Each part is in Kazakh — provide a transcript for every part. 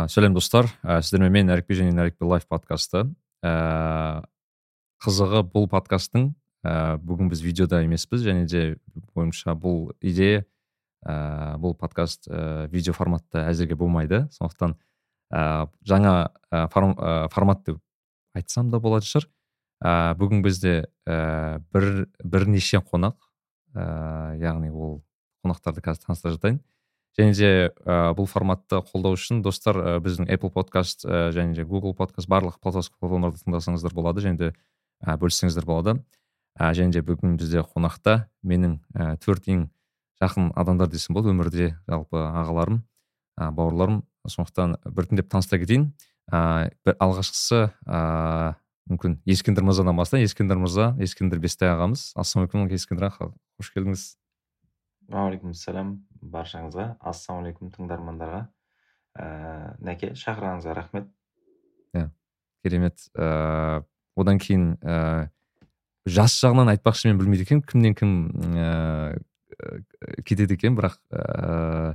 ә, сәлем достар. Ә, сіздермен мен әрікбе және нәрікбе лайф подкасты. Ә, қызығы бұл подкасттың ә, бүгін біз видеода емеспіз және де ойымша бұл идея ә, бұл подкаст ә, видео форматта әзірге болмайды. Сондықтан ә, жаңа ә, формат деп айтсам да болатын шығар. Ә, бүгін бізде ә, бір бірнеше қонақ. Ә, яғни ол қонақтарды қазір таныстырып жатайын. Және де ә, бұл форматты қолдау үшін достар ә, біздің apple подкаст ә, және де google подкаст барлық платформаларда тыңдасаңыздар болады және де ә, бөліссеңіздер болады. Ә, және де бүгін бізде қонақта менің ә, төрт ең жақын адамдар десем болады өмірде жалпы ағаларым ә, бауырларым. Сондықтан біртіндеп таныстыра кетейін. Ә, бір алғашқысы ә, мүмкін ескендір мырзадан бастайын ескендір мырза ескендір бестай ағамыз. Ассалаумағалейкум ескендір аға қош келдіңіз. Уағалейкумассалам. Баршаңызға. Ассалаумағалейкум тыңдармандарға. Ә, нәке шақырғаныңызға рахмет. Иә керемет. Ә, одан кейін ә, жас жағынан айтпақшы мен білмейді екенмін кімнен кім ә, кетеді екен бірақ ә,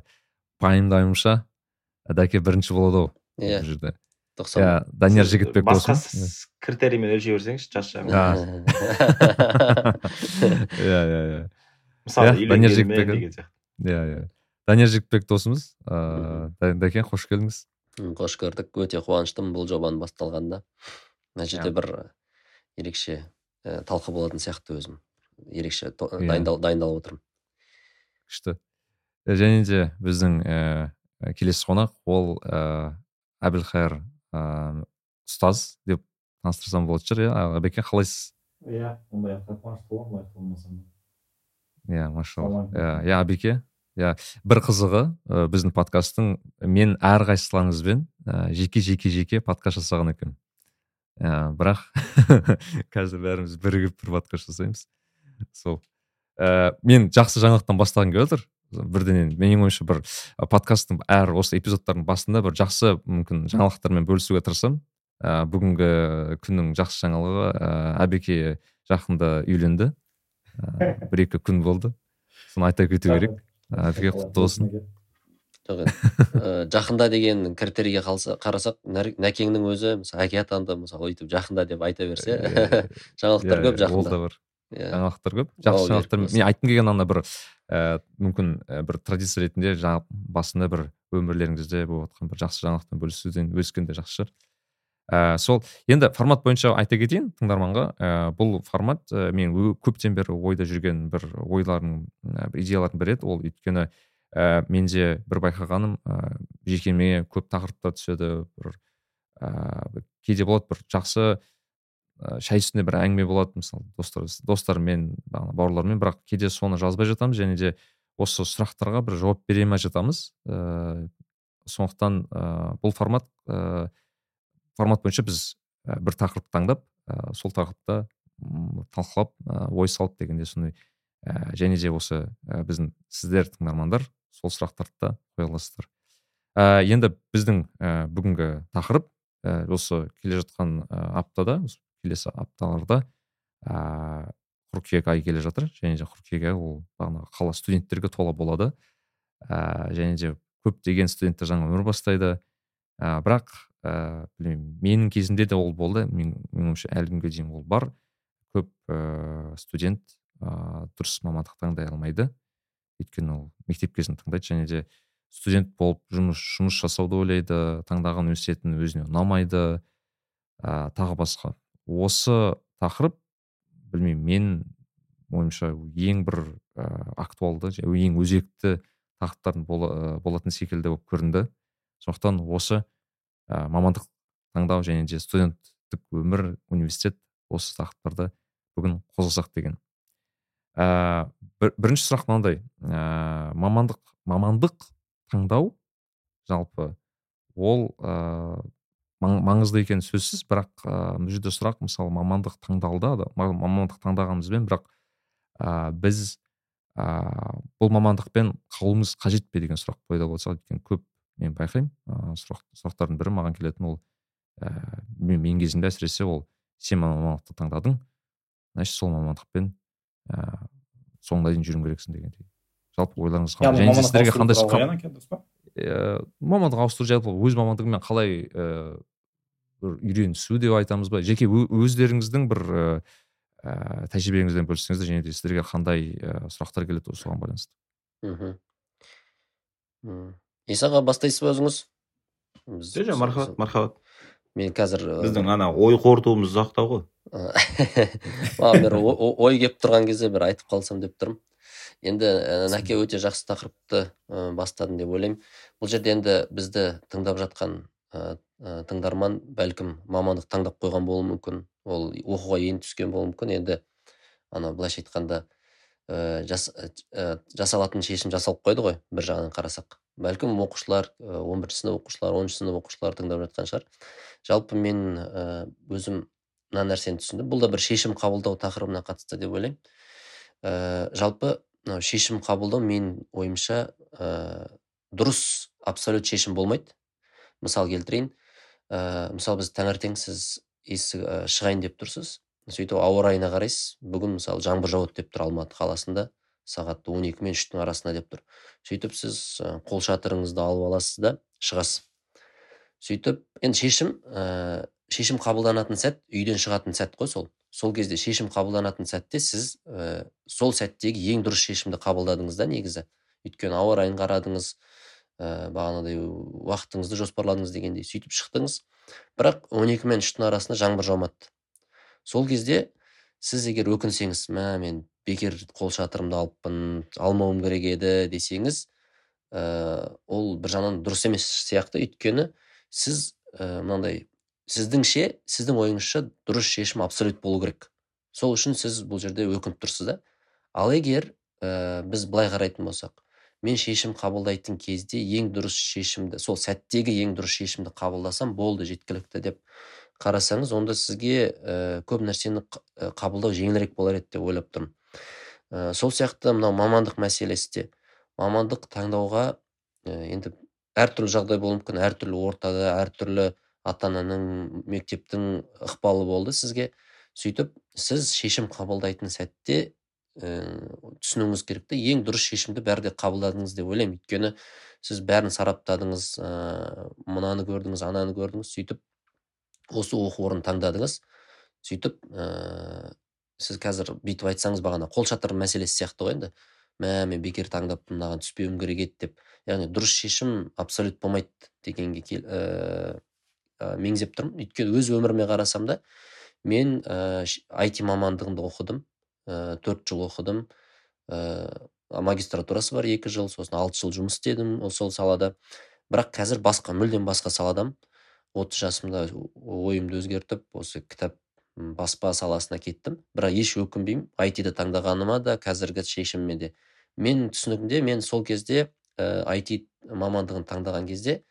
пайымдауымша дәке бірінші болады ау иә. бұл жерде. иә данияр жігітбек басқа критериймен өлшей берсеңізші жас жағын иә иә иә. Мысалы үйленгенмен деген сияқты. Иә иә данияр жігітбек досымыз ыыы дәке қош келдіңіз қош көрдік өте қуаныштымын бұл жобаның басталғанына мына жерде бір ерекше ә, талқы болатын сияқты өзім ерекше дайындал, дайындалып отырмын күшті және де біздің ә, келесі қонақ ол ә, әбілхайыр ә, ұстаз деп таныстырсам болатын шығар иә әбеке қалайсыз иә ондай қуанышты боламын лайық болмасам иә машалла. Иә иә абеке иә бір қызығы ә, біздің подкасттың мен әрқайсыларыңызбен ә, жеке жеке жеке подкаст жасаған екенмін. Ә, бірақ қазір бәріміз бірігіп бір подкаст жасаймыз. Сол. Ә, мен жақсы жаңалықтан бастағым келіп отыр. Бірденен менің ойымша бір подкасттың әр осы эпизодтардың басында бір жақсы мүмкін жаңалықтармен бөлісуге тырысамын. Ә, бүгінгі күннің жақсы жаңалығы ә, әбеке жақында үйленді. Бір екі күн болды. Соны айта кету керек. Әбеке құтты болсын. Жоқ енді жақында деген критерийге қалса қарасақ нәкеңнің өзі мысалы әке атанды мысалы өйтіп жақында деп айта берсе жаңалықтар көп жақында ол да бар. Иә. Жаңалықтар көп. Жақсы жаңалықтар. мен айтқым келген ана бір ә, мүмкін бір традиция ретінде жаңа басында бір өмірлеріңізде болып жатқан бір жақсы жаңалықпен бөлісуден өскен де жақсы шығар. Ә, сол енді формат бойынша айта кетейін тыңдарманға. Ә, бұл формат ә, мен көптен бері ойда жүрген бір ойлардың ә, идеялардың бірі еді. Ол өйткені ә, менде бір байқағаным ә, жекеме көп тақырыптар түседі бір ә, кейде болады бір жақсы ә, шай үстінде бір әңгіме болады. Мысалы достар достармен бауырлармен бірақ кейде соны жазбай жатамыз және де осы сұрақтарға бір жауап бере алмай жатамыз. Ә, сондықтан ә, бұл формат ә, формат бойынша біз ә, бір тақырып таңдап ә, сол тақырыпта талқылап ә, ой салып дегенде сондай ә, және де осы ә, біздің сіздер тыңдармандар сол сұрақтарды да қоя аласыздар. Ә, енді біздің ә, бүгінгі тақырып ә, осы келе жатқан аптада келесі апталарда ә, қыркүйек айы келе жатыр және де қыркүйек айы ол бағанағы қала студенттерге тола болады. Ә, және де көптеген студенттер жаңа өмір бастайды. Ә, бірақ ә, білмеймін менің кезімде де ол болды. Мен менің ойымша әлі күнге дейін ол бар. Көп ә, студент ә, дұрыс мамандық таңдай алмайды. Өйткені ол мектеп кезін таңдайды. Және де студент болып жұмыс жұмыс жасауды ойлайды таңдаған университетін өзіне ұнамайды. Ә, тағы басқа. Осы тақырып білмеймін мен ойымша ең бір ә, актуалды ең өзекті тақырыптардың болатын секілді болып көрінді. Сондықтан осы ә, мамандық таңдау және де студенттік өмір университет осы тақырыптарды бүгін қозғасақ деген. Ә, бір, бірінші сұрақ мынандай. Ә, мамандық мамандық таңдау жалпы ол ә, маңызды екені сөзсіз бірақ ә, бұл жерде сұрақ мысалы мамандық таңдалды мамандық таңдағанымызбен бірақ ә, біз ә, бұл мамандықпен қалуымыз қажет пе деген сұрақ пайда болса өйткені көп мен байқаймын. Ыыы сұрақ сұрақтардың бірі маған келетін ол ііі ә, менің кезімде әсіресе ол сен мамандықты таңдадың значит сол мамандықпен ііі ә, соңына дейін жүруің керексің дегендей. Жалпы ойларыңыз қандай және сіздерге қандай ә, мамандық ауыстыру жалпы өз мамандығыңмен қалай ә, бір үйренісу деп айтамыз ба? Жеке өздеріңіздің бір ә, тәжірибеңізбен бөліссеңіздер және де сіздерге қандай ә, сұрақтар келеді осыған байланысты? Мхм. Исаға бастайсыз ба өзіңіз? Жоқ мархабат мархабат. мен қазір біздің ана ой қорытуымыз ұзақтау ғой. Маған бір ой келіп тұрған кезде бір айтып қалсам деп тұрмын. Енді нәке өте жақсы тақырыпты бастадың деп ойлаймын. Бұл жерде енді бізді тыңдап жатқан тыңдарман бәлкім мамандық таңдап қойған болуы мүмкін. Ол оқуға енді түскен болуы мүмкін. Енді ана былайша айтқанда ә, жас, ә, жасалатын шешім жасалып қойды ғой бір жағынан қарасақ. Бәлкім оқушылар он бірінші сынып оқушылары оныншы сынып оқушылары тыңдап жатқан шығар. Жалпы мен өзім мына нәрсені түсіндім. Бұл да бір шешім қабылдау тақырыбына қатысты деп ойлаймын. Ә, жалпы мынау шешім қабылдау менің ойымша ә, дұрыс абсолют шешім болмайды. Мысал келтірейін. Ә, мысалы біз таңертең сіз есік ә, шығайын деп тұрсыз. Сөйтіп ауа райына қарайсыз. Бүгін мысалы жаңбыр жауады деп тұр алматы қаласында. Сағат он екі мен үштің арасында деп тұр. Сөйтіп сіз қол шатырыңызды алып аласыз да шығасыз. Сөйтіп енді шешім ә, шешім қабылданатын сәт үйден шығатын сәт қой сол. Сол кезде шешім қабылданатын сәтте сіз ә, сол сәттегі ең дұрыс шешімді қабылдадыңыз да негізі. Өйткені ауа райын қарадыңыз ә, бағанағыдай уақытыңызды жоспарладыңыз дегендей. Сөйтіп шықтыңыз. Бірақ он екі мен үштің арасында жаңбыр жаумады. Сол кезде сіз егер өкінсеңіз мә мен бекер қол шатырымды алыппын алмауым керек еді десеңіз ә, ол бір жағынан дұрыс емес сияқты. Өйткені сіз ә, мынандай сіздіңше сіздің ойыңызша дұрыс шешім абсолют болу керек. Сол үшін сіз бұл жерде өкініп тұрсыз да. Ал егер ә, біз былай қарайтын болсақ мен шешім қабылдайтын кезде ең дұрыс шешімді сол сәттегі ең дұрыс шешімді қабылдасам болды жеткілікті деп қарасаңыз онда сізге ә, көп нәрсені қабылдау жеңілірек болар еді деп ойлап тұрмын. Ә, сол сияқты мынау мамандық мәселесі де. Мамандық таңдауға ә, енді әртүрлі жағдай болуы мүмкін. Әртүрлі ортада әртүрлі ата ананың мектептің ықпалы болды сізге. Сөйтіп сіз шешім қабылдайтын сәтте ә, түсінуіңіз керек те ең дұрыс шешімді бәрі де қабылдадыңыз деп ойлаймын. Өйткені сіз бәрін сараптадыңыз ә, мынаны көрдіңіз ананы көрдіңіз. Сөйтіп осы оқу орнын таңдадыңыз. Сөйтіп сіз қазір бүйтіп айтсаңыз бағана қолшатыр мәселесі сияқты ғой енді. Мә мен бекер таңдаппын мынаған түспеуім керек еді деп. Яғни дұрыс шешім абсолют болмайды дегенге кел, ә, меңзеп тұрмын. Өйткені өз өміріме қарасам да мен ә, IT мамандығында оқыдым ә, төрт жыл оқыдым ә, магистратурасы бар екі жыл сосын алты жыл жұмыс істедім сол салада. Бірақ қазір басқа мүлдем басқа саладамын отыз жасымда ойымды өзгертіп осы кітап баспа саласына кеттім. Бірақ еш өкінбеймін. айтиді таңдағаныма да қазіргі шешіміме де. Мен түсінігімде мен сол кезде ә, IT мамандығын таңдаған кезде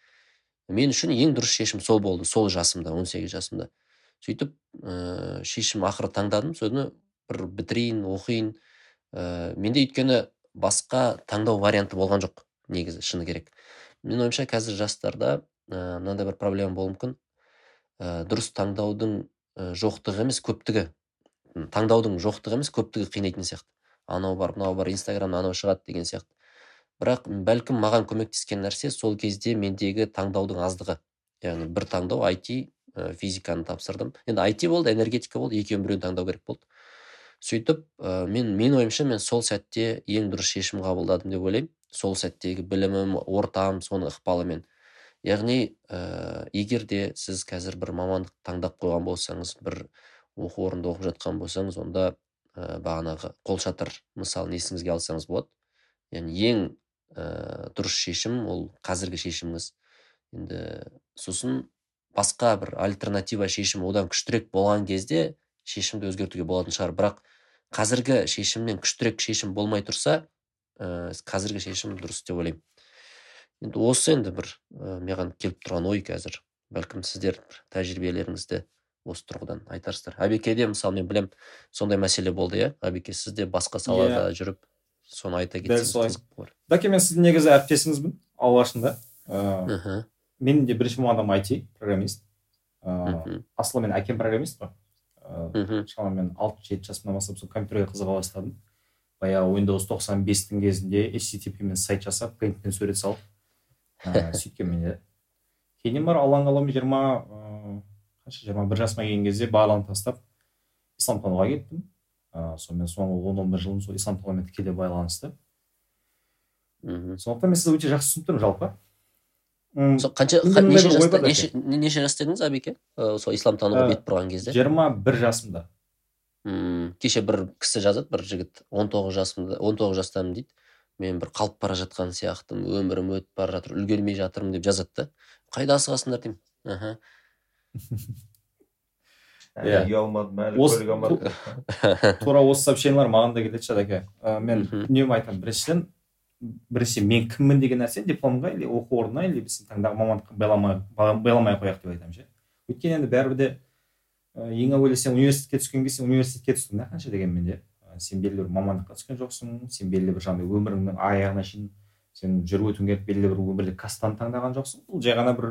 мен үшін ең дұрыс шешім сол болды сол жасымда 18 жасымда. Сөйтіп ә, шешім ақыры таңдадым. Соны бір бітірейін оқиын. Ә, менде өйткені басқа таңдау варианты болған жоқ негізі шыны керек. Менің ойымша қазір жастарда мынандай бір проблема болуы мүмкін ә, дұрыс таңдаудың жоқтығы емес көптігі. Таңдаудың жоқтығы емес көптігі қинайтын сияқты. Анау бар мынау бар инстаграмда анау шығады деген сияқты. Бірақ бәлкім маған көмектескен нәрсе сол кезде мендегі таңдаудың аздығы. Яғни бір таңдау IT физиканы тапсырдым. Енді IT болды энергетика болды екеуін біреуін таңдау керек болды. Сөйтіп ә, мен менің ойымша мен сол сәтте ең дұрыс шешім қабылдадым деп ойлаймын. Сол сәттегі білімім ортам соның ықпалымен яғни ә, егер де сіз қазір бір мамандық таңдап қойған болсаңыз бір оқу орнында оқып жатқан болсаңыз онда ә, бағанағы қолшатыр мысалын есіңізге алсаңыз болады. Яғни ең ә, дұрыс шешім ол қазіргі шешіміңіз. Енді сосын басқа бір альтернатива шешім одан күштірек болған кезде шешімді өзгертуге болатын шығар. Бірақ қазіргі шешімнен күштірек шешім болмай тұрса ә, қазіргі шешім дұрыс деп ойлаймын. Енді осы енді бір ә, маған келіп тұрған ой қазір. Бәлкім сіздер тәжірибелеріңізді осы тұрғыдан айтарсыздар. Әбекеде мысалы мен білем сондай мәселе болды иә. Әбеке сіз де басқа салада yeah. жүріп соны айта кетсеңіз солай. бәке мен сіздің негізі әріптесіңізбін алғашында. Ыыы менің де бірінші мамандығым IT программист. Ыыы асылы мен әкем программист қой. Ыыы шамамен алты жеті жасымнан бастап сол компьютерге қызыға бастадым. Баяғы windows тоқсан бестің кезінде http мен сайт жасап пейнтпен сурет салып сөйткенмен иә кейіннен барып алланың қалауымен жиырма қанша жиырма бір жасыма келген кезде барлығын тастап исламтануға кеттім. Ыыы сонымен соңғы он он бір жылым сол исламтанумен тікелей байланысты. Мхм. Сондықтан мен сізді өте жақсы түсініп тұрмын жалпы. Сол қанша неше жаста неше, неше жаста едіңіз абеке сол исламтануға бет бұрған кезде? жиырма бір жасымда. Мм кеше бір кісі жазады бір жігіт. он тоғыз жасымда он тоғыз жастамын дейді. Мен бір қалып бара жатқан сияқтымын өмірім өтіп бара жатыр үлгермей жатырмын деп жазады да. Қайда асығасыңдар деймін? Аха. Иә. үй алмадым әлі көлік алмадым. тура осы сообщениелер маған да келеді шадаке мен үнемі айтамын біріншіден бірінші мен кіммін деген нәрсені дипломға или оқу орнына или біз таңдаған мамандыққа байламай ақ қояйық деп айтамын ше. Өйткені енді бәрібір де ең әуелі сен университетке түскен кезде сен университетке түстің да қанша дегенмен де. Сен белгілі бір мамандыққа түскен жоқсың сен белгілі бір жаңағыдай өміріңнің аяғына шейін сен жүріп өтуің керек белгілі бір өмірлік кастаны таңдаған жоқсың. Бұл жай ғана бір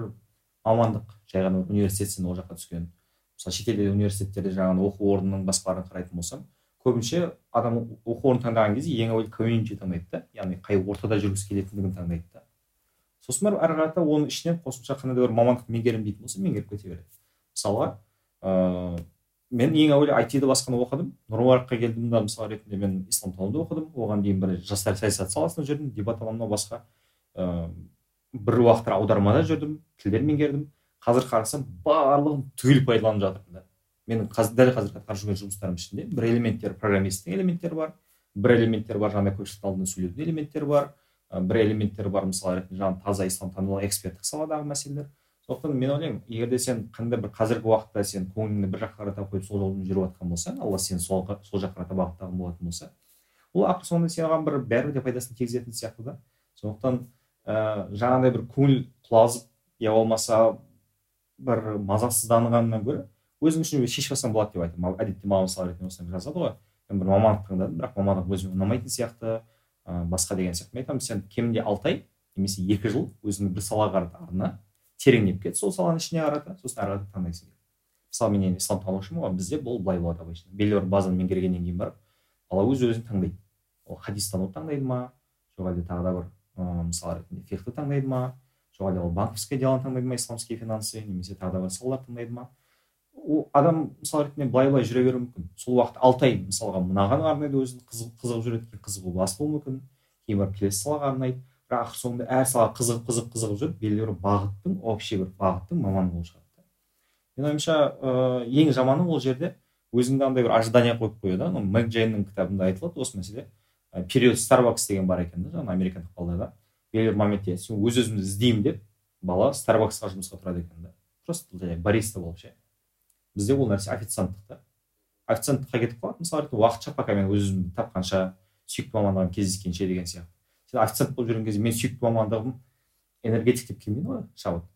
мамандық жай ғана университет сен ол жаққа түскен. Мысалы шетелде университеттерде жаңағы оқу орнының басқаларын қарайтын болсам көбінше адам оқу орнын таңдаған кезде ең әуелі комьюнити таңдайды да яғни қай ортада жүргісі келетіндігін таңдайды да. Сосын барып ары қарата оның ішінен қосымша қандай да бір мамандық меңгеремін дейтін болса меңгеріп кете береді. Мысалға ыыы мен ең әуелі айтиді басқаны оқыдым. Нұрмараққа келдім да мысал ретінде мен исламтануды оқыдым. Оған дейін бір жастар саясаты саласында жүрдім дебат анау басқа ыыы бір уақыттар аудармада жүрдім тілдер меңгердім. Қазір қарасам барлығын түгел пайдаланып жатырмын да. Менің қазір дәл қазір атқарып жүрген жұмыстарымның ішінде бір элементтер программисттің элементтері бар бір элементтер бар жаңағыдай көпшіліктің алдында сөйлеудің элементтері бар бір элементтер бар мысал ретінде жаңағы таза исламтану эксперттік саладағы мәселелер. Сондықтан мен ойлаймын егер де сен қандай бір қазіргі уақытта сен көңіліңді бір жаққа қарата қойып сол жолмен жүріп жатқан болсаң алла сені сол, сол жаққа қарата бағыттаған болатын болса ол ақыр соңында саған бір бәрібір де пайдасын тигізетін сияқты да. сондықтан ыыы жаңағыдай бір көңіл құлазып я болмаса бір мазасызданғаннан гөрі өзің үшін шешіп алсаң болады деп айтамын. Әдетте маған мысал ретінде осылай жазады ғой. Мен бір мамандық таңдадым бірақ мамандық өзіме ұнамайтын сияқты ыыы басқа деген сияқты. Мен айтамын сен кемінде алты ай немесе екі жыл өзіңді бір салаға қарата арна тереңдеп кет сол саланың ішіне қарата сосын ары қарата таңдайсың мысалы мен енді исламтанушымын ғой бізде бұл былай болады обычно белгілі бір базаны меңгергеннен кейін барып бала өз өзін таңдайды. Ол хадистануды таңдайды ма? Жоқ әлде тағы да бір ыыы мысал ретінде фихты таңдайды ма? Жоқ әлде ол банковское делоны таңдайды ма? Исламские финансы немесе тағы да бір салалар таңдайды ма? Ол адам мысал ретінде былай былай жүре беруі мүмкін. Сол уақыт алты ай мысалға мынаған арнайды өзін қызығып жүреді кейін қызығу бас болуы мүмкін. Кейін барып келесі салаға арнайды. Бірақ соңында әр салаға қызығып қызығып қызығып жүріп белгілі бір бағыттың общий бір бағыттың маманы болып шығады менің ойымша ыыы ең жаманы ол жерде өзіңде андай бір ожидание қойып қояды анау мэг джейннің кітабында айтылады осы мәселе. Период старбакс деген бар екен да жаңағы американдық балаларда белгілі бір моментте сен өз өзімді іздеймін деп бала старбаксқа жұмысқа тұрады екен да. Просто бариста болып ше. Бізде ол нәрсе официанттық та. Официанттыққа кетіп қалады. Мысалы ретінде уақытша пока мен өз өзімді тапқанша сүйікті мамандығым кездескенше деген сияқты. Официант болып жүрген кезде мен сүйікті мамандығым энергетик деп келмейді ғой шабыт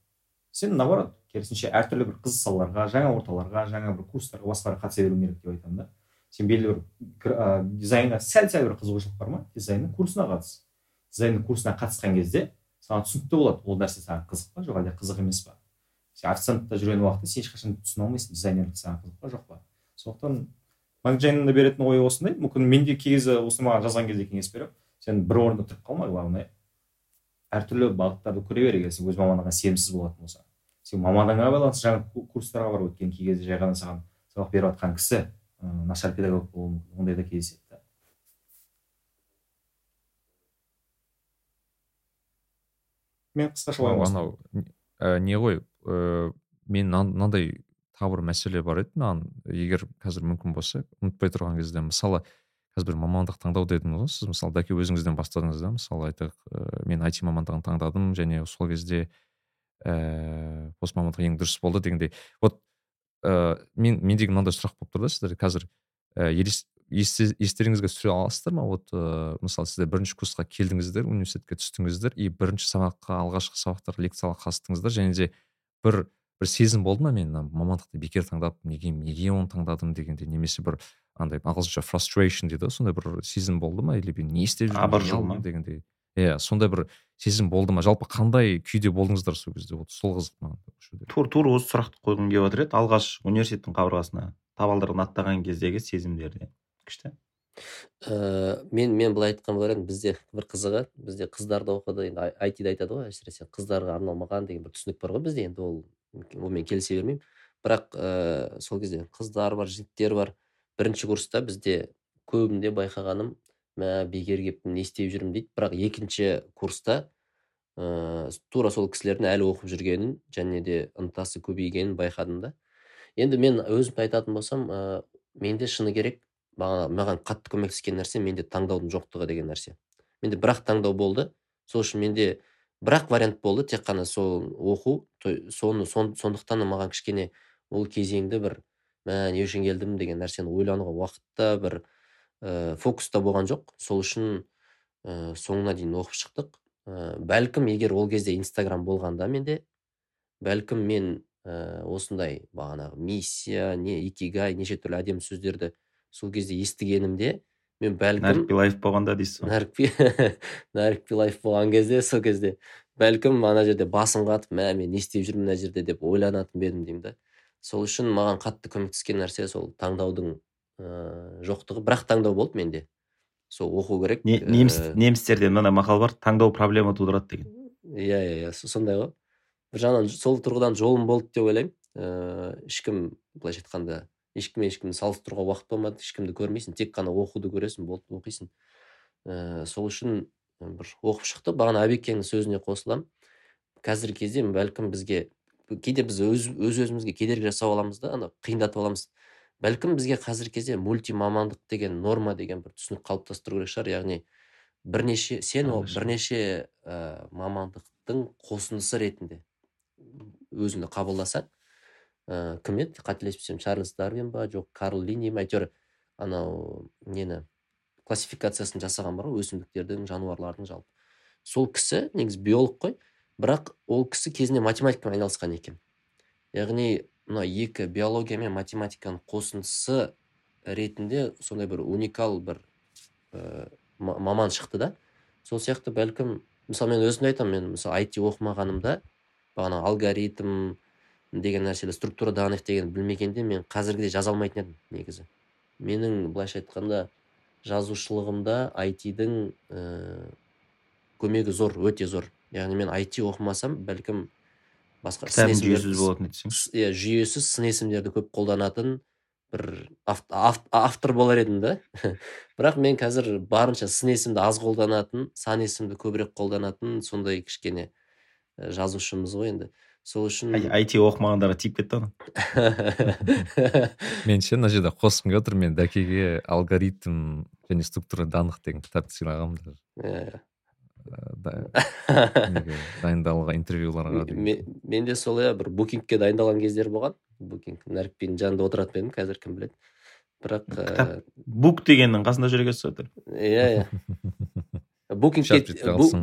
сен наоборот керісінше әртүрлі бір қызық салаларға жаңа орталарға жаңа бір курстарға басқаларға қатыса беруің керек деп айтамын да. Сен белгілі бір ә, дизайнға сәл сәл бір қызығушылық бар ма? Дизайнның курсына қатыс. Дизайнның курсына қатысқан кезде саған түсінікті болады ол нәрсе саған қызық па жоқ әлде қызық емес па? Сен официантта жүрген уақытта сен ешқашан түсіне алмайсың дизайнерлік саған қызық па жоқ па? Сондықтан макджайнның да беретін ойы осындай. Мүмкін мен де кей кезде осы маған жазған кезде кеңес беремін. Сен бір орында тұрып қалма главное әртүрлі бағыттарды көре бер егер сен өз мамандығыңа сенімсіз болатын болсаң сен мамандығыңа байланысты жаңа курстарға барып өткен кей кезде жай ғана саған сабақ беріп жатқан кісі ыыы нашар педагог болуы мүмкін ондай да кездеседі да мен қысқаша анау не ғой ыыы мен мынандай тағы бір мәселе бар еді маған егер қазір мүмкін болса ұмытпай тұрған кезде мысалы қазір бір мамандық таңдау дедіңіз ғой. Сіз мысалы дәке өзіңізден бастадыңыз да. Мысалы айтайық ә, мен айти мамандығын таңдадым және сол кезде ііі ә, осы мамандық ең дұрыс болды дегендей. Вот ә, мен мендегі мынандай сұрақ болып тұр да сіздер қазір ә, естеріңізге түсіре аласыздар ма? Вот ә, мысалы сіздер бірінші курсқа келдіңіздер университетке түстіңіздер и бірінші сабаққа алғашқы сабақтар лекцияға қатыстыңыздар және де бір бір сезім болды ма? Мен мына мамандықты бекер таңдап неге неге оны таңдадым дегендей немесе бір андай ағылшынша frustration дейді ғой сондай бір сезім болды ма или не істеп жүрмін дегендей. Иә сондай бір сезім болды ма? Жалпы қандай күйде болдыңыздар сол кезде? Вот сол қызық маған тура тура осы сұрақты қойғым келіп жатыр еді. Алғаш университеттің қабырғасына табалдырығын аттаған кездегі сезімдерде. Күшті? Ә, мен мен былай айтқан болар едім бізде бір қызығы бізде қыздарды оқыды. Енді айтида айтады ғой әсіресе қыздарға арналмаған деген бір түсінік бар ғой бізде. Енді ол онымен келісе бермеймін. Бірақ ә, сол кезде қыздар бар жігіттер бар. Бірінші курста бізде көбінде байқағаным мә бекер келіппін не істеп жүрмін дейді. Бірақ екінші курста ә, тура сол кісілердің әлі оқып жүргенін және де ынтасы көбейгенін байқадым да. Енді мен өзімді айтатын болсам ә, менде шыны керек маған қатты көмектескен нәрсе менде таңдаудың жоқтығы деген нәрсе. Менде бір ақ таңдау болды. Сол үшін менде бір ақ вариант болды тек қана сол оқу соны сон, сондықтан маған кішкене ол кезеңді бір мә не үшін келдім деген нәрсені ойлануға уақытта бір ә, фокуста болған жоқ. Сол үшін ә, соңына дейін оқып шықтық. Ә, бәлкім егер ол кезде инстаграм болғанда менде бәлкім мен ә, осындай бағанағы миссия не икигай неше түрлі әдемі сөздерді сол кезде естігенімде мен бәлкім нәрікби лайф болғанда дейсіз ғой. Нәрікби лайф болған кезде сол кезде бәлкім ана жерде басым қатып мә мен не істеп жүрмін мына жерде? деп ойланатын ба едім деймін да. Сол үшін маған қатты көмектескен нәрсе сол таңдаудың ыыы жоқтығы. Бірақ таңдау болды менде. Сол оқу керек неміс немістерде мынандай мақал бар таңдау проблема тудырады деген. Иә иә иә сондай ғой. Бір жағынан сол тұрғыдан жолым болды деп ойлаймын. Ыыы ешкім былайша айтқанда ешкіммен ешкімді салыстыруға уақыт болмады. Ешкімді көрмейсің тек қана оқуды көресің болды оқисың. Ә, сол үшін бір оқып шықты. Бағана әбекеңнің сөзіне қосыламын. Қазіргі кезде бәлкім бізге кейде біз өз, өз өзімізге кедергі жасап аламыз да ана қиындатып аламыз. Бәлкім бізге қазіргі кезде мультимамандық деген норма деген бір түсінік қалыптастыру керек шығар. Яғни бірнеше сен ол бірнеше ә, мамандықтың қосындысы ретінде өзіңді қабылдасаң ә, кім еді? Қателеспесем чарльз дарвин ба жоқ карл лини ма? Әйтеуір анау нені классификациясын жасаған бар ғой өсімдіктердің жануарлардың жалпы. Сол кісі негізі биолог қой. Бірақ ол кісі кезінде математикамен айналысқан екен. Яғни мына екі биология мен математиканың қосындысы ретінде сондай бір уникал бір ә, маман шықты да. Сол сияқты бәлкім мысалы мен өзімді айтамын мен мысалы айти оқымағанымда бағана алгоритм деген нәрселер структура данных деген білмегенде мен қазіргідей жаза алмайтын едім негізі. Менің былайша айтқанда жазушылығымда айтидың ә, көмегі зор өте зор. Яғни мен айти оқымасам бәлкім басқа жүйесіз болатын иә жүйесіз сын есімдерді көп қолданатын бір автор болар едім да. Бірақ мен қазір барынша сын есімді аз қолданатын сан есімді көбірек қолданатын сондай кішкене жазушымыз ғой енді. Сол үшін айти оқымағандарға тиіп кетті ғой мен ше мына жерде қосқым келіп отыр. Мен дәкеге алгоритм және структура данных деген кітапты сыйлағанмын даже. Иә дайындалған интервьюларға менде сол иә бір букингке дайындалған кездер болған. Букинг нәрікбидің жанында отыратын едім қазір кім біледі. Бірақ кітап бук дегеннің қасында жүр екенсіз ғой иә иә. Букингке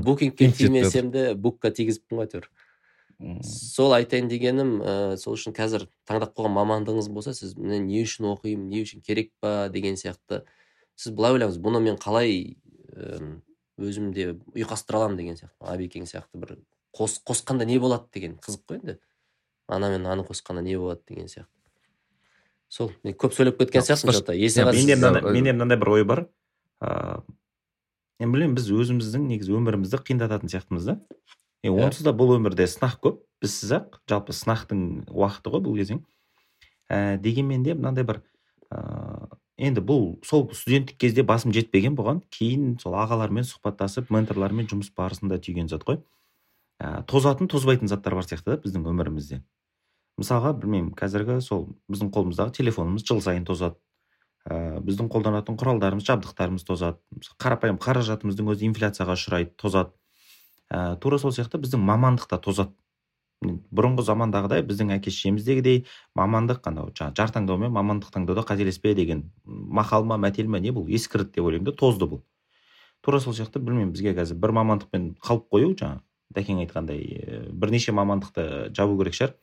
букингке тимесем де букқа тигізіппін ғой әйтеуір. Сол айтайын дегенім ә, сол үшін қазір таңдап қойған мамандығыңыз болса сіз мен не үшін оқимын не үшін керек па деген сияқты. Сіз былай ойлаңыз бұны мен қалай ә, өзімде ұйқастыра аламын деген сияқты. Абекең сияқты бір қос, қосқанда не болады деген қызық қой енді. Ана мен мынаны қосқанда не болады деген сияқты. Сол мен көп сөйлеп кеткен сияқтымын менде мынандай бір ой бар. Ыыы мен білемін біз өзіміздің негізі өмірімізді қиындататын сияқтымыз да. Е иә. онсыз да бұл өмірде сынақ көп. Бізсіз ақ жалпы сынақтың уақыты ғой бұл кезең. Ә, дегенмен де мынандай бір ә, енді бұл сол студенттік кезде басым жетпеген бұған. Кейін сол ағалармен сұхбаттасып менторлармен жұмыс барысында түйген зат қой. Ә, тозатын тозбайтын заттар бар сияқты да біздің өмірімізде. Мысалға білмеймін қазіргі сол біздің қолымыздағы телефонымыз жыл сайын тозады. Ә, біздің қолданатын құралдарымыз жабдықтарымыз тозады. Қарапайым қаражатымыздың өзі инфляцияға ұшырайды тозады. Ә, тура сол сияқты біздің мамандық та тозады. Бұрынғы замандағыдай біздің әке шешеміздегідей мамандық анау жаңағы жар таңдаумен мамандық таңдауда қателеспе деген мақал ма мәтел ма не бұл? Ескірді деп ойлаймын да тозды бұл. Тура сол сияқты білмеймін бізге қазір бір мамандықпен қалып қою жаңағы дәкең айтқандай бірнеше мамандықты жабу керек шығар.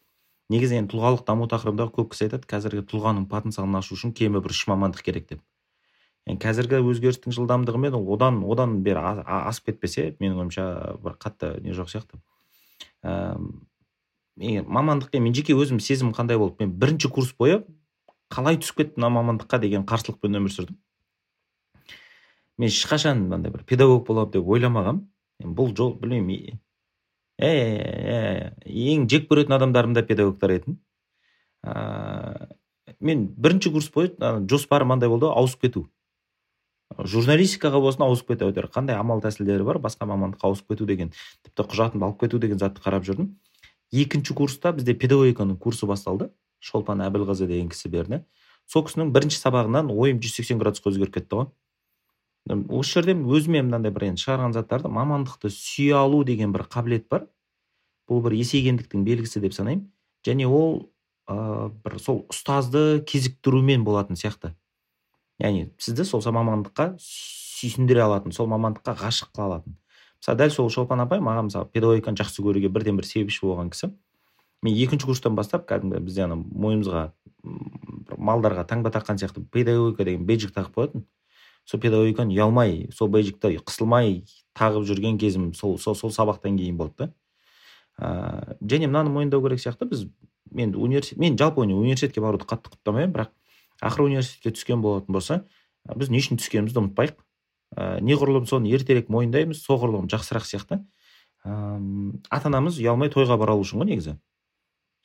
Негізі енді тұлғалық даму тақырыбында көп кісі айтады қазіргі тұлғаның потенциалын ашу үшін кемі бір үш мамандық керек деп. Қазіргі өзгерістің жылдамдығымен одан одан бері асып кетпесе менің ойымша бір қатты не жоқ сияқты. Ыыы мамандыққа мен жеке өзім сезімім қандай болды? мен бірінші курс бойы қалай түсіп кеттім мына мамандыққа деген қарсылықпен өмір сүрдім. Мен ешқашан мынандай бір педагог боламын деп ойламағанмын бұл жол білмеймін ә, ең жек көретін адамдарым да педагогтар етін ә, мен бірінші курс бойы жоспарым мынандай болды ауысып кету. Журналистикаға болсын ауысып кету қандай амал тәсілдері бар басқа мамандыққа ауысып кету деген тіпті құжатымды алып кету деген затты қарап жүрдім. Екінші курста бізде педагогиканың курсы басталды. Шолпан әбілқызы деген кісі берді. Сол кісінің бірінші сабағынан ойым 180 градусқа өзгеріп кетті ғой. Осы жерде өзіме мынандай бір енді шығарған заттарды мамандықты сүйе алу деген бір қабілет бар. Бұл бір есейгендіктің белгісі деп санаймын. Және ол ә, бір сол ұстазды кезіктірумен болатын сияқты. Яғни сізді сол мамандыққа сүйсіндіре алатын сол мамандыққа ғашық қыла алатын. Мысалы дәл сол шолпан апай маған мысалы педагогиканы жақсы көруге бірден бір себепші болған кісі. Мен екінші курстан бастап кәдімгі бізде ана мойнымызға малдарға таңба таққан сияқты педагогика деген бейджик тағып қоятын. Сол педагогиканы ұялмай сол бейджикті қысылмай тағып жүрген кезім сол сол, сол сабақтан кейін болды да. Ә, және мынаны мойындау керек сияқты біз мен университет мен жалпы университетке баруды қатты құптамаймын бірақ ақыры университетке түскен болатын болса біз не үшін түскенімізді ұмытпайық. Ә, неғұрлым соны ертерек мойындаймыз соғұрлым жақсырақ сияқты. Ә, ата анамыз ұялмай тойға бара алу үшін ғой негізі.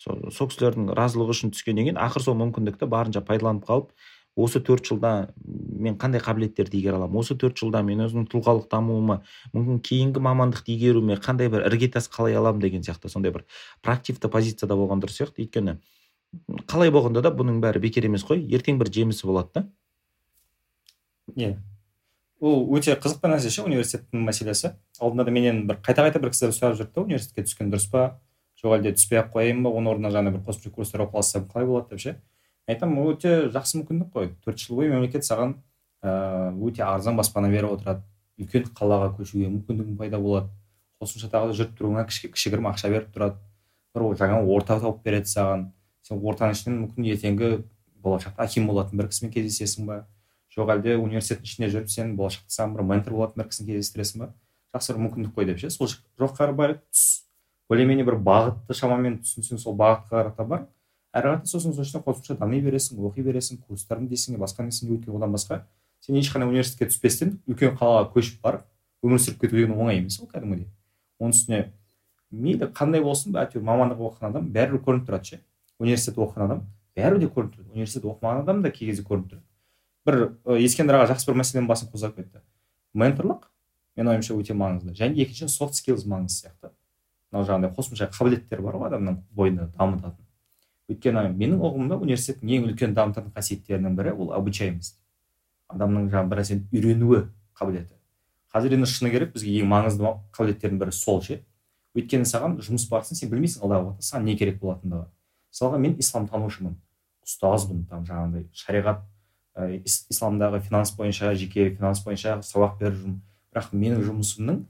Сол сол кісілердің разылығы үшін түскеннен кейін ақыры сол мүмкіндікті барынша пайдаланып қалып осы төрт жылда мен қандай қабілеттерді игере аламын осы төрт жылда мен өзімнің тұлғалық дамуыма мүмкін кейінгі мамандықты игеруіме қандай бір іргетас қалай аламын деген сияқты сондай бір проактивті позицияда болған дұрыс сияқты. Өйткені қалай болғанда да бұның бәрі бекер емес қой. Ертең бір жемісі болады да. Иә. Ол өте қызықты нәрсе ше университеттің мәселесі. Алдында да менен бір қайта қайта бір кісілер сұрап жүрді да университетке түскен дұрыс па? Жоқ әлде түспей ақ қояйын ба? Оның орнына жаңағыдай бір қосымша курстар оқып алсам қалай болады деп ше? мен айтамын өте жақсы мүмкіндік қой. Төрт жыл бойы мемлекет саған өте арзан баспана беріп отырады. Үлкен қалаға көшуге мүмкіндігің пайда болады. Қосымша тағы жүріп тұруыңа кішігірім ақша беріп тұрады. Бір жаңа орта тауып береді саған. Сен ортаның ішінен мүмкін ертеңгі болашақта аким болатын бір кісімен кездесесің ба? Жоқ әлде университеттің ішінде жүріп сен болашақта саған бір ментор болатын бір кісіні кездестіресің ба? жақсы бір мүмкіндік қой деп ше. Сол жаққа қарай түс. Более менее бір бағытты шамамен түсінсең сол бағытқа қарата бар. Әрі қарата сосын сол ішінде қосымша дами бересің оқи бересің курстарын дейсің басқа нәрсені өйткені одан басқа. Сен ешқандай университетке түспестен үлкен қалаға көшіп барып өмір сүріп кету деген оңай емес ол кәдімгідей. Оның үстіне мейлі қандай болсын әйтеуір мамандық оқыған адам бәрібір көрініп тұрады ше. Университет оқыған адам бәрібір де көрініп тұрады. Университет оқымаған адам да кей кезде көрініп тұрады. Бір ескендір аға жақсы бір мәселенің басын қозғап кетті. Менторлық менің ойымша өте маңызды. Және екіншіден софт скиллз маңызды сияқты. Мынау жаңағыдай қосымша қабілеттер бар ғой адамның бойында дамытатын. Өйткені менің ұғымымда университеттің ең үлкен дамытатын қасиеттерінің бірі ол обучаемость. Адамның жаңағы бір нәрсені үйренуі қабілеті. Қазір енді шыны керек бізге ең маңызды қабілеттердің бірі сол ше. Өйткені саған жұмыс барысын сен білмейсің алдағы уақытта саған не керек болатындығы. Мысалға мен исламтанушымын. Ұстазбын там жаңағыдай шариғат исламдағы финанс бойынша жеке финанс бойынша сабақ беріп жүрмін бірақ менің жұмысымның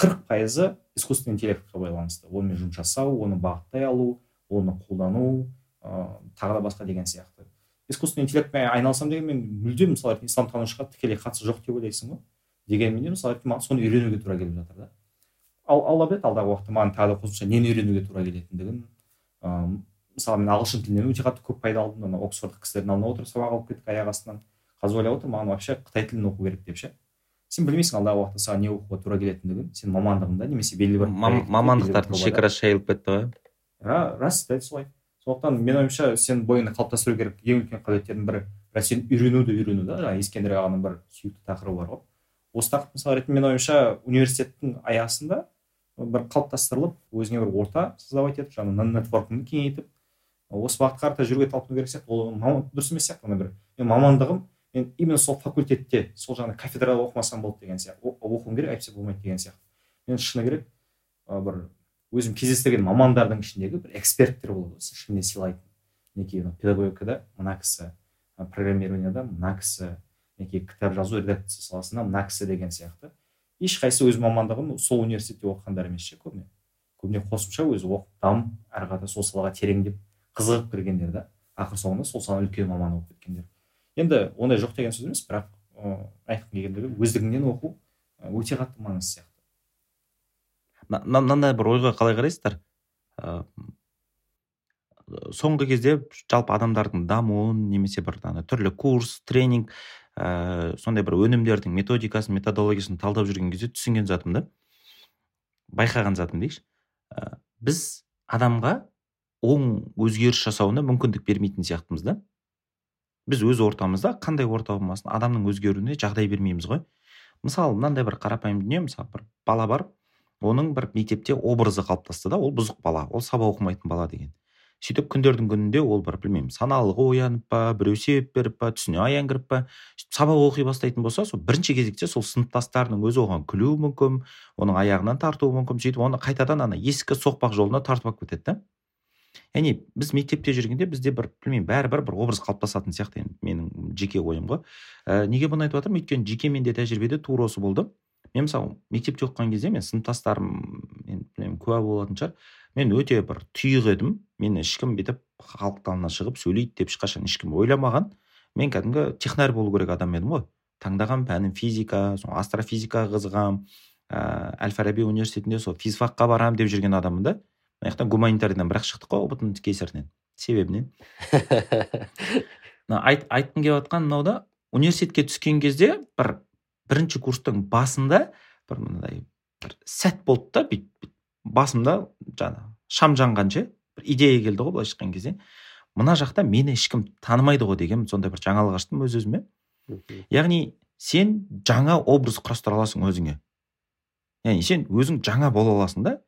қырық пайызы искусственный интеллектке байланысты. Онымен жұмыс жасау оны бағыттай алу оны қолдану ә, тағы да басқа деген сияқты. Искусственный интеллектпен айналысамын деген мен мүлдем мысалы исламтанушыға тікелей қатысы жоқ деп ойлайсың ғой. Дегенмен де мысалы маған соны үйренуге тура келіп жатыр да. Ал алла біледі алдағы уақытта маған тағы да қосымша нені үйренуге тура келетіндігін. Мысалы мен ағылшын тілінен өте қатты көп пайда алдым ана оксфорд кісілердің алдына отырып сабақ алып кеттік аяқ астынан. Қазір ойлап отырмын маған вообще қытай тілін оқу керек деп ше. Сен білмейсің алдағы уақытта саған не оқуға тура келетіндігін. Сен мамандығыңда немесе белгілі бір мамандықтардың шекарасы шайылып кетті ғой. Рас дәл солай. Сондықтан менің ойымша сен бойыңда қалыптастыру керек. Ең үлкен қабілеттердің бірі бірақ сен үйренуді үйрену да. Жаңағы ескендір ағаның бір сүйікті тақырыбы бар ғой. Осы тақырып мысалы ретінде менің ойымша университеттің аясында бір қалыптастырылып өзіңе бір орта создавать етіп жаңағы нетворкingді кеңейтіп осы бағытқа қарата жүруге талпыну керек сияқты. Ол дұрыс емес сияқты бір. Мен мамандығым мен именно сол факультетте сол жаңағы кафедрада оқымасам болды деген сияқты. Оқуым керек әйтпесе болмайды деген сияқты. Мен шыны керек бір өзім кездестірген мамандардың ішіндегі бір эксперттер болады ғой шынымен сыйлайтын. Мінекей педагогикада мына кісі программированияда мына кісі мінекей кітап жазу редакция саласында мына кісі деген сияқты. Ешқайсысы өз мамандығын сол университетте оқығандар емес ше көбіне. Көбіне қосымша өзі оқып дамып әрі қарата сол салаға тереңдеп қызығып кіргендер да ақыр соңында сол саланың үлкен маманы болып кеткендер. Енді ондай жоқ деген сөз емес бірақ ыыы айтқым келгендігі өздігіңнен оқу өте қатты маңызды сияқты. Мынандай бір ойға қалай қарайсыздар? Ыыы соңғы кезде жалпы адамдардың дамуын немесе бір ана түрлі курс тренинг ә, сондай бір өнімдердің методикасын методологиясын талдап жүрген кезде түсінген затым да байқаған затым дейікші біз адамға оң өзгеріс жасауына мүмкіндік бермейтін сияқтымыз да. Біз өз ортамызда қандай орта болмасын адамның өзгеруіне жағдай бермейміз ғой. Мысалы мынандай бір қарапайым дүние мысалы бір бала бар оның бір мектепте образы қалыптасты да ол бұзық бала ол сабақ оқымайтын бала деген. Сөйтіп күндердің күнінде ол бір білмеймін саналылығы оянып па біреу себеп беріп па түсіне аян кіріп па сабақ оқи бастайтын болса сол бірінші кезекте сол сыныптастарының өзі оған күлуі мүмкін оның аяғынан тартуы мүмкін сөйтіп оны қайтадан ана ескі соқпақ жолына тартып алып кетеді да. Яғни біз мектепте жүргенде бізде бір білмеймін бәрібір бір образ қалыптасатын сияқты енді менің жеке ойым ғой. Ә, неге бұны айтып жатырмын өйткені жеке менде тәжірибеде тура осы болды. Мен мысалы мектепте оқыған кезде мен сыныптастарым мен білмеймін куә болатын шығар. Мен өте бір тұйық едім. Мені ешкім бүйтіп халықтың алдына шығып сөйлейді деп ешқашан ешкім ойламаған. Мен кәдімгі технарь болу керек адам едім ғой. Таңдаған пәнім физика сол астрофизикаға қызығамын ә, әл фараби университетінде сол физфакқа барамын деп жүрген адаммын да. Мына жақтан гуманитарийдан бірақ шықтық қой ұбт кесірінен себебінен. Айт, айтқым келіп жатқан мынау да университетке түскен кезде бір бірінші курстың басында бір мынандай бір сәт болды да бүйтіп басымда жаңа шам жанғанша бір идея келді ғой былайша айтқан кезде. Мына жақта мені ешкім танымайды ғой деген сондай бір жаңалық аштым өз өзіме. Яғни сен жаңа образ құрастыра аласың өзіңе. Яғни сен өзің жаңа бола аласың да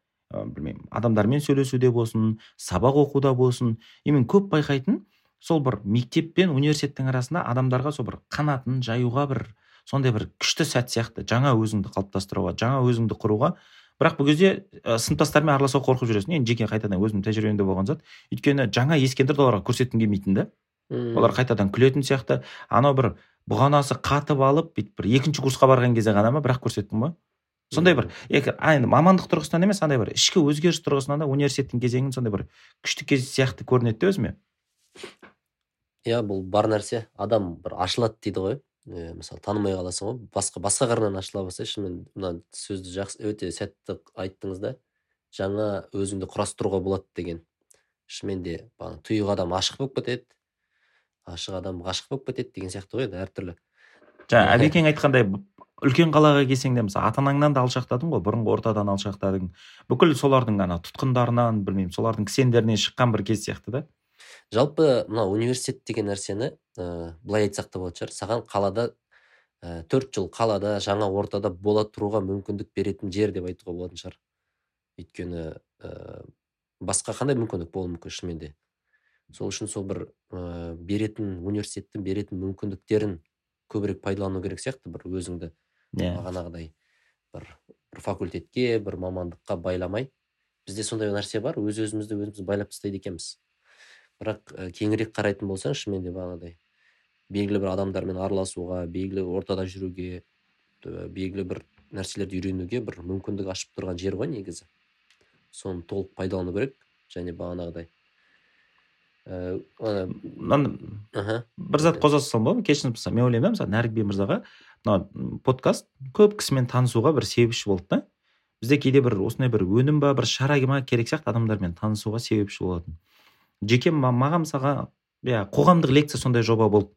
білмеймін адамдармен сөйлесуде болсын сабақ оқуда болсын и мен көп байқайтын сол бір мектеп пен университеттің арасында адамдарға сол бір қанатын жаюға бір сондай бір күшті сәт сияқты жаңа өзіңді қалыптастыруға жаңа өзіңді құруға. Бірақ бұл кезде ә, сыныптастармен араласуға қорқып жүресің. Енді жеке қайтадан өзімнің тәжірибемде болған зат. Өйткені жаңа ескендірді оларға көрсеткім келмейтін да олар қайтадан күлетін сияқты. Анау бір бұғанасы қатып алып бүйтіп бір екінші курсқа барған кезде ғана ма? Бірақ көрсеттім ғой. Сондай бір енді мамандық тұрғысынан емес андай бір ішкі өзгеріс тұрғысынан да университеттің кезеңі сондай бір күшті кез сияқты көрінеді де өзіме. Иә бұл бар нәрсе. Адам бір ашылады дейді ғой. Ә, мысалы танымай қаласың ғой. Басқа басқа қырынан ашыла бастайды шынымен мына сөзді жақсы өте сәтті айттыңыз да. Жаңа өзіңді құрастыруға болады деген. Шынымен де тұйық адам ашық болып кетеді. Ашық адам ғашық болып кетеді деген сияқты ғой енді әртүрлі. Жаңа әбекең айтқандай үлкен қалаға келсең де мысалы ата анаңнан да алшақтадың ғой бұрынғы ортадан алшақтадың. Бүкіл солардың ана тұтқындарынан білмеймін солардың кісендерінен шыққан бір кез сияқты да. Жалпы мына университет деген нәрсені ә, былай айтсақ та болатын шығар саған қалада төрт жыл қалада жаңа ортада бола тұруға мүмкіндік беретін жер деп айтуға болатын шығар. Өйткені ә, басқа қандай мүмкіндік болуы мүмкін шынымен де? Сол үшін сол бір ә, беретін университеттің беретін мүмкіндіктерін көбірек пайдалану керек сияқты бір өзіңді. Иә. бағанағыдай бір бір факультетке бір мамандыққа байламай. Бізде сондай нәрсе бар өз өзімізді өзіміз байлап тастайды екенбіз. Бірақ ә, кеңірек қарайтын болсаң шынымен де бағанағыдай белгілі бір адамдармен араласуға белгілі ортада жүруге белгілі бір нәрселерді үйренуге бір мүмкіндік ашып тұрған жер ғой негізі. Соны толық пайдалану керек және бағанағыдай мынаны бір зат қозғап салсам болады ма мен ойлаймын да мысалы нәрікбек мырзаға мына подкаст көп кісімен танысуға бір себепші болды да. Бізде кейде бір осындай бір өнім ба бір шара ма керек сияқты адамдармен танысуға себепші болатын. Жеке маған мысалға иә қоғамдық лекция сондай жоба болды.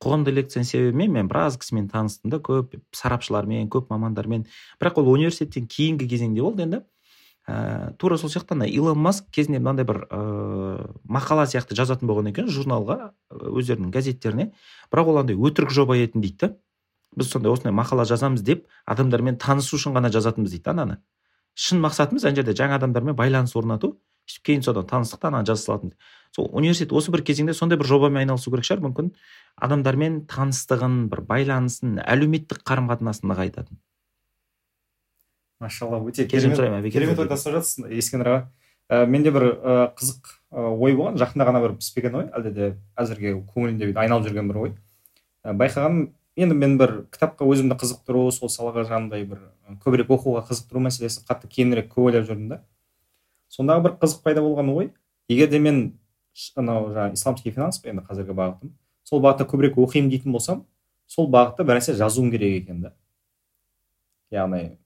Қоғамдық лекцияның себебімен мен біраз кісімен таныстым да көп сарапшылармен көп мамандармен. Бірақ ол университеттен кейінгі кезеңде болды енді. Ә, тура сол сияқты ана илон маск кезінде мынандай бір ә, мақала сияқты жазатын болған екен журналға өздерінің газеттеріне. Бірақ ол андай өтірік жоба етін дейді да. Біз сондай осындай мақала жазамыз деп адамдармен танысу үшін ғана жазатынбыз дейді ананы. Шын мақсатымыз ана жерде жаңа адамдармен байланыс орнату сөйтіп кейін содан таныстық та жаза салатын сол университет осы бір кезеңде сондай бір жобамен айналысу керек шығар. Мүмкін адамдармен таныстығын бір байланысын әлеуметтік қарым қатынасын нығайтатын. Машалла өте керемет керемет ой тастап жатсыз ескендір аға ә, менде бір ә, қызық ә, ой болған. Жақында ғана бір піспеген ой. Әлде де әзірге көңілімде айналып жүрген бір ой. Ә, байқағаным енді мен бір кітапқа өзімді қызықтыру сол салаға жаңағыдай бір көбірек оқуға қызықтыру мәселесі қатты кейінірек көп ойлап жүрдім да. Сондағы бір қызық пайда болған ой егер де мен анау жаңағы исламский финанс енді қазіргі бағытым сол бағытта көбірек оқимын дейтін болсам сол бағытта бір нәрсе жазуым керек екен да. Яғни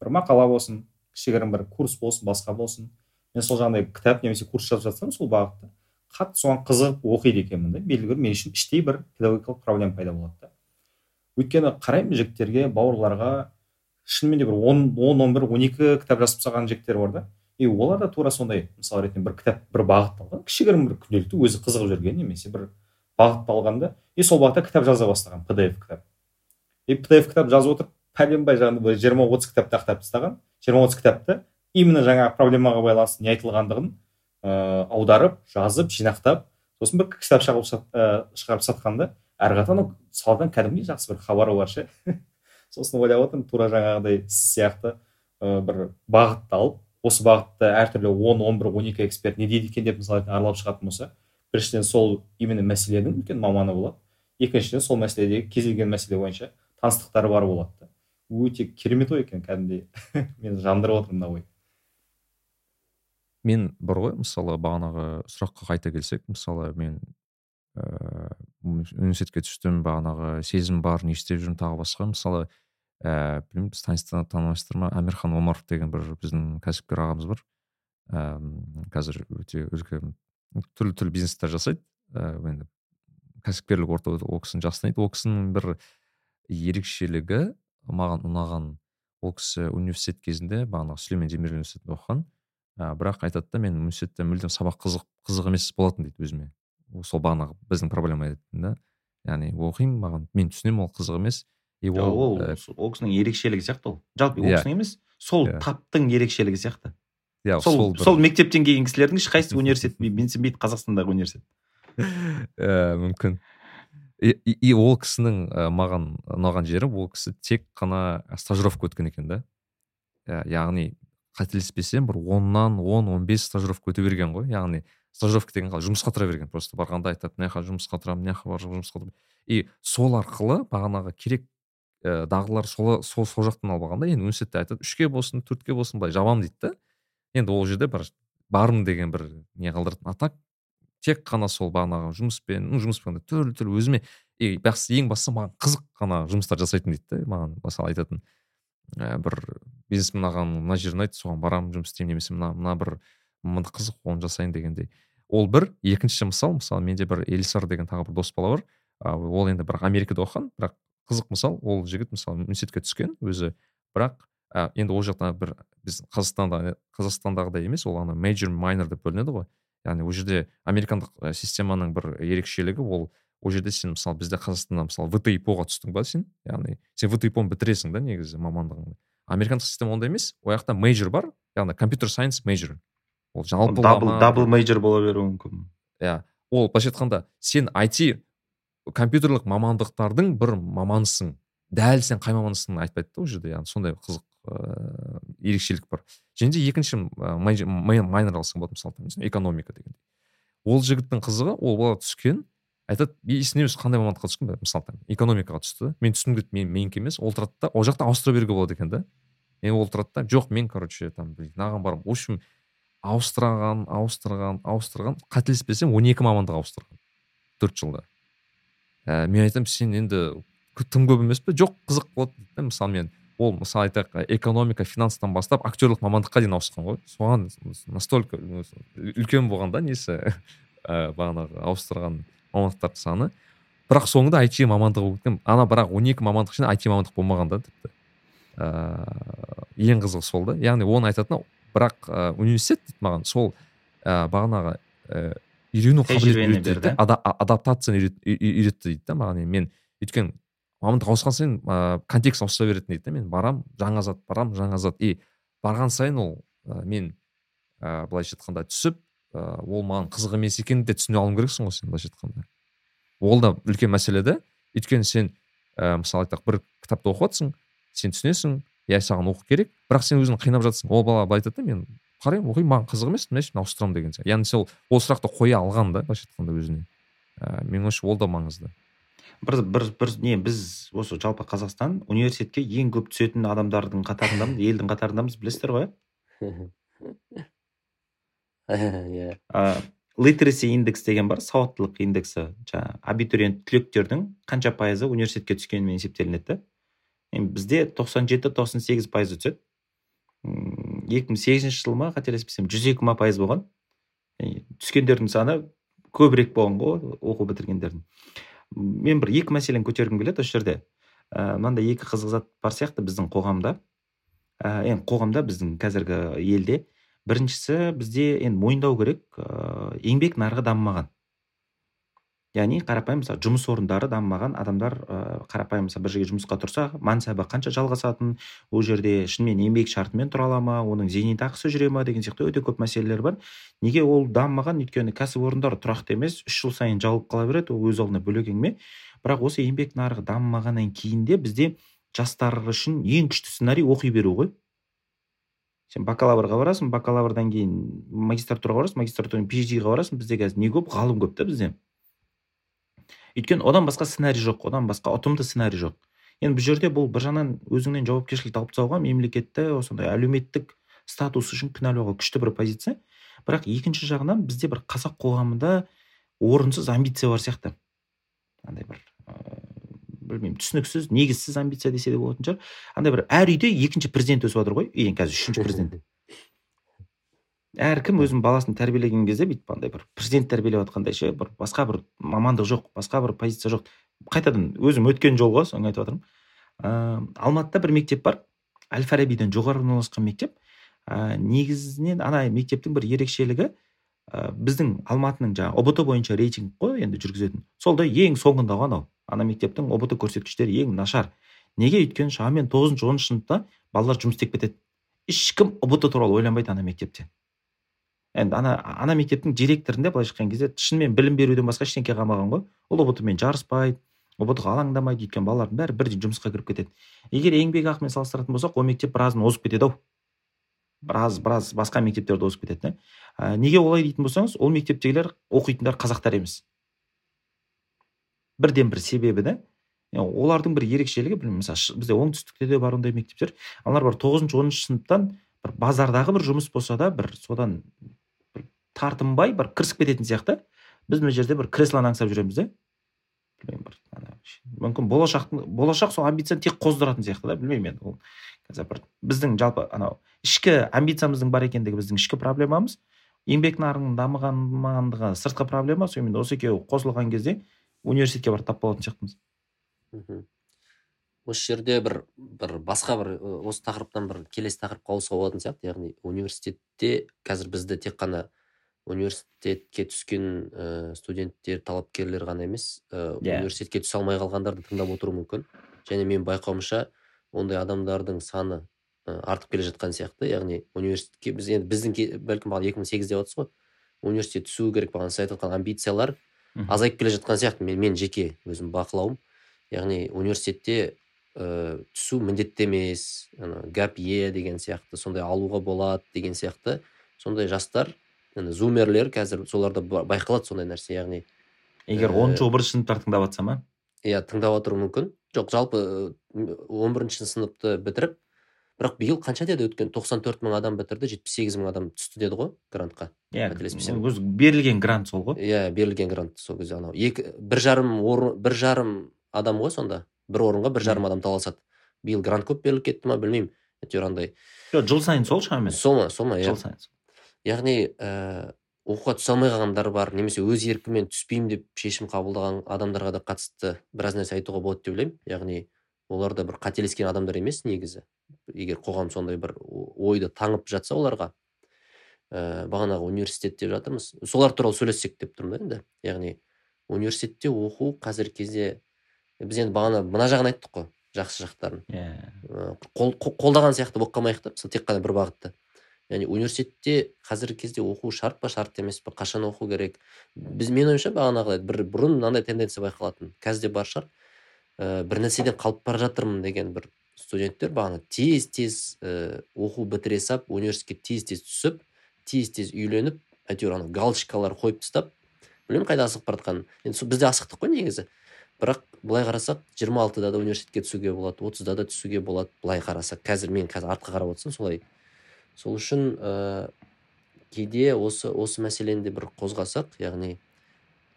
бір мақала болсын кішігірім бір курс болсын басқа болсын. Мен сол жаңағыдай кітап немесе курс жазып жатсам сол бағытта қатты соған қызығып оқиды екенмін да. Белгілі бір мен үшін іштей бір педагогикалық проблема пайда болады да. Өйткені қараймын жігіттерге бауырларға шынымен де бір он он он бір он екі кітап жазып тастаған жігіттер бар да. И олар да тура сондай мысалы ретінде бір кітап бір бағыт алған. Кішігірім бір күнделікті өзі қызығып жүрген немесе бір бағытты алған да. И сол бағытта кітап жаза бастаған pdf кітап. И pdf кітап жазып отырып пәленбай жаңағыдай жиырма отыз кітапты ақтап тастаған. Жиырма отыз кітапты именно жаңағы проблемаға байланысты не айтылғандығын ыыы аударып жазып жинақтап сосын бір кітап шығарып сатқан да. Әрі қарата анау саладан кәдімгідей жақсы бір хабары бар ше. Сосын ойлап отырмын тура жаңағыдай сіз сияқты ә, бір бағытты алып осы бағытта әртүрлі он он бір он екі эксперт не дейді екен деп мысалы аралап шығатын болса біріншіден сол именно мәселенің үлкен маманы болады. Екіншіден сол мәселедегі кез келген мәселе бойынша таныстықтары бар болады да. Өте керемет ой екен кәдімгідей. Мен жандырып отыр мына ой мен бар ғой мысалы бағанағы сұраққа қайта келсек мысалы мен ыыы университетке түстім бағанағы сезім бар не істеп жүрмін тағы басқа. Мысалы ііі білмеймін сіз танымайсыздар ма әмірхан омаров деген бір біздің кәсіпкер ағамыз бар. Ііі қазір өте үлкен түрлі түрлі бизнестер жасайды. Ііі енді кәсіпкерлік орта ол кісіні жақсы таниды ол кісінің бір ерекшелігі маған ұнаған ол кісі университет кезінде бағанағы сүлеймен демирел университетінде оқыған. Ә, бірақ айтады да мен университетте мүлдем сабақ қызық қызық емес болатын дейді өзіме. Сол бағанағы біздің проблема еді да. Яғни оқимын маған мен түсінемін ол қызық емес. И ол ол ол кісінің ерекшелігі сияқты ол. Жалпы ол иә. кісінің емес сол. Иә. таптың ерекшелігі сияқты. Иә сол сол мектептен келген кісілердің ешқайсысы университет менсінбейді қазақстандағы университет. Иә мүмкін. И ол кісінің маған ұнаған жері ол кісі тек қана стажировка өткен екен да. Яғни қателеспесем бір оннан он он бес стажировка өте берген ғой. Яғни стажировка деген қалай жұмысқа тұра берген просто барғанда айтады мына жаққа жұмысқа тұрамын мына жаққа барып жұмысқа тұрамын и сол арқылы бағанағы керек ә, дағдылар сол, сол сол жақтан алып алған да енді университетте айтады үшке болсын төртке болсын былай жабамын дейді да енді ол жерде бір бармын деген бір не қалдыратын а так тек қана сол бағанағы жұмыспен ну жұмыспен түрлі түрлі өзіме и бастысы ең бастысы маған қызық қана жұмыстар жасайтын дейді да маған мысалы айтатын ә, бір бизнесмен ағам мына жер ұнайды соған барамын жұмыс істеймін немесе мына мына бір мынандай қызық оны жасайын дегендей. Ол бір екінші мысал мысалы менде бір элисар деген тағы бір дос бала бар. Ол енді бірақ америкада оқыған бірақ қызық мысал ол жігіт мысалы университетке түскен өзі бірақ ә, енді ол жақта бір біз қазақстанда қазақстандағыдай емес ол ана мейджор майнер деп бөлінеді ғой. Яғни ол жерде американдық системаның бір ерекшелігі ол ол жерде сен мысалы бізде қазақстанда мысалы втипо түстің ба сен? Яғни сен втипо бітіресің да негізі мамандығыңды. Американдық система ондай емес. Ол жақта мейджор бар яғни компьютер сайенс мейджор ол жалпы дабл дабл мейджор бола беруі мүмкін. Иә ол былайша айтқанда сен IT компьютерлік мамандықтардың бір маманысың. Дәл сен қай мамандысың айтпайды да ол жерде яғни сондай қызық ыыы ерекшелік бар. Және де екінші майнер алсаң болады мысалы экономика деген ол жігіттің қызығы ол бала түскен айтады есіне емес қандай мамандыққа түскен мысалы там экономикаға түсті. Мен түстім дейді мен менікі емес. Ол тұрады да ол жақта ауыстыра беруге болады екен да. И ол тұрады да жоқ мен короче там мынаған барамын в общем ауыстырған ауыстырған ауыстырған. Қателеспесем он екі мамандық ауыстырған. Төрт жылда. Ә, мен айтамын сен енді тым көп емес пе? Жоқ қызық болады дейді мысалы мен ол мысалы айтайық экономика финанстан бастап актерлік мамандыққа дейін ауысқан ғой. Соған настолько үлкен болған да несі? Ә, бағанағы ауыстырған мамандықтардың саны. Бірақ соңында айти мамандығы өткен ана бірақ он екі мамандық ішінде айти мамандық болмаған да тіпті ыыы ең қызығы сол да. Яғни оны айтатыны бірақ ә, университет дейді маған сол ә, бағанағы ә, үйрену қабілетін үйретті адаптацияны үйретті дейді да маған мен өйткені мамандық ауысқан сайын ә, контекст ауыса беретін дейді да мен барам жаңа зат барам жаңа зат. И барған сайын ол ә, мен ә, былайша айтқанда түсіп ә, ол маған қызық емес екенін де түсіне алуым керексің ғой сен былайша айтқанда. Ол да үлкен мәселе да өйткені сен ә, мысалы айтайық бір кітапты оқып жатрсың сен түсінесің иә саған оқу керек. бірақ сен өзің қинап жатрсың ол бала былай айтады да мен қараймын оқимын маған қызық емес мына мен ауыстырамын деген сияқты. Яғни сол ол сұрақты қоя алған да былайша айтқанда өзіне ііі менің ойымша ол да маңызды. Бір бір бір не біз осы жалпы қазақстан университетке ең көп түсетін адамдардың қатарындамыз елдің қатарындамыз білесіздер ғой? Иә. Литераси индекс деген бар сауаттылық индексі. Жаңағы абитуриент түлектердің қанша пайызы университетке түскенімен есептелінеді да. Енді бізде 97-98 пайызы түседі. Екі мың сегізінші жыл ма қателеспесем жүз екі ма пайыз болған. Түскендердің саны көбірек болған ғой оқу бітіргендердің. Мен бір екі мәселені көтергім келеді осы жерде. Ә, мынандай екі қызық зат бар сияқты біздің қоғамда. Ә, енді қоғамда біздің қазіргі елде біріншісі бізде енді мойындау керек ә, еңбек нарығы дамымаған. Яғни қарапайым мысалы жұмыс орындары дамымаған адамдар ә, қарапайым мысалы бір жерге жұмысқа тұрса мансабы қанша жалғасатын ол жерде шынымен еңбек шартымен тұра ала ма оның зейнетақысы жүре ма деген сияқты өте көп мәселелер бар. Неге ол дамымаған? Өйткені кәсіпорындар тұрақты емес үш жыл сайын жабылып қала береді ол өз алдына бөлек әңгіме бірақ осы еңбек нарығы дамымағаннан кейін де бізде жастар үшін ең күшті сценарий оқи беру ғой. Сен бакалаврға барасың бакалаврдан кейін магистратураға барасың магистратурадан phd ға барасың бізде қазір не көп ғалым көп та бізде. Өйткені одан басқа сценарий жоқ одан басқа ұтымды сценарий жоқ. Енді бұл жерде бұл бір жағынан өзіңнен жауапкершілік алып тастауға мемлекетті осындай әлеуметтік статус үшін кінәлауға күшті бір позиция. Бірақ екінші жағынан бізде бір қазақ қоғамында орынсыз амбиция бар сияқты. Андай бір ыыы білмеймін түсініксіз негізсіз амбиция десе де болатын шығар. Андай бір әр үйде екінші президент өсіп жатыр ғой. Енді қазір үшінші президент. Әркім өзінің баласын тәрбиелеген кезде бүйтіп андай бір президент тәрбиелеп жатқандай ше бір басқа бір мамандық жоқ басқа бір позиция жоқ. Қайтадан өзім өткен жол ғой соны айтып жатырмын ыыы алматыда бір мектеп бар. Әл фарабиден жоғары орналасқан мектеп. Ә, негізінен ана мектептің бір ерекшелігі ә, біздің алматының жаңағы ұбт бойынша рейтинг қой енді жүргізетін. Солда ең соңында ғой анау ана мектептің ұбт көрсеткіштері ең нашар. Неге? Өйткені шамамен тоғызыншы оныншы сыныпта балалар жұмыс істеп кетеді. Ешкім ұбт туралы ойланбайды ана мектепте. Енді ана ана мектептің директорында былайша айтқан кезде шынымен білім беруден басқа ештеңе қалмаған ғой. Ол ұбт мен жарыспайды ұбт ға алаңдамайды өйткені балалардың бәрі бірден жұмысқа кіріп кетеді. Егер еңбекақымен салыстыратын болсақ ол мектеп біразын озып кетеді ау. Біраз біраз басқа мектептерді озып кетеді да. Неге олай дейтін болсаңыз ол мектептегілер оқитындар қазақтар емес. Бірден бір себебі да олардың бір ерекшелігі білмеймін мысалы бізде оңтүстікте де бар ондай мектептер. Аналар бір тоғызыншы оныншы сыныптан бір базардағы бір жұмыс болса да бір содан тартынбай бір кірісіп кететін сияқты. Біз мына жерде бір креслоны аңсап жүреміз да білмеймін бір мүмкін болашақтың болашақ сол амбицияны тек қоздыратын сияқты да білмеймін енді ол. Қазір бір біздің жалпы анау ішкі амбициямыздың бар екендігі біздің ішкі проблемамыз. Еңбек нарығының дамығандығы сыртқы проблема сонымен осы екеуі қосылған кезде университетке барып тап болатын сияқтымыз. Мхм. Осы жерде бір бір басқа бір осы тақырыптан бір келесі тақырыпқа ауысуға болатын сияқты яғни университетте қазір бізді тек қана университетке түскен ә, студенттер талапкерлер ғана емес ә, yeah. университетке түсе алмай қалғандарды тыңдап отыру мүмкін. Және мен байқауымша ондай адамдардың саны ә, артып келе жатқан сияқты. Яғни университетке біз енді біздің бәлкім бағана екі мың сегіз деп ғой. Университет түсу керек бағана сіз айтып жатқан амбициялар азайып келе жатқан сияқты. Мен, мен жеке өзім бақылауым. Яғни университетте ә, түсу міндетті емес ана гап е деген сияқты сондай алуға болады деген сияқты. Сондай жастар зумерлер қазір соларда байқалады сондай нәрсе яғни егер оныншы он бірінші сыныптар тыңдап жатса ма? иә тыңдап отыруы мүмкін. Жоқ жалпы он бірінші сыныпты бітіріп бірақ биыл қанша деді өткен тоқсан төрт мың адам бітірді жетпіс сегіз мың адам түсті деді ғой грантқа. Иә өзі берілген грант сол ғой. Иә берілген грант сол кезде анау. Екі бір жарым бір жарым адам ғой сонда. Бір орынға бір жарым адам таласады. Биыл грант көп беріліп кетті ма білмеймін. әйтеуір андай. Жоқ жыл сайын сол шамамен сол ма сол ма иә. Жыл сайын яғни ә, оқуға түсе алмай қалғандар бар немесе өз еркімен түспеймін деп шешім қабылдаған адамдарға да қатысты біраз нәрсе айтуға болады деп ойлаймын. Яғни олар да бір қателескен адамдар емес негізі. Егер қоғам сондай бір ойды таңып жатса оларға ә, бағанағы университет деп жатырмыз. Солар туралы сөйлессек деп тұрмын да енді. Яғни университетте оқу қазіргі кезде біз енді бағана мына жағын айттық қой жақсы жақтарын. Иә. Қол, қолдаған сияқты болып қалмайық та мысалы тек қана бір бағытты яғни университетте қазіргі кезде оқу шарт па шарт емес па қашан оқу керек? Біз менің ойымша бағанағыдай бір бұрын мынандай тенденция байқалатын. Қазір де бар шығар ә, бір нәрседен қалып бара жатырмын деген бір студенттер бағана тез тез ә, оқу бітіре сап университетке тез тез түсіп тез тез үйленіп әйтеуір ана галочкалар қойып тастап білмеймін қайда асығып бара жатқанын. Енді біз де асықтық қой негізі. Бірақ былай қарасақ жиырма алтыда да университетке түсуге болады отызда да түсуге болады былай қарасақ. Қазір мен қазір артқа қарап отырсам солай сол үшін ә, кейде осы осы мәселені де бір қозғасақ яғни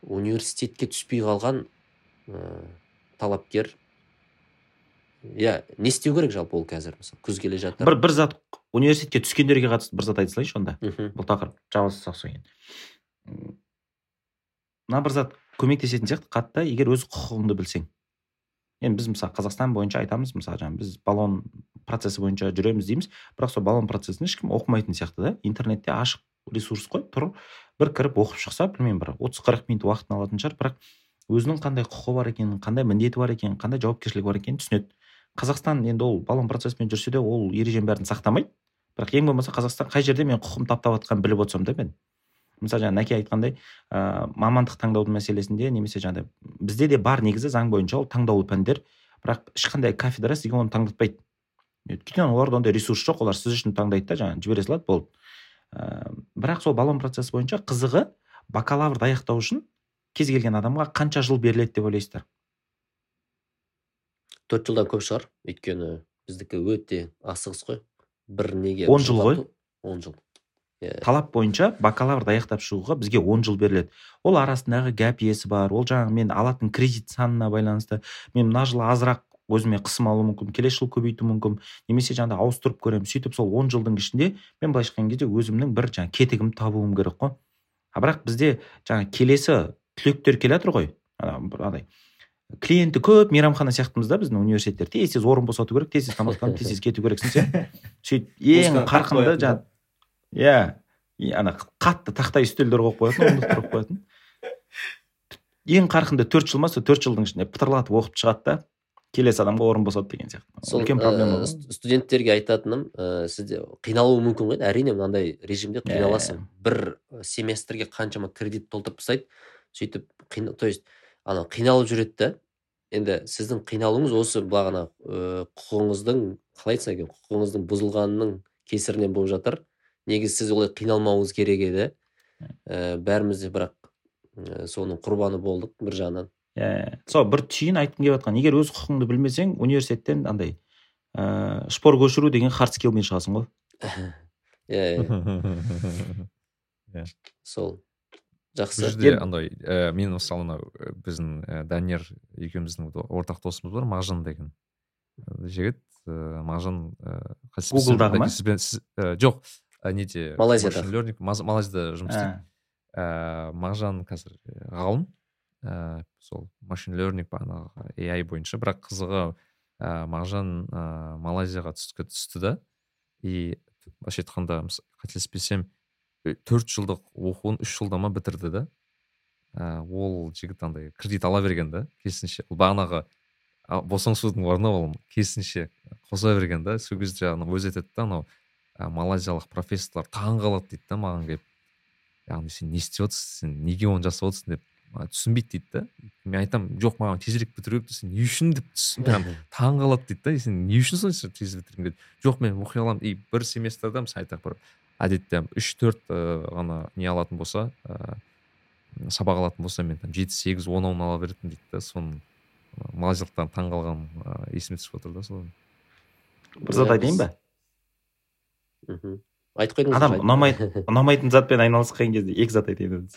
университетке түспей қалған ә, талапкер иә не істеу керек жалпы ол қазір мысалы күз келе жатыр. Бір бір зат университетке түскендерге қатысты бір зат айта салайыншы онда бұл тақырып жалғастырсақ содан кейін мына бір зат көмектесетін сияқты қатты егер өз құқығыңды білсең. Енді біз мысалы қазақстан бойынша айтамыз мысалы жаңағы біз баллон процесі бойынша жүреміз дейміз. Бірақ сол баллон процесін ешкім оқымайтын сияқты да. Интернетте ашық ресурс қой тұр бір кіріп оқып шықса білмеймін бір отыз қырық минут уақытын алатын шығар. Бірақ өзінің қандай құқы бар екенін қандай міндеті бар екенін қандай жауапкершілігі бар екенін түсінеді. Қазақстан енді ол баллон процесімен жүрсе де ол ереженің бәрін сақтамайды. Бірақ ең болмаса қазақстан қай жерде мен құқығымды таптап жатқанын біліп отырсам да мен. Мысалы жаңа нәке айтқандай ә, мамандық таңдаудың мәселесінде немесе жаңағыдай бізде де бар негізі заң бойынша ол таңдаулы пәндер. Бірақ ешқандай кафедра сізге оны таңдатпайды. Өйткені оларда ондай ресурс жоқ олар сіз үшін таңдайды да жаңағы жібере салады болды. Ә, бірақ сол баллон процесі бойынша қызығы бакалаврды аяқтау үшін кез келген адамға қанша жыл беріледі деп ойлайсыздар? Төрт жылдан көп шығар. Өйткені біздікі өте асығыс қой. Бір неге? Он жыл ғой? Он жыл. Талап бойынша бакалаврды аяқтап шығуға бізге он жыл беріледі. Ол арасындағы гәп иесі бар ол жаңағы мен алатын кредит санына байланысты мен мына жылы азырақ өзіме қысым алуым мүмкін келесі жылы көбейтуім мүмкін немесе жаңағыдай ауыстырып көремін сөйтіп сол он жылдың ішінде мен былайша айтқан кезде өзімнің бір жаңағы кетігімді табуым керек қой. А бірақ бізде жаңағы келесі түлектер келе жатыр ғой андай клиенті көп мейрамхана сияқтымыз да біздің университеттер тез тез орын босату керек тез тез тамақтанып тез тез кету керексің сен сөйтіп ең қарқынды жаңағы иә. Ана қатты тақтай үстелдер қойып қоятын орындықтар қойып қоятын. Ең қарқынды төрт жыл ма сол төрт жылдың ішінде пытырлатып оқып шығады да. Келесі адамға орын босады деген сияқты. Сол үлкен проблема студенттерге айтатыным ә, сізде қиналуы мүмкін ғой әрине мынандай режимде қиналасың. Бір семестрге қаншама кредит толтырып тастайды. Сөйтіп то есть ана қиналып жүреді да. Енді сіздің қиналуыңыз осы бағана ә, құқығыңыздың қалай айтсам екен құқығыңыздың бұзылғанының кесірінен болып жатыр. Негізі сіз олай қиналмауыңыз керек еді. Ә, бәріміз де бірақ ә, соның құрбаны болдық бір жағынан. Иә сол бір түйін айтқым келіп жатқан. Егер өз құқығыңды білмесең университеттен андай ыыы шпор көшіру деген хард скиллмен шығасың ғой. Иә иә сол. Жақсы. Бұл жерде андай ә, мен мысалы мынау біздің ә, данияр екеуміздің ортақ досымыз бар мағжан деген. Жігіт ыыы мағжан ыыы гуглдағы ма? сіз жоқ неде малайзияда. малайзияда жұмыс істейді. Ыыы мағжан қазір ғалым. Ә, сол машин learning бағанағы ai бойынша. Бірақ қызығы ә, мағжан ә, малайзияға түске түсті да. И былайша айтқанда қателеспесем төрт жылдық оқуын үш жылда ма бітірді да. Ә, ол жігіт андай кредит ала берген да керісінше. Бағанағы босаңсудың орнына ол керісінше қоса берген да. Сол кезде жаңағы өзі айтады да анау малайзиялық профессорлар таң қалады дейді да маған келіп. Яғни сен не істеп отырсың сен неге оны жасап отырсың деп түсінбейді дейді да. Мен айтамын жоқ маған тезірек бітіру керек десем не үшін? деп прям таң қалады дейді да сен не үшін сонша тез бітіргің келеді? Жоқ мен оқи аламын и бір семестрда мысалы айтайық бір әдетте үш төрт ғана не алатын болса ыыы сабақ алатын болса мен там жеті сегіз он он ала беретінмін дейді да. Соны малайзиялықтардың таң қалғаным есіме түсіп отыр да сол бір зат айтайын ба? Мхм. Айтып қойдыңыз адам ұнамайтын ұнамайтын затпен айналысқан кезде екі зат айтайын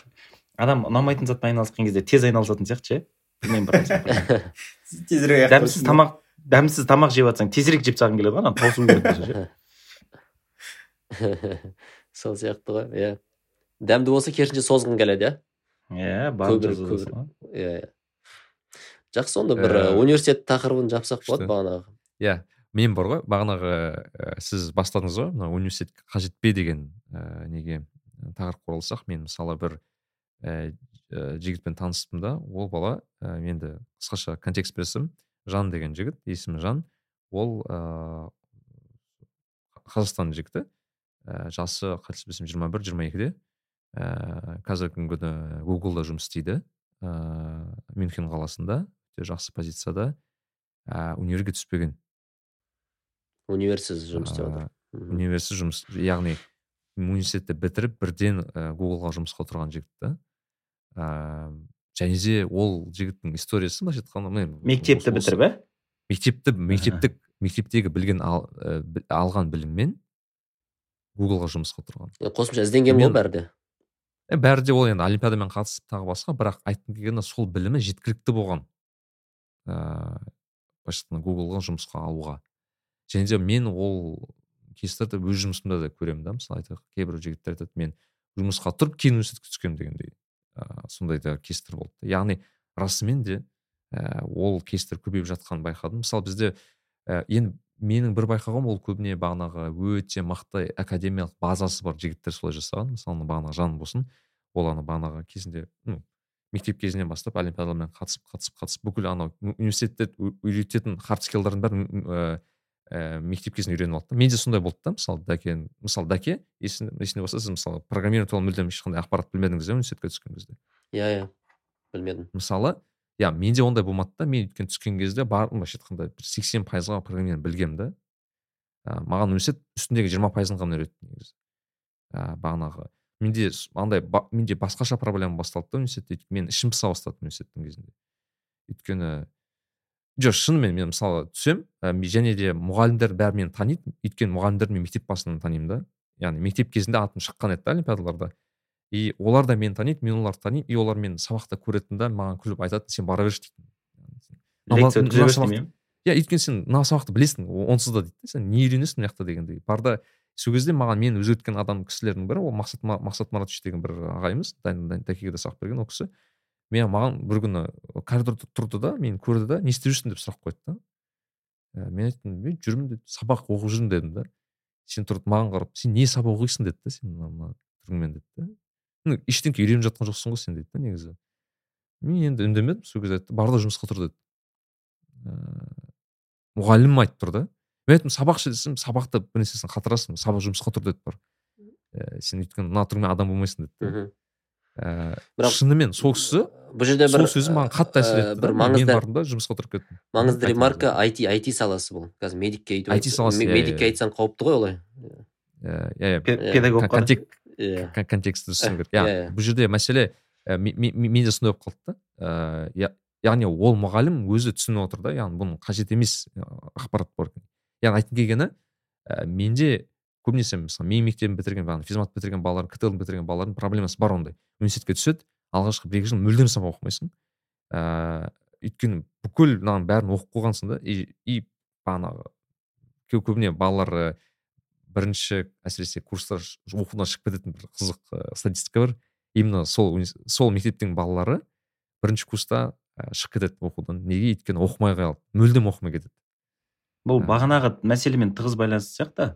адам ұнамайтын затпен айналысқан кезде тез айналысатын сияқты ше? Білмеймін бір тезірек дәмсіз тамақ дәмсіз тамақ жеп жатсаң тезірек жеп тастағың келеді ғой ана болса ше. Сол сияқты ғой иә. Дәмді болса керісінше созғың келеді иә? Иә иә иә. Жақсы онда бір университет тақырыбын жапсақ болады бағанағы. Иә. Мен бар ғой бағанағы сіз бастадыңыз ғой мына университет қажет пе деген ә, неге тақырыпқа оралсақ мен мысалы бір ә, жігітпен таныспын да ол бала ә, енді қысқаша контекст берсем жан деген жігіт есімі жан. Ол ыыы қазақстан жігіті ә, жасы қателеспесем жиырма бір жиырма екіде. Ііі қазіргі күні гуглда жұмыс істейді ыыы мюнхен қаласында өте жақсы позицияда ә, универге түспеген. Универсіз жұмыс істеп жатыр универсіз жұмыс яғни университетті бітіріп бірден ә, гуглға жұмысқа тұрған жігіт та. Ыыы және де ол жігіттің историясы былайша айтқанда мектепті бітіріп иә мектепті мектептік мектептегі білген ал, ә, алған біліммен гуглға жұмысқа тұрған қосымша ізденген ғой бәрі де? Бәрі де ол енді олимпиадамен қатысып тағы басқа бірақ айтқым келгені сол білімі жеткілікті болған ыыы былайша айтқанда гуглға жұмысқа алуға. Және де мен ол кейстерді өз жұмысымда да көремін да мысалы айтайық кейбір жігіттер айтады мен жұмысқа тұрып кейін университетке түскенмін дегендей ыыы сондай да кейстер болды. Яғни расымен де ә, ол кейстер көбейіп жатқанын байқадым. Мысалы бізде ә, енді менің бір байқағаным ол көбіне бағанағы өте мықты академиялық базасы бар жігіттер солай жасаған. Мысалы бағанағы жан болсын ол ана бағанағы кезінде ну мектеп кезінен бастап олимпиадалармен қатысып қатысып қатысып бүкіл анау университетте үйрететін хард скиллдардың бәрін ә, ә, мектеп кезінде үйреніп алды да. Менде сондай болды да мысалы дәке мысалы дәке есіңде болса сіз мысалы программирование туралы мүлдем ешқандай ақпарат білмедіңіз иә университетке түскен кезде? Иә иә білмедім. Мысалы иә менде ондай болмады да. Мен өйткені түскен кезде бар былайша айтқанда бір сексен пайызға программирование білгенмін да. Ә, маған университет үстіндегі жиырма пайызын ғана үйретті негізі. Ә, бағанағы. Менде андай ба, менде басқаша проблема басталды да университетте. Мен ішім пыса бастады университеттің кезінде. Өйткені жоқ шынымен мен мысалы түсем ә, және де мұғалімдер бәрі мені таниды. Өйткені мұғалімдерді мен мектеп басынан танимын да. Яғни мектеп кезінде атым шыққан еді да олимпиадаларда. И олар да мені таниды мен оларды танимын. И олар мені сабақта көретін да маған күліп айтады сен бара берші дейтін. Иә өйткені сен мына сабақты білесің онсыз да дейді сен не үйренесің мына жақта дегендей. Барда сол кезде маған мені өзгерткен адам кісілердің бірі ол мақсат мақсат маратович деген бір ағайымыз дәкеге де сабақ берген ол кісі. Мен маған бір күні коридорда тұрды да мені көрді да не істеп жүрсің деп сұрақ қойды да. Ә, мен айттым мен жүрмін деді сабақ оқып жүрмін дедім да. Сен тұрып маған қарап сен не сабақ оқисың? деді да сен мына түріңмен деді да. Ну ештеңке үйреніп жатқан жоқсың ғой сен дейді да негізі. Мен енді үндемедім сол кезде айтты бар да жұмысқа тұр деді. Ыыы мұғалімім айтып тұр да мен айттым сабақшы десем сабақта бір нәрсесін қатырасың сабақ жұмысқа тұр деді бар. Ә, сен өйткені мына түріңмен адам болмайсың деді да. Бірақ шынымен сол кісі бұл жерде бір сол сөзі маған қатты әсер етті бір маңызды мен бардым да жұмысқа тұрып кеттім. маңызды ремарка IT IT саласы бұл. Қазір медикке айтып IT саласы медикке айтсаң қауіпті ғой олай. Иә иә. Педагог иә контекстті түсіну керек. Иә бұл жерде мәселе менде сондай болып қалды да. Яғни ол мұғалім өзі түсініп отыр да. Яғни бұның қажет емес ақпарат бар яғни айтқым келгені менде көбінесе мысалы менің мектебімді бітірген бағана физмат бітірген балалар ктл бітірген балалардың проблемасы бар ондай. Университетке түседі алғашқы бір екі жыл мүлдем сабақ оқымайсың. Ыыы өйткені бүкіл мынаның бәрін оқып қойғансың да и, и бағанағы көбіне балалар бірінші әсіресе курстар оқудан шығып кететін бір қызық статистика бар. Именно сол сол мектептің балалары бірінші курста шығып кетеді оқудан. Неге? Өйткені оқымай қалады мүлдем оқымай кетеді. Бұл бағанағы мәселемен тығыз байланысты сияқты.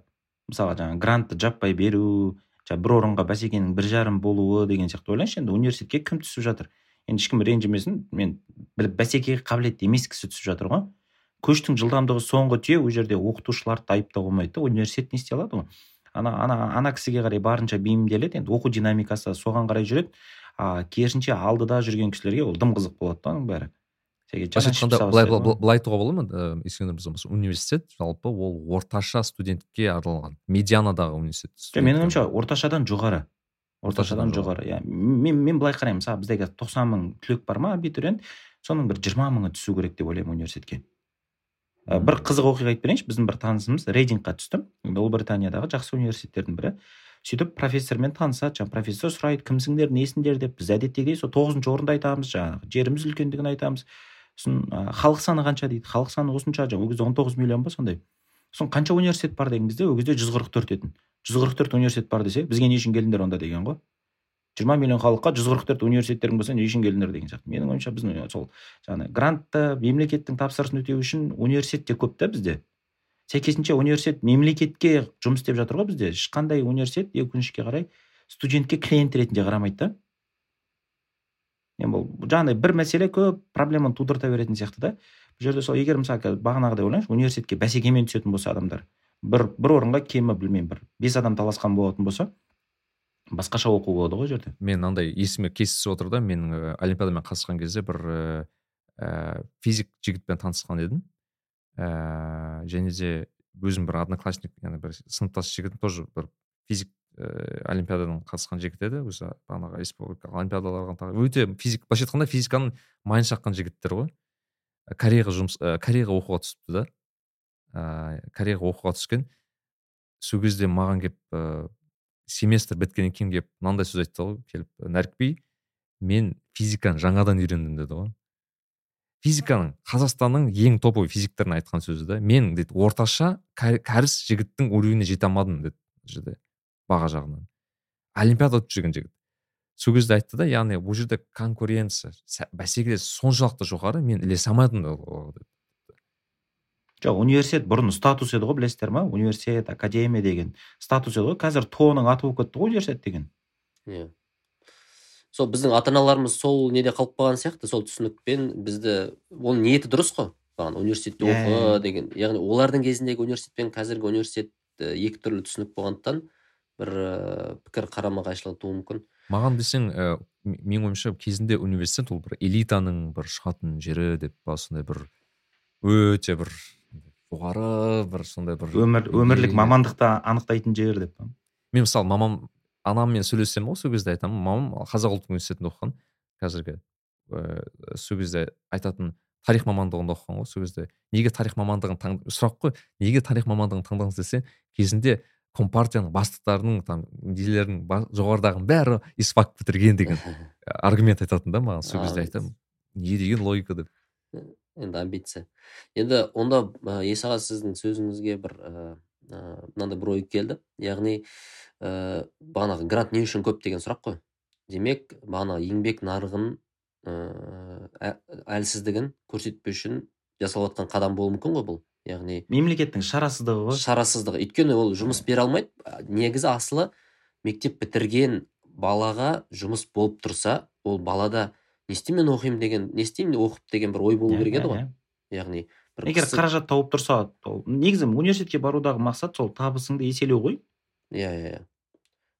Мысалға жаңағы грантты жаппай беру бір орынға бәсекенің бір жарым болуы деген сияқты ойлаңызшы енді университетке кім түсіп жатыр? Енді ешкім ренжімесін. Мен бәсекеге қабілетті емес кісі түсіп жатыр ғой. Көштің жылдамдығы соңғы түйе ол жерде оқытушыларды айыптауға болмайды да университет не істей алады ғой? Ана ана ана кісіге қарай барынша бейімделеді. Енді оқу динамикасы соған қарай жүреді. А керісінше алдыда жүрген кісілерге ол дым қызық болады да оның бәрі. Айтқанда былай былай айтуға бола ма ескендір мырза университет жалпы ол орташа студентке арналған медианадағы университет менің ойымша орташадан жоғары орташадан жоғары. иә мен мен былай қараймын мысалы бізде қазір тоқсан мың түлек бар ма абитуриент соның бір жиырма мыңы түсу керек деп ойлаймын университетке. Бір қызық оқиға айтып берейінші біздің бір танысымыз рейдингқа түсті. Ұлыбританиядағы жақсы университеттердің бірі. Сөйтіп профессормен танысады жаңағы профессор сұрайды кімсіңдер несіңдер? деп біз әдеттегідей сол тоғызыншы орынды айтамыз жаңағы жеріміз үлкендігін айтамыз. Сосын халық саны қанша дейді? Халық саны осынша жаңағы ол кезде он тоғыз миллион ба сондай? Сосын қанша университет бар деген кезде ол кезде жүз қырық төрт етін. Жүз қырық төрт университет бар десе бізге не үшін келдіңдер онда деген ғой? Жиырма миллион халыққа жүз қырық төрт университеттерің болса не үшін келдіңдер деген сияқты. Менің ойымша біз сол жаңағы грантты мемлекеттің тапсырысын өтеу үшін университет те көп та бізде. Сәйкесінше университет мемлекетке жұмыс істеп жатыр ғой бізде. Ешқандай университет өкінішке қарай студентке клиент ретінде қарамайды да. Енді бұл жаңағыдай бір мәселе көп проблеманы тудырта беретін сияқты да. Бұл жерде сол егер мысалы бағанағыдай ойлаңызшы университетке бәсекемен түсетін болса адамдар бір бір орынға кемі білмеймін бір бес адам таласқан болатын болса басқаша оқу болады ғой жерде. Мен андай есіме кездесіп отыр да менің ә, олимпиадамен қатысқан кезде бір ә, физик жігітпен танысқан едім. Ә, және де өзім бір одноклассник яғни бір сыныптас жігітім тоже бір физик ә, олимпиададан қатысқан жігіт еді. Өзі бағанағы республикалық олимпиадаларға өте физик былайша айтқанда физиканың майын шаққан жігіттер ғой. Кореяға жұмыс ә, кореяға оқуға түсіпті да. Ә, кореяға оқуға түскен. Сол кезде маған келіп семестр біткеннен кейін келіп мынандай сөз айтты ғой. Келіп нәрікби мен физиканы жаңадан үйрендім деді ғой. Физиканың қазақстанның ең топовый физиктерін айтқан сөзі да мен дейді орташа кәріс жігіттің уровеніне жете алмадым деді жерде. Баға жағынан. Олимпиада ұтып жүрген жігіт. Сол кезде айтты да яғни бұл жерде конкуренция бәсекелес соншалықты жоғары мен ілесе алмадым жоқ университет бұрын статус еді ғой білесіздер ма? Университет академия деген статус еді ғой. Қазір то ның аты болып кетті ғой университет деген. Иә. Сол біздің ата аналарымыз сол неде қалып қалған сияқты сол түсінікпен бізді оның ниеті дұрыс қой. Бағана университетте иә, оқы иә, иә. деген яғни олардың кезіндегі университет пен қазіргі университет екі түрлі түсінік болғандықтан бір ә, пікір қарама қайшылығы тууы мүмкін. Маған десең ә, менің ойымша кезінде университет ол бір элитаның бір шығатын жері деп па сондай бір өте бір жоғары бір сондай бір өмір өмірлік мамандықты анықтайтын жер деп мен мысалы мамам анаммен сөйлессем ғой сол кезде айтамын. Мамам қазақ ұлттық университетінде оқыған қазіргі ыыы сол кезде айтатын тарих мамандығында оқыған ғой сол кезде. Неге тарих мамандығын таң сұрақ қой. Неге тарих мамандығын таңдадыңыз десе кезінде компартияның бастықтарының там нелерінің жоғарыдағының бәрі исфак бітірген деген аргумент айтатын да маған сол кезде айтамын. Не деген логика деп. Енді амбиция. Енді онда есаға сіздің сөзіңізге бір ыыы мынандай бір ой келді. Яғни ә, бағанағы грант не үшін көп деген сұрақ қой. Демек бағанағы еңбек нарығын ыыы әлсіздігін көрсетпеу үшін жасалып жатқан қадам болуы мүмкін ғой бұл? Яғни мемлекеттің шарасыздығы ғой. шарасыздығы. Өйткені ол жұмыс бере алмайды. Негізі асылы мектеп бітірген балаға жұмыс болып тұрса ол балада не істеймін мен оқимын деген не істеймін оқып деген бір ой болу иә, керек еді ғой. иә, иә. яғни егер қаражат тауып тұрса ол негізі университетке барудағы мақсат сол табысыңды еселеу ғой. Иә иә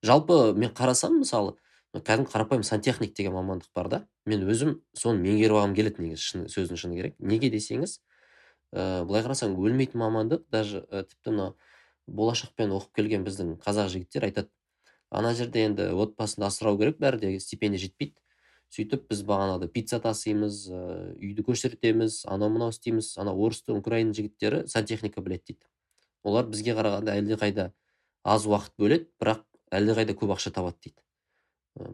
жалпы мен қарасам мысалы кәдімгі қарапайым сантехник деген мамандық бар да. Мен өзім соны меңгеріп алғым келеді негізі шын сөздің шыны керек. Неге десеңіз ә, былай қарасаң өлмейтін мамандық даже ә, тіпті мына болашақпен оқып келген біздің қазақ жігіттер айтады. Ана жерде енді отбасынды асырау керек бәрі де стипендия жетпейді. Сөйтіп біз бағанағыдай пицца тасимыз ә, үйді көшіртеміз анау мынау істейміз ана орыстың украин жігіттері сантехника біледі дейді. Олар бізге қарағанда әлдеқайда аз уақыт бөледі бірақ әлдеқайда көп ақша табады дейді.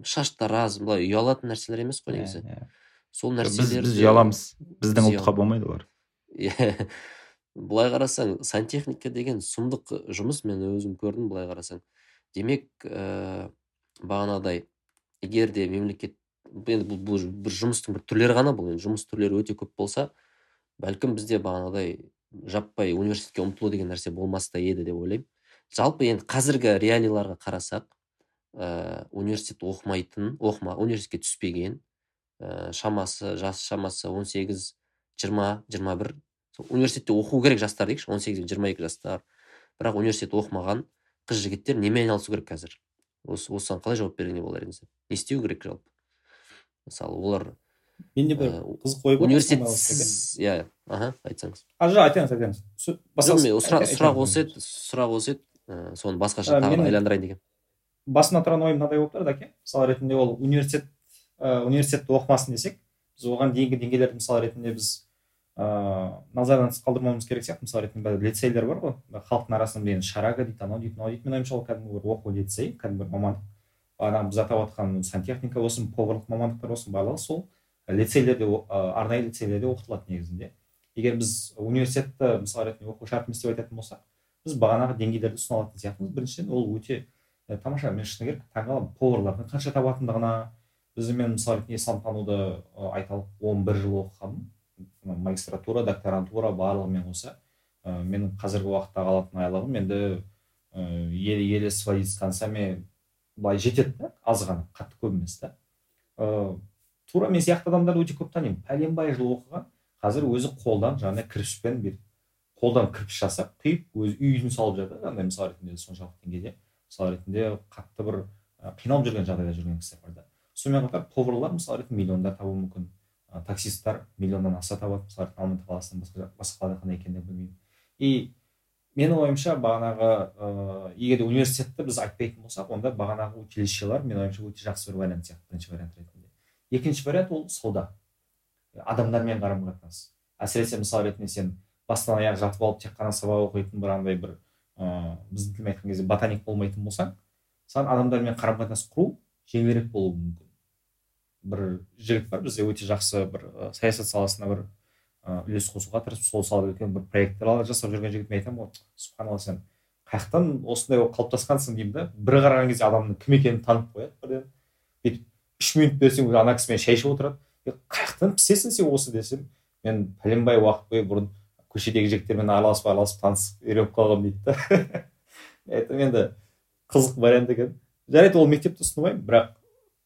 Шаштар аз былай ұялатын нәрселер емес қой негізі. иә, иә. сол нәрселер біз ұяламыз. Біздің ұлтқа болмайды олар. иә былай қарасаң сантехника деген сұмдық жұмыс мен өзім көрдім былай қарасаң. Демек ә, бағанағыдай егер де мемлекет енді бұл, бұл бір жұмыстың бір түрлері ғана бұл енді жұмыс түрлері өте көп болса бәлкім бізде бағанағыдай жаппай университетке ұмтылу деген нәрсе болмас та еді деп ойлаймын. Жалпы енді қазіргі реалияларға қарасақ ә, университет оқымайтын оқыма университетке түспеген ә, шамасы жас шамасы 18 20 21 университетте оқу керек жастар дейікші он сегіз бен жиырма екі жастар. Бірақ университет оқымаған қыз жігіттер немен айналысу керек қазір? Осы осыған қалай жауап беруге болар едіңіз? Не істеу керек жалпы? Мысалы олар менде бір қызық ой бар университет иә аха айтсаңыз. А жоқ айтыңыз айтыңыз сұрақ осы еді сұрақ осы еді. Соны басқаша тағы айландырайын деген. басымда тұрған ойым мынадай болып тұр әке. Мысал ретінде ол университет университетті оқымасын десек біз оған дейінгі деңгейлерді мысал ретінде біз ыыы назардан тыс қалдырмауымыз керек сияқты. Мысалы ретінде лицейлер бар ғой. Халықтың арасында енді шарага дейді анау дейді мынау дейді. Менің ойымша ол кәдімгі бір оқу лицей кәдімгі бір мамандық. Бағанағы біз атап отқан сантехника болсын поварлық мамандықтар болсын барлығы сол лицейлерде арнайы лицейлерде оқытылады негізінде. Егер біз университетті мысалы ретінде оқу шартымыз деп айтатын болсақ біз бағанағы деңгейлерді ұсына алатын сияқтымыз. Біріншіден ол өте ә, тамаша мен шыны керек таңқаламын поварлардың қанша табатындығына біз мен мысалы ретінде исламтануды айталық он бір жыл оқығанмын. Магистратура докторантура барлығымен қоса ә, менің қазіргі уақыттағы алатын айлығым енді еле еле сводить с концами былай жетеді да аз ғана қатты көп емес та ыыы тура мен сияқты адамдарды өте көп танимын. Пәленбай жыл оқыған қазір өзі қолдан жаңағыдай кірпішпен бүйтіп қолдан кірпіш жасап құйып өзі үйін салып жатыр. Андай мысал ретінде соншалықты деңгейде мысал ретінде қатты бір қиналып жүрген жағдайда жүрген кісілер бар да. Сонымен қатар поварлар мысалы ретінде миллиондар табуы мүмкін. Таксисттер миллионнан аса табады. Мысалы алматы қаласынан басқа басқа қалада қандай екенін білмеймін. И менің ойымша бағанағы ыыы егер де университетті біз айтпайтын болсақ онда бағанағы училищелар менің ойымша өте жақсы бір вариант сияқты бірінші вариант ретінде. Екінші вариант ол сауда. Адамдармен қарым қатынас. Әсіресе мысал ретінде сен бастан аяқ жатып алып тек қана сабақ оқитын бір андай бір ыыы біздің тілмен айтқан кезде ботаник болмайтын болсаң саған адамдармен қарым қатынас құру жеңілірек болуы мүмкін. Бір жігіт бар бізде өте жақсы бір саясат саласына бір үлес қосуға тырысып сол салада үлкен бір проекттер жасап жүрген жігіт айтамын ғой субханалла сен қаяқтан осындай болып қалыптасқансың деймін да бір қараған кезде адамның кім екенін танып қояды бірден бүйтіп үш минут берсең уже ана кісімен шай ішіп отырады. Қай жақтан пісесің сен осы? десем мен пәленбай уақыт бойы бұрын көшедегі жігіттермен араласып араласып танысып үйреніп қалғанмын дейді да. Айтамын енді қызық вариант екен жарайды ол мектепті ұсынбаймын бірақ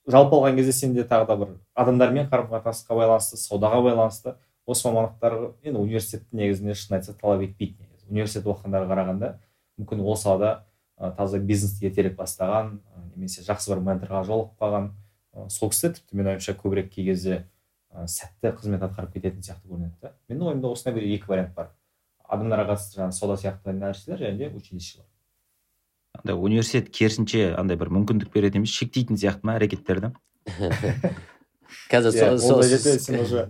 жалпы алған кезде сенде тағы да бір адамдармен қарым қатынасқа байланысты саудаға байланысты осы мамандықтар енді университетті негізінде шын айтса талап етпейді негізі. Университет оқығандарға қарағанда мүмкін ол салада ә, таза бизнесті ертерек бастаған немесе жақсы бір менторға жолығып қалған ә, сол кісі тіпті менің ойымша көбірек кей кезде ә, сәтті қызмет атқарып кететін сияқты көрінеді да менің ойымда осындай бір екі вариант бар. Адамдарға қатысты жаңағы сауда сияқты нәрселер және де училищелар андай университет керісінше андай бір мүмкіндік береді емес шектейтін сияқты ма әрекеттерді? Қазір иә, сол жерде сен уже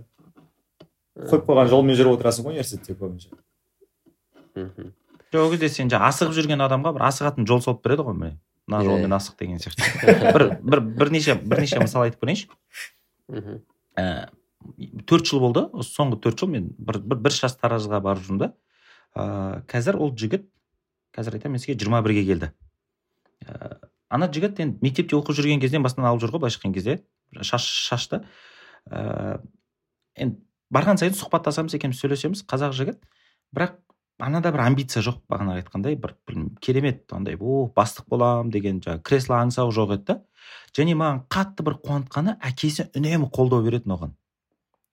қойып қойған жолмен жүріп отырасың ғой университетте көбінше жоқ ол кезде сен жаңағы асығып жүрген адамға бір асығатын жол салып береді ғой міне. Мына жолмен асық деген сияқты. Бір бір бірнеше бірнеше мысал айтып берейінші ііі төрт жыл болды осы соңғы төрт жыл мен бір бір, бір шаш таразыға барып жүрмін да. Ыыы қазір ол жігіт қазір айтамын мен сізге жиырма бірге келді. Ә, ана жігіт енді мектепте оқып жүрген кезден басынан алып жүр ғой былайша айтқан кезде. Шаш шашты. Ә, енді барған сайын сұхбаттасамыз екеуміз сөйлесеміз қазақ жігіт. Бірақ анада бір амбиция жоқ бағана айтқандай бір, бір керемет андай о бастық боламын деген жаңағы кресло аңсау жоқ еді және маған қатты бір қуантқаны әкесі үнемі қолдау беретін оған.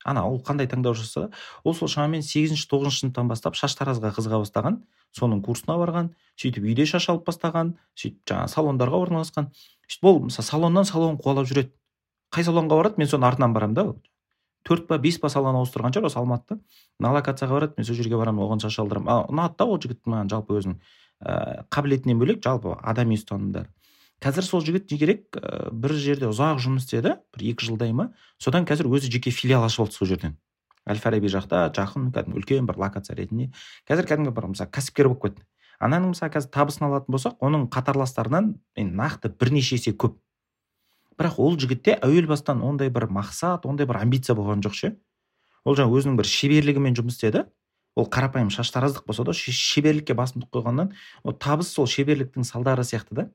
Ана ол қандай таңдау жасаса ол сол шамамен сегізінші тоғызыншы сыныптан бастап шаштаразға қызыға бастаған соның курсына барған сөйтіп үйде шаш алып бастаған сөйтіп жаңағы салондарға орналасқан. Сөйтіп ол мысалы салоннан салон қуалап жүреді. Қай салонға барады? мен соның артынан барамын да. Төрт па бес па салон ауыстырған шығар осы алматыда. Мына локацияға барады мен сол жерге барамын оған шаш алдырамын ұнады да ол жігіт маған жалпы өзінің ыыы қабілетінен бөлек жалпы адами ұстанымдары қазір сол жігіт не керек ә, бір жерде ұзақ жұмыс істеді бір екі жылдай ма содан қазір өзі жеке филиал ашып алды сол жерден. Әл фараби жақта жақын кәдімгі үлкен бір локация ретінде. Қазір кәдімгі бір мысалы кәсіпкер болып кетті. Ананың мысалы қазір табысын алатын болсақ оның қатарластарынан нақты бірнеше есе көп. Бірақ ол жігітте әуел бастан ондай бір мақсат ондай бір амбиция болған жоқ ше. Ол жаңағы өзінің бір шеберлігімен жұмыс істеді. Ол қарапайым шаштараздық болса да шеберлікке басымдық қойғаннан ол табыс сол шеберліктің салдары сияқты да.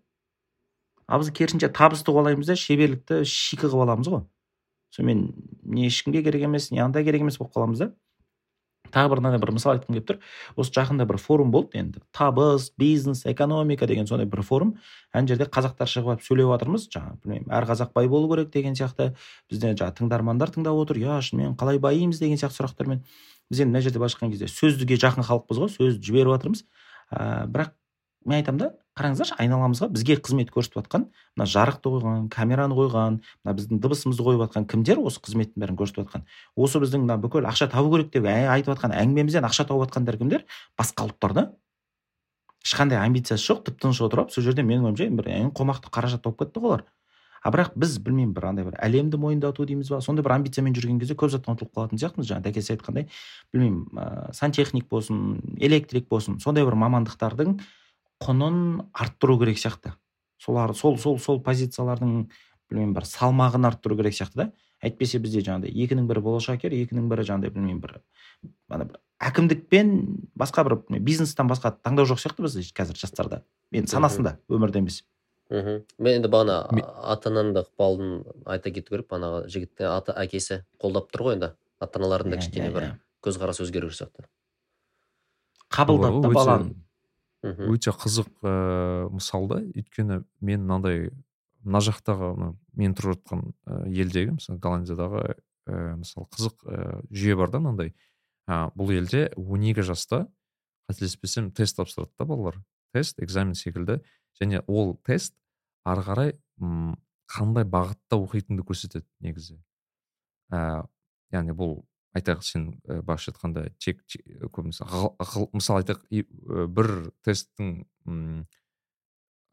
Ал біз керісінше табысты қуалаймыз да шеберлікті шикі қылып аламыз ғой. Сонымен не ешкімге керек емес не андай керек емес болып қаламыз да. Тағы бір мынандай бір мысал айтқым келіп тұр. Осы жақында бір форум болды енді. Табыс бизнес экономика деген сондай бір форум. Ана жерде қазақтар шығып алып сөйлеп жатырмыз. Жаңағы білмеймін әр қазақ бай болу керек деген сияқты. Бізде жаңағы тыңдармандар тыңдап отыр. Иә шынымен қалай байимыз? деген сияқты сұрақтармен. Біз енді мына жерде былайша айтқан кезде сөздіге жақын халықпыз ғой сөзді жіберіп жатырмыз. Ә, бірақ мен айтамын да қараңыздаршы айналамызға бізге қызмет көрсетіп жатқан мына жарықты қойған камераны қойған мына біздің дыбысымызды қойып жатқан кімдер осы қызметтің бәрін көрсетіп жатқан? Осы біздің мына бүкіл ақша табу керек деп айтып жатқан әңгімемізден ақша тауып жатқандар кімдер? Басқа ұлттар да. Ешқандай амбициясы жоқ тып тыныш отырып сол жерде менің ойымша бір қомақты қаражат тауып кетті ғой олар. А бірақ біз білмеймін бір андай бір әлемді мойындату дейміз ба? Сондай бір амбициямен жүрген кезде көп заттан ұтылып қалатын сияқтымыз жаңа. Дәкесі айтқандай білмеймін ыыы сантехник болсын электрик болсын сондай бір мамандықтардың құнын арттыру керек сияқты. Солар сол сол сол позициялардың білмеймін бір салмағын арттыру керек сияқты да. Әйтпесе бізде жаңағыдай екінің бірі болашакер екінің бірі жаңағыдай білмеймін бір ана бір әкімдік пен басқа бір бизнестен басқа таңдау жоқ сияқты бізде қазір жастарда. Енді санасында өмірде емес. Мхм мен енді бағана ата ананың да ықпалын айта кету керек. Бағанағы жігіттің ата әкесі қолдап тұр ғой енді. Ата аналардың да иә, кішкене иә, бір иә. көзқарасы өзгеру сияқты. Қабылдады да баланы. Өте қызық ыыы мысал да. Өйткені мен мынандай мына жақтағы мен тұрып жатқан елдегі мысалы голландиядағы ііі мысалы қызық ііі жүйе бар да мынандай. Ә, бұл елде 12 жаста қателеспесем тест тапсырады да балалар. Тест экзамен секілді. Және ол тест ары қарай қандай бағытта оқитыныңды көрсетеді негізі. Ә, яғни бұл айтайық сен ә, басшы айтқанда тек көбінесе мысалы айтайық бір тесттің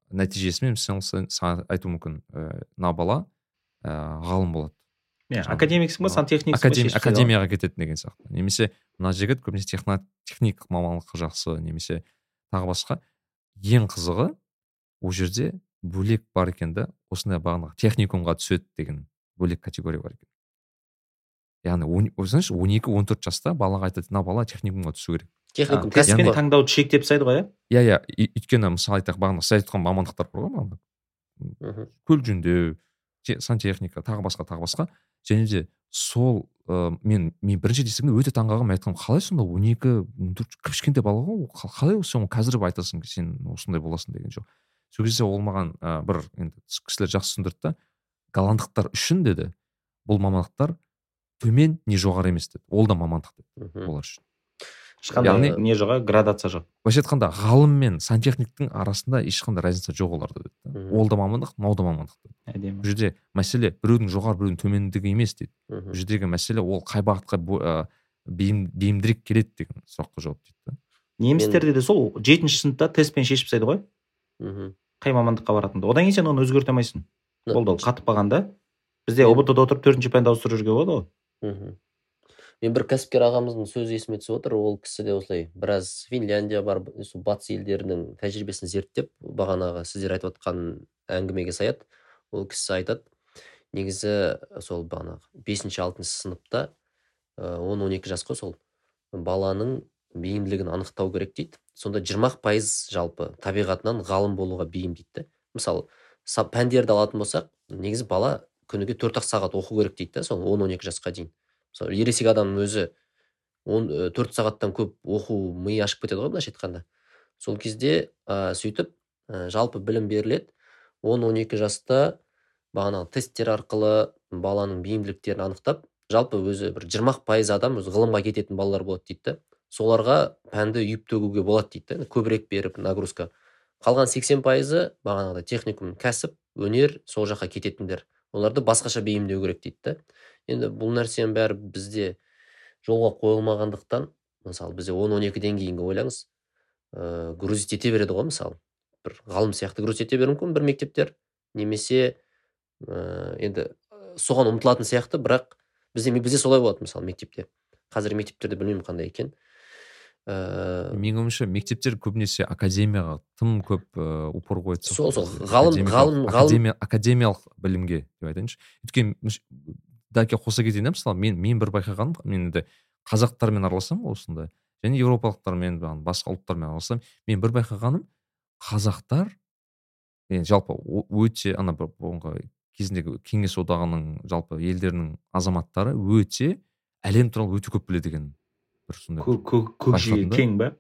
нәтижесімен сен саған айтуы мүмкін ііі мына бала ііі ғалым болады. Иә академиксің ба сантехниксің академи, академияға кетеді деген сияқты. Немесе мына жігіт көбінесе техник мамандыққа жақсы немесе тағы басқа. Ең қызығы ол жерде бөлек бар екен да осындай бағанағы техникумға түседі деген бөлек категория бар екен. Яғни ойлаңызшы он екі он төрт жаста балаға айтады мына бала техникумға түсу керек техникум кәсіппен таңдауды шектеп тастайды ғой иә? Иә иә өйткені мысалы айтайық бағана сіз айтқан мамандықтар бар ғой бағана көлік жөндеу сантехника тағы басқа тағы басқа. Және де сол ә, мен мен бірінші естігенде өте таңқалғанмын мен айтқанмын қалай сонда он екі кішкентай бала ғой қалай сен қазір айтасың сен осындай боласың деген жоқ. Сол кезде ол маған ә, бір енді кісілер жақсы түсіндірді да голландықтар үшін деді. Бұл мамандықтар төмен не жоғары емес деді ол да мамандық деді олар үшін. Ешқандай яғни не жоқ градация жоқ. Былайша айтқанда ғалым мен сантехниктің арасында ешқандай разница жоқ оларда деді ол да мамандық мынау да мамандық деді әдемі. Бұл жерде мәселе біреудің жоғары біреудің төмендігі емес дейді. Бұл жердегі мәселе ол қай бағытқа бейім, бейімдірек келеді деген сұраққа жауап дейді да. Немістерде де сол жетінші сыныпта тестпен шешіп тастайды ғой. Мхм. Қай мамандыққа баратыныңды одан кейін сен оны өзгерте алмайсың. Болды ол қатып қалған да. Бізде ұбт да отырып төртінші пәнді ауыстырып жүруге болады ғой. Мхм мен бір кәсіпкер ағамыздың сөзі есіме түсіп отыр. Ол кісі де осылай біраз финляндия бар сол батыс елдерінің тәжірибесін зерттеп бағанағы сіздер айтып отқан әңгімеге саяды. Ол кісі айтады. Негізі сол бағанағы бесінші алтыншы сыныпта он он екі жас қой сол. Баланың бейімділігін анықтау керек дейді. Сонда жиырма пайыз жалпы табиғатынан ғалым болуға бейім дейді мысалы пәндерді алатын болсақ негізі бала күніге төрт ақ сағат оқу керек дейді да сол он он екі жасқа дейін. Мысалы ересек адамның өзі он төрт сағаттан көп оқу миы ашып кетеді ғой былайша айтқанда. Сол кезде ә, сөйтіп ә, жалпы білім беріледі. Он он екі жаста бағанағы тесттер арқылы баланың бейімділіктерін анықтап жалпы өзі бір жиырма пайыз адам өзі ғылымға кететін балалар болады дейді да. Соларға пәнді үйіп төгуге болады дейді да көбірек беріп нагрузка. Қалған сексен пайызы бағанағыдай техникум кәсіп өнер сол жаққа кететіндер. Оларды басқаша бейімдеу керек дейді да. Енді бұл нәрсенің бәрі бізде жолға қойылмағандықтан мысалы бізде он он екіден кейінгі ойлаңыз ыыы грузить ете береді ғой мысалы. Бір ғалым сияқты грузить ете беруі мүмкін бір мектептер немесе ыыы енді соған ұмтылатын сияқты бірақ бізде бізде солай болады мысалы мектепте. Қазіргі мектептерде білмеймін қандай екен ыыы менің ойымша мектептер көбінесе академияға тым көп ыыы упор қояды сол сол ғалым ғалым ғалым академиялық білімге деп айтайыншы. Өйткені даке қоса кетейін да мысалы мен мен бір байқағаным мен енді қазақтармен араласамын осында және еуропалықтармен басқа ұлттармен араласамын. Мен бір байқағаным қазақтар енді жалпы өте ана бұрынғы кезіндегі кеңес одағының жалпы елдерінің азаматтары өте әлем туралы өте көп біледі екен. Бір сондай көкжиегі кең ба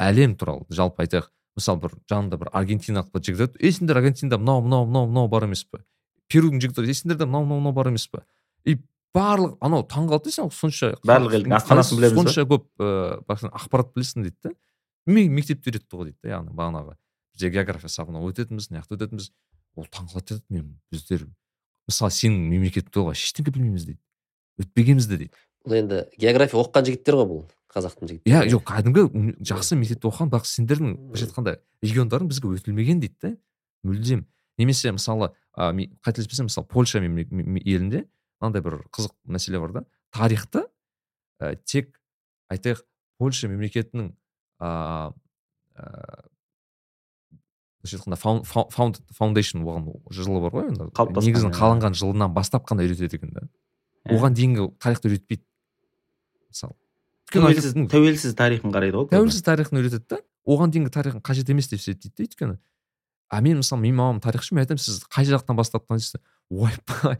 әлем туралы жалпы айтайық. Мысалы бір жанында бір аргентиналық бір жігіт ей сендер аргентинада мынау мынау мынау мынау бар емес пе? Перудің жігіті ей сендерде мынау мынау мынау бар емес пе? И барлық анау таңқалады сен сонша барлық елдің астанасын білеміз сонша көп ыыы ақпарат білесің дейді да мектепте үйретті ғой дейді да яғни бағанағы. Бізде география сабағына өтетінбіз мына жақта өтетінбіз. Ол таңқалады деді мен біздер мысалы сенің мемлекетіңде олай ештеңе білмейміз дейді. Өтпегенбіз де дейді. Бұл енді география оқыған жігіттер ғой бұл қазақтың жігіттері. Иә жоқ кәдімгі жақсы мектепте оқыған бірақ сендердің былайша айтқанда региондарың бізге өтілмеген дейді да мүлдем. Немесе мысалы ыыы қателеспесем мысалы польша елінде мынандай бір қызық мәселе бар да. Тарихты ә, тек айтайық польша мемлекетінің ыыы былайша айтқанда фаундейшн болған жылы бар ғой енді. Негізін қаланған жылынан бастап қана үйретеді екен да. Оған дейінгі тарихты үйретпейді. Мысалы. Тәуелсіз тәуелсіз тарихын қарайды ғой тәуелсіз тарихын үйретеді да. Оған дейінгі тарихын қажет емес деп есептейді да өйткені. А мен мысалы менің мамам тарихшы мен айтамын сіз қай жақтан бастап танисыз? Ойбай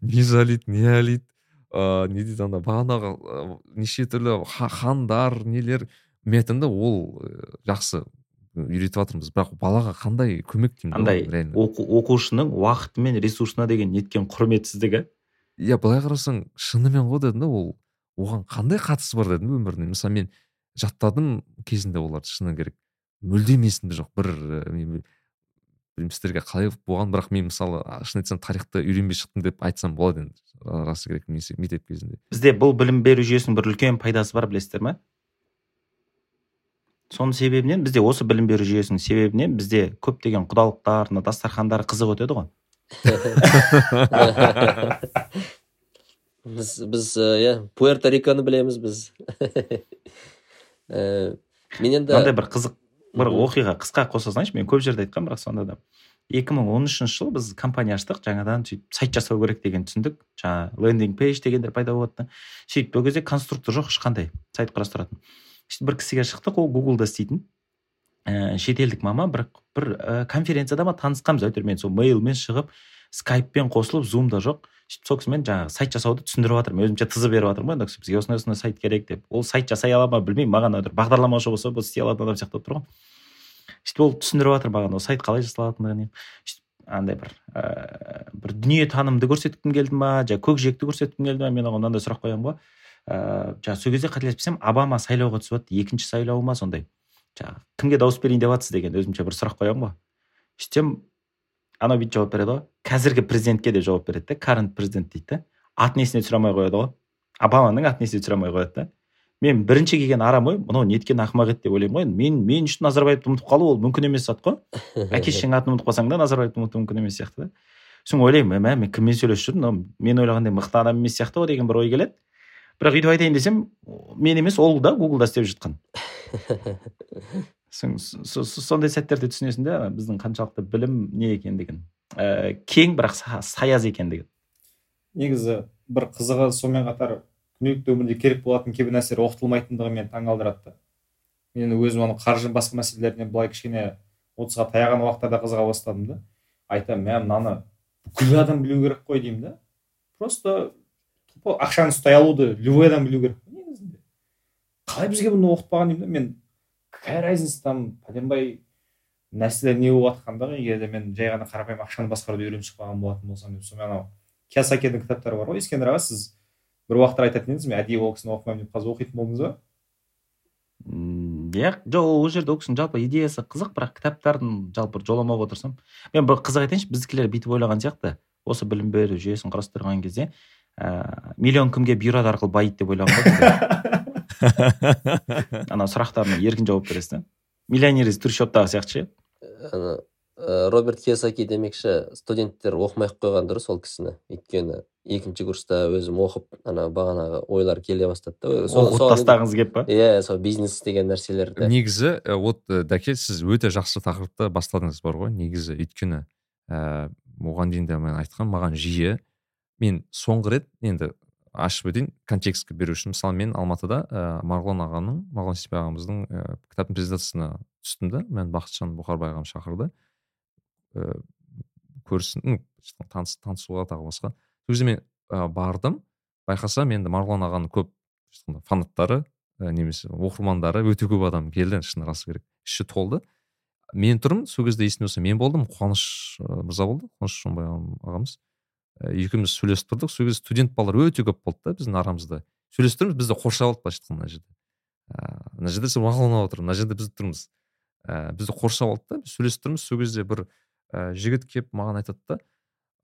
не жалит не алит ыыы не дейді ана бағанағы неше түрлі хандар нелер. Мен айтамын да ол жақсы үйретіп жатырмыз. Бірақ балаға қандай көмек деймін андай оқу, оқушының уақыты мен ресурсына деген неткен құрметсіздігі иә былай қарасаң шынымен ғой дедім да ол оған қандай қатысы бар дедім өміріне? Мысалы мен жаттадым кезінде оларды шыны керек. Мүлдем есімде жоқ бір білмеймін сіздерге қалай болған бірақ мен мысалы шын айтсам тарихты үйренбей шықтым деп айтсам болады енді расы керек мектеп кезінде. Бізде бұл білім беру жүйесінің бір үлкен пайдасы бар білесіздер ма соның себебінен бізде осы білім беру жүйесінің себебінен бізде көптеген құдалықтар мына дастархандар қызық өтеді ғой. біз біз иә пуэрто риконы білеміз біз мен енді мынандай бір қызық бір оқиға қысқа қоса салайыншы мен көп жерде айтқанмын бірақ сонда да. Екі мың он үшінші жылы біз компания аштық жаңадан сөйтіп сайт жасау керек деген түсіндік. Жаңағы лендинг пейдж дегендер пайда болады да сөйтіп ол кезде конструктор жоқ ешқандай сайт құрастыратын. Сөйтіп бір кісіге шықтық ол гуглда істейтін. Ііі шетелдік мама бір бір ә, конференцияда ма танысқанбыз әйтеуір мен сол мейлмен шығып скайппен қосылып зумда жоқ. Сол кісімен жаңағы сайт жасауды түсіндіріп жатырмын өзімше тызы беріп жатырмын ғой ана кісі бізге осындай осындай сайт керек деп. Ол сайт жасай ала ма білмеймін маған бір бағдарламашы болса бұл істей алатын адам сияқты болып тұр ғой. Сөйтіп ол түсіндіріп жатыр маған ол сайт қалай жасалатындығын. Сөйтіп андай бір ә, бір дүниетанымды көрсеткім келді ма жаңағы көкжиекті көрсеткім келді ма мен оған мынандай сұрақ қоямын ғой. Ыыы жаңағы сол кезде қателеспесем обама сайлауға түсіп жатты екінші сайлауы ма сондай. Жаңағы кімге дауыс берейін деп жатсыз деген өзімше бір сұрақ қоямын ғой. Сөйтсем анау бүйтіп жауап береді ғой қазіргі президентке деп жауап береді да карент президент дейді да атын есіне түсіре алмай қояды ғой обаманың атын есіне түсіре алмай қояды да мен бірінші келген арам ой мынау неткен ақымақ еді деп ойлаймын ғой мен мен үшін назарбаевты ұмытып қалу ол мүмкін емес зат қой әке шешеңнің атын ұмытып қалсаң да назарбаевты ұмыту мүмкін емес сияқты да сосын ойлаймын мә мен кіммен сөйлесіп жүрмін мен ойлағандай мықты адам емес сияқты ғой деген бір ой келеді бірақ өйтіп айтайын десем мен емес ол да гуглда істеп жатқан сондай сәттерде түсінесің да біздің қаншалықты білім не екендігін. Ә, кең бірақ саяз екендігін. Негізі бір қызығы сонымен қатар күнделікті өмірде керек болатын кейбір нәрселер оқытылмайтындығы мені таңғалдырады мен өзім ана қаржы басқа мәселелеріне былай кішкене отызға таяған уақыттарда қызыға бастадым да. Айтамын мә мынаны бүкіл адам білу керек қой деймін да. Просто ақшаны ұстай алуды любой адам білу керек негізінде. Қалай бізге бұны оқытпаған деймін да мен какая разница там пәленбай нәрселер не болып жатқандығы егер де мен жай ғана қарапайым ақшаны басқаруды үйреніп шықпаған болатын болсам деп. Сонымен анау киосакидің кітаптары бар ғой ескендір аға сіз бір уақыттар айтатын едіңіз мен әдейі ол кісіні оқымаймын деп қазір оқитын болдыңыз ба? Иә жоқ ол жерде ол кісінің жалпы идеясы қызық бірақ кітаптарын жалпы жоламауға тырысамын мен бір қызық айтайыншы біздікілер бүйтіп ойлаған сияқты. Осы білім беру жүйесін құрастырған кезде ә, миллион кімге бюро арқылы байиды деп ойлаған ғой. ана сұрақтарына еркін жауап бересіз да миллионер из трущобтағы сияқты ше? Ана роберт киосаки демекші студенттер оқымай ақ қойған дұрыс ол кісіні. Өйткені екінші курста өзім оқып ана бағанағы ойлар келе бастады да. Оқып тастағыңыз келіп па? Иә сол бизнес деген нәрселерді негізі вот дәке сіз өте жақсы тақырыпты бастадыңыз бар ғой. Негізі өйткені ііі оған дейін де мен айтқан маған жиі. Мен соңғы рет енді ашып өтейін. Контекстке беру үшін мысалы мен алматыда ә, марғұлан ағаның марғұлан сейсебай ағамыздың ә, кітаптың презентациясына түстім да мен бақытжан бұқарбай ағам шақырды. Ә, көрсін таныс, танысуға тағы басқа. Сол кезде мен ә, бардым. Байқасам енді марғұлан ағаның көп фанаттары ә, немесе оқырмандары өте көп адам келді. Шыны расы керек. Іші толды. Мен тұрмын. Сол кезде есімде болса мен болдым. Қуаныш мырза болды. Қуаныш шонбай ағамыз. Екеуміз сөйлесіп тұрдық. Сол кезде студент балалар өте көп болды да біздің арамызда. Сөйлесіп тұрмыз бізді қоршап алды былайша айтқанда мына жерде. Ыыы мына жерде сен мағлұмат отыр мына жерде біз тұрмыз. Ііі бізді қоршап алды да біз сөйлесіп тұрмыз. Сол кезде бір ә, жігіт келіп маған айтады да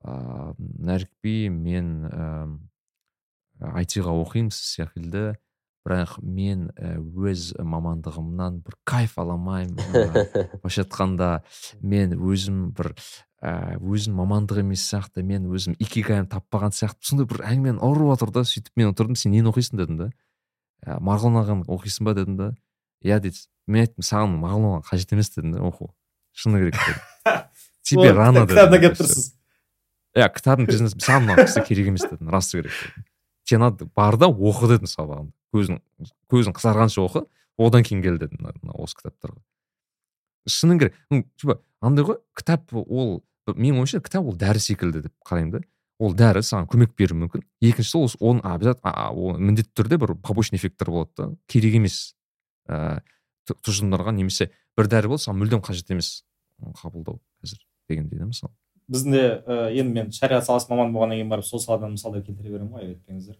ыыы нәрікби мен ііі айтиға оқимын сіз секілді. Бірақ мен өз мамандығымнан бір кайф ала алмаймын былайша айтқанда мен өзім бір ә, өзім мамандық емес сияқты мен өзім икигайымды таппаған сияқты сондай бір әңгімені ұрып жатыр да сөйтіп мен отырдым сен нені оқисың? дедім да. Ә, марғұлан ағаны оқисың ба? дедім да. Иә дейді мен айттым саған марғұлан қажет емес дедім да оқу шыны керек дедім. Тебе рано кітабына келіп тұрсыз. Иә кітабын саған мына кісі керек емес дедім расы керек дедім. Сен надо бар да оқы дедім сабағыңды. Көзің көзің қызарғанша оқы одан кейін кел дедім осы кітаптарға. Шыны керек. Ну типа андай ғой кітап ол менің ойымша кітап ол дәрі секілді деп қараймын да ол дәрі саған көмек беруі мүмкін екіншісі ол оның обязательно міндетті түрде бір побочный эффекттер болады да керек емес ііі тұжырымдарға немесе бір дәрі болса саған мүлдем қажет емес қабылдау қазір дегендей да мысалы біздің де ә, енді мен шариғат саласы маманы болғаннан кейін барып сол саладан мысалдар келтіре беремін ғой айтпеңіздер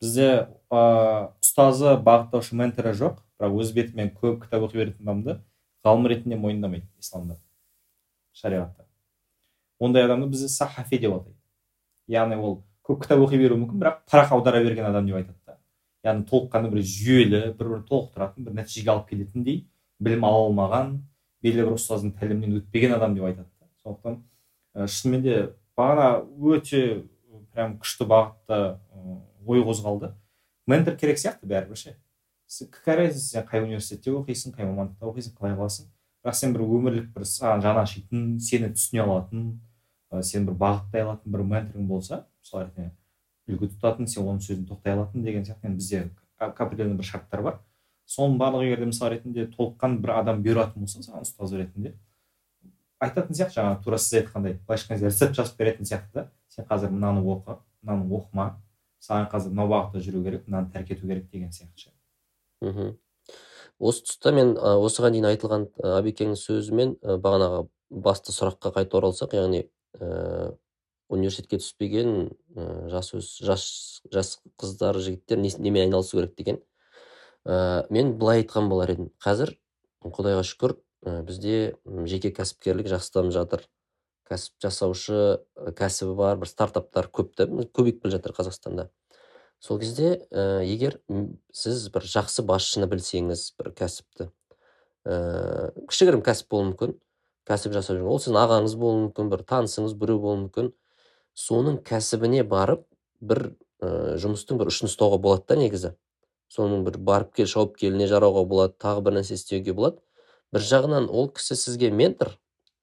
бізде ә, ұстазы бағыттаушы менторы жоқ бірақ өз бетімен көп кітап оқи беретін адамды ғалым ретінде мойындамайды исламда шариғатта ондай адамды бізде сахафи деп атайды. Яғни ол көп кітап оқи беруі мүмкін бірақ парақ аудара берген адам деп айтады да. Яғни толыққанды бір жүйелі бір бірін толықтыратын бір нәтижеге алып келетіндей білім ала алмаған белгілі бір ұстаздың тәлімінен өтпеген адам деп айтады да. Сондықтан шынымен де бағана өте прям күшті бағытта ой қозғалды. Ментор керек сияқты бәрібір ше. Разница сен қай университетте оқисың қай мамандықта оқисың қалай қыласың бірақ сен бір өмірлік бір саған жаны ашитын сені түсіне алатын ә, сен бір бағыттай алатын бір менторың болса мысалы ретінде үлгі тұтатын сен оның сөзін тоқтай алатын деген сияқты. Енді бізде определенный бір шарттар бар. Соның барлығы егер де мысалы ретінде толыққан бір адам бұйыратын болса саған ұстаз ретінде айтатын сияқты. Жаңағы тура сіз айтқандай былайша айтқан рецепт жазып беретін сияқты да. Сен қазір мынаны оқы мынаны оқыма саған қазір мынау бағытта жүру керек мынаны тәрк ету керек деген сияқты ше. Мхм. Осы тұста мен осыған дейін айтылған әбекеңнің сөзімен бағанағы басты сұраққа қайта оралсақ яғни университетке түспеген ә, жас жас жас қыздар жігіттер немен айналысу керек деген. Ә, мен былай айтқан болар едім. Қазір құдайға шүкір ә, бізде жеке кәсіпкерлік жақсы дамып жатыр. Кәсіп жасаушы кәсібі бар бір стартаптар көп та көбейіп келе жатыр қазақстанда. Сол кезде ә, егер сіз бір жақсы басшыны білсеңіз бір кәсіпті ә, кішігірім кәсіп болуы мүмкін. Кәсіп жасап жүрген ол сіздің ағаңыз болуы мүмкін бір танысыңыз біреу болуы мүмкін. Соның кәсібіне барып бір ә, жұмыстың бір ұшын ұстауға болады да негізі. Соның бір барып кел шауып келіне жарауға болады тағы бір нәрсе істеуге болады. Бір жағынан ол кісі сізге ментор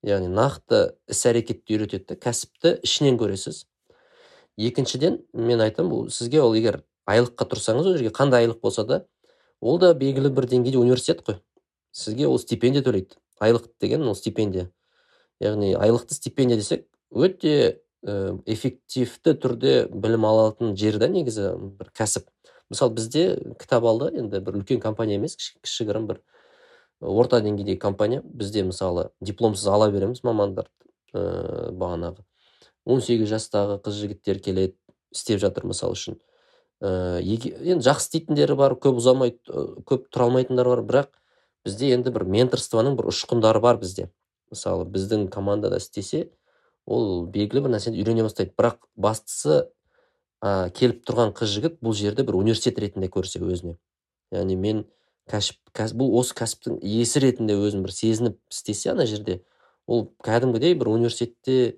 яғни нақты іс әрекетті үйретеді кәсіпті ішінен көресіз. Екіншіден мен айтамын бұл сізге ол егер айлыққа тұрсаңыз ол жерге қандай айлық болса да ол да белгілі бір деңгейде университет қой. Сізге ол стипендия төлейді. Айлық деген ол стипендия. Яғни айлықты стипендия десек өте ә, эффективті түрде білім алатын жер да негізі бір кәсіп. Мысалы бізде кітап алды енді бір үлкен компания емес кішігірім бір орта деңгейдегі компания. Бізде мысалы дипломсыз ала береміз мамандарды ә, бағанағы. Он сегіз жастағы қыз жігіттер келеді істеп жатыр мысалы үшін. Ә, енді жақсы істейтіндері бар көп ұзамай көп тұра алмайтындар бар. Бірақ бізде енді бір менторствоның бір ұшқындары бар бізде. Мысалы біздің командада істесе ол белгілі бір нәрсені үйрене бастайды. Бірақ бастысы ә, келіп тұрған қыз жігіт бұл жерді бір университет ретінде көрсе өзіне. Яғни мен кәсіп, бұл осы кәсіптің иесі ретінде өзін бір сезініп істесе ана жерде ол кәдімгідей бір университетте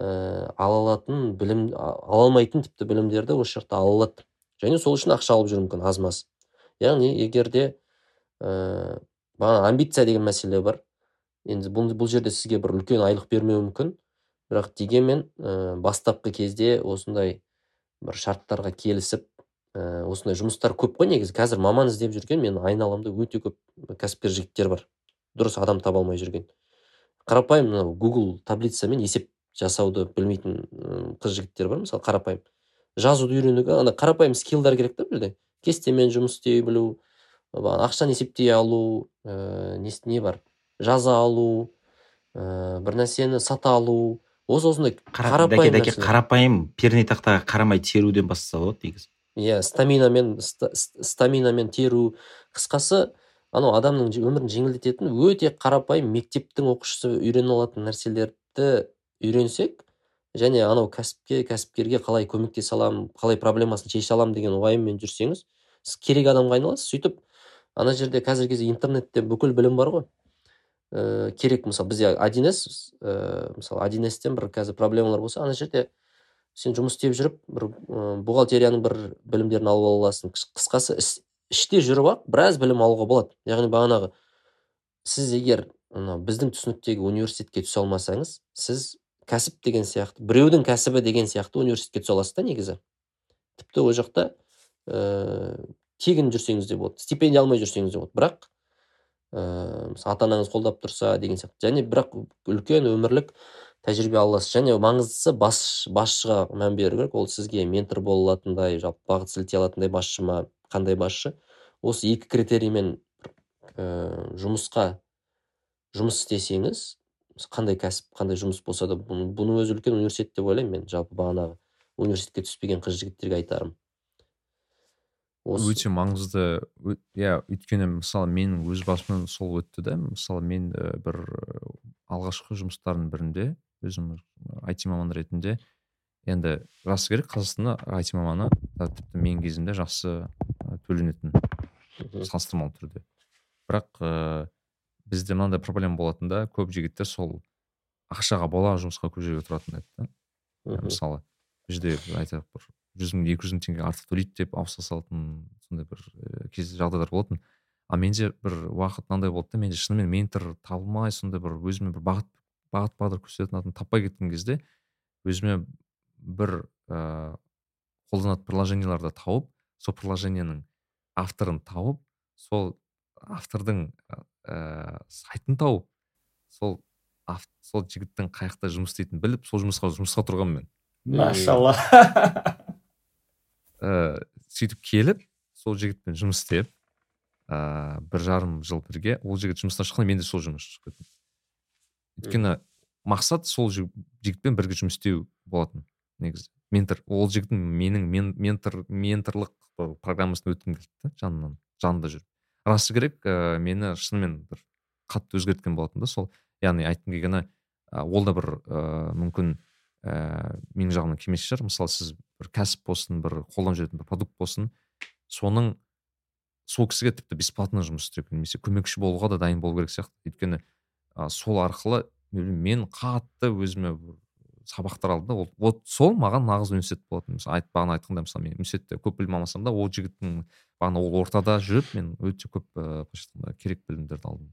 ә, ала алатын білім ала алмайтын тіпті білімдерді осы жақта ала алады. Және сол үшін ақша алып жүруі мүмкін аз маз яғни егер де бағана амбиция деген мәселе бар. Енді бұл, бұл жерде сізге бір үлкен айлық бермеуі мүмкін. Бірақ дегенмен ә, бастапқы кезде осындай бір шарттарға келісіп ә, осындай жұмыстар көп қой негізі. Қазір маман іздеп жүрген мен айналамда өте көп кәсіпкер жігіттер бар. Дұрыс адам таба алмай жүрген. Қарапайым мынау гугл таблицамен есеп жасауды білмейтін қыз жігіттер бар мысалы қарапайым. Жазуды үйренуге ана қарапайым скиллдар керек та бұл жерде кестемен жұмыс істей білу ақшаны есептей алу ә, не бар. Жаза алу ә, бір нәрсені сата алу. Осы осындай қарапайым дәке, қарапайым перне тақтаға қарамай теруден бастаса болады негізі иә стаминамен стаминамен теру. Қысқасы анау адамның өмірін жеңілдететін өте қарапайым мектептің оқушысы үйрене алатын нәрселерді үйренсек және анау кәсіпке кәсіпкерге қалай көмектесе аламын қалай проблемасын шеше аламын деген уайыммен жүрсеңіз сіз керек адамға айналасыз. Сөйтіп ана жерде қазіргі кезде интернетте бүкіл білім бар ғой. Ә, керек мысалы бізде один с ә, мысалы один стен бір қазір проблемалар болса ана жерде сен жұмыс істеп жүріп бір ә, бухгалтерияның бір білімдерін алып ала аласың қысқасы іште жүріп ақ біраз білім алуға болады. Яғни бағанағы сіз егер біздің түсініктегі университетке түсе алмасаңыз сіз кәсіп деген сияқты біреудің кәсібі деген сияқты университетке түсе аласыз да негізі. Тіпті ол жақта тегін жүрсеңіз де болады стипендия алмай жүрсеңіз де болады. Бірақ ә, мысалы ата анаңыз қолдап тұрса деген сияқты. Және бірақ үлкен өмірлік тәжірибе ала аласыз. Және маңыздысы бас, басшыға мән беру керек. Ол сізге ментор бола алатындай жалпы бағыт сілтей алатындай басшы ма қандай басшы? Осы екі критериймен ә, жұмысқа жұмыс істесеңіз қандай кәсіп қандай жұмыс болса да бұның өзі үлкен университет деп ойлаймын мен. Жалпы бағанағы университетке түспеген қыз жігіттерге айтарым. Осы өте маңызды. Иә өйткені мысалы менің өз басымнан сол өтті да. Мысалы мен бір алғашқы жұмыстардың бірінде өзім айти маман ретінде енді расы керек қазақстанда айти маманы тіпті менің кезімде жақсы төленетін салыстырмалы түрде. Бірақ бізде мынандай проблема болатын да көп жігіттер сол ақшаға бола жұмысқа көп жерге тұратын еді да. Мысалы бұл жерде айтайық бір жүз мың екі жүз мың теңге артық төлейді деп ауыса салатын сондай бір кез жағдайлар болатын. А менде бір уақыт мынандай болды да менде шынымен ментор табылмай сондай бір өзіме бір бағыт бағыт бағдар көрсететін адам таппай кеткен кезде өзіме бір ыыы қолданатын приложенияларды тауып сол приложениенің авторын тауып сол автордың ә, сайтын тауып сол сол жігіттің қай жақта жұмыс істейтінін біліп сол жұмысқа жұмысқа тұрғанмын мен. Машалла. ә, сөйтіп келіп сол жігітпен жұмыс істеп ә, бір жарым жыл бірге ол жігіт жұмыстан шыққанда мен де сол жұмысқа шығып кеттім. Өйткені мақсат сол жігітпен бірге жұмыс істеу болатын негізі. Ментор ол жігіттің менің мен, ментор менторлық программасын өткім келді да жанынан жанында жүріп. Расы керек ә, мені шынымен бір қатты өзгерткен болатын да сол. Яғни айтқым келгені ә, ол да бір ә, мүмкін ә, менің жағымнан келмес шығар. Мысалы сіз бір кәсіп болсын бір қолданып жүретін бір продукт болсын соның сол кісіге тіпті бесплатно жұмыс істеу немесе көмекші болуға да дайын болу керек сияқты. Өйткені ә, сол арқылы мен қатты өзіме сабақтар алдым да. Ол вот сол маған нағыз университет болатын. Мысалы айт, бағана айтқандай мысалы мен университетте көп білім алмасам да ол жігіттің бағана ол ортада жүріп мен өте көп ыыы былайша керек білімдерді алдым.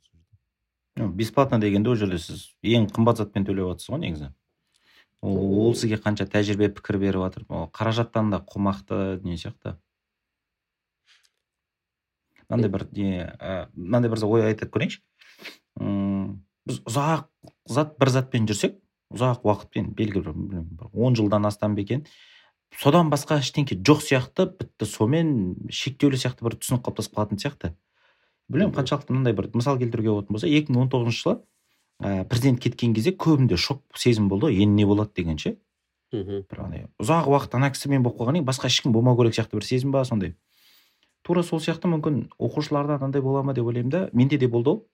Бесплатно дегенде ол жерде сіз ең қымбат затпен төлеп жатырсыз ғой негізі. Ол, сізге қанша тәжірибе пікір беріп жатыр? Қаражаттан да қомақты не сияқты. Мынандай бір не мынандай бір ой айтып көрейінші. Біз ұзақ зат бір затпен жүрсек ұзақ уақытпен белгілі бір он жылдан астам ба екен содан басқа ештеңке жоқ сияқты бітті сомен шектеулі сияқты бір түсінік қалыптасып қалатын сияқты. Білмеймін қаншалықты мынандай бір мысал келтіруге болатын болса екі мың он тоғызыншы жылы ә, президент кеткен кезде көбінде шок сезім болды ғой енді не болады деген ше бір андай ұзақ уақыт ана кісімен болып қалғаннан кейін басқа ешкім болмау керек сияқты бір сезім ба сондай. Тура сол сияқты мүмкін оқушыларда андай бола ма деп ойлаймын да менде де болды ол.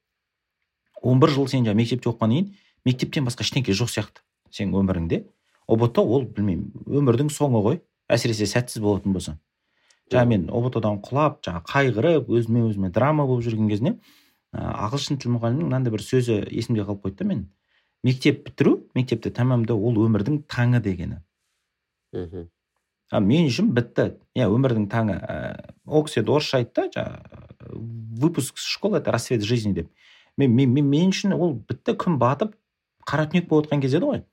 Он бір жыл сен жаңағы мектепте оқығаннан кейін мектептен басқа ештеңке жоқ сияқты сенің өміріңде. Ұбт ол білмеймін өмірдің соңы ғой әсіресе сәтсіз болатын болса. Жаңа мен ұбт дан құлап жаңағы қайғырып өзіме өзіме драма болып жүрген кезінде ағылшын тіл мұғалімінің мынандай бір сөзі есімде қалып қойды да мен. Мектеп бітіру мектепті тәмамдау ол өмірдің таңы дегені. Мхм. А мен үшін бітті. Иә өмірдің таңы. Ә, ол кісі енді орысша айтты жаңағы выпуск школы это рассвет жизни деп. Мен, мен, мен, мен үшін ол бітті күн батып қара түнек болып жатқан кез еді ғой.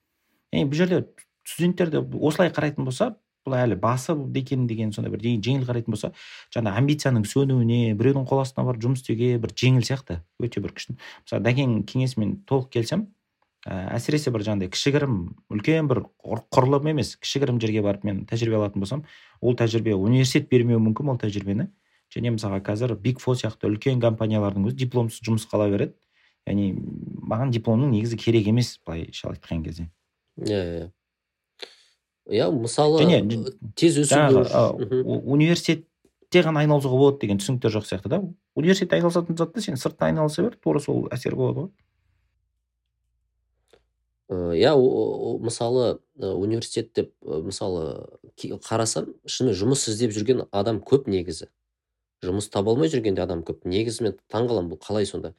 И бұл жерде студенттер де осылай қарайтын болса бұл әлі басы екен деген сондай бір жеңіл қарайтын болса жаңа амбицияның сөнуіне біреудің қол астына барып жұмыс істеуге бір жеңіл сияқты өте бір күшті. Мысалы дәкеңнің кеңесімен толық келісемін ә, әсіресе бір жаңағыдай кішігірім үлкен бір құрылым емес кішігірім жерге барып мен тәжірибе алатын болсам ол тәжірибе университет бермеуі мүмкін ол тәжірибені. Және мысалға қазір биг фо сияқты үлкен компаниялардың өзі дипломсыз жұмысқа ала береді. Яғни маған дипломның негізі керек емес былайша айтқан кезде. Иә иә. Иә мысалы және тез өсу университетте ғана айналысуға болады деген түсініктер жоқ сияқты да. Университетте айналысатын затты сен сыртта айналыса бер тура сол әсер болады ғой. Иә мысалы университет деп мысалы қарасам шынымен жұмыс іздеп жүрген адам көп негізі. Жұмыс таба алмай жүргенде адам көп. Негізі мен таңқаламын бұл қалай сонда.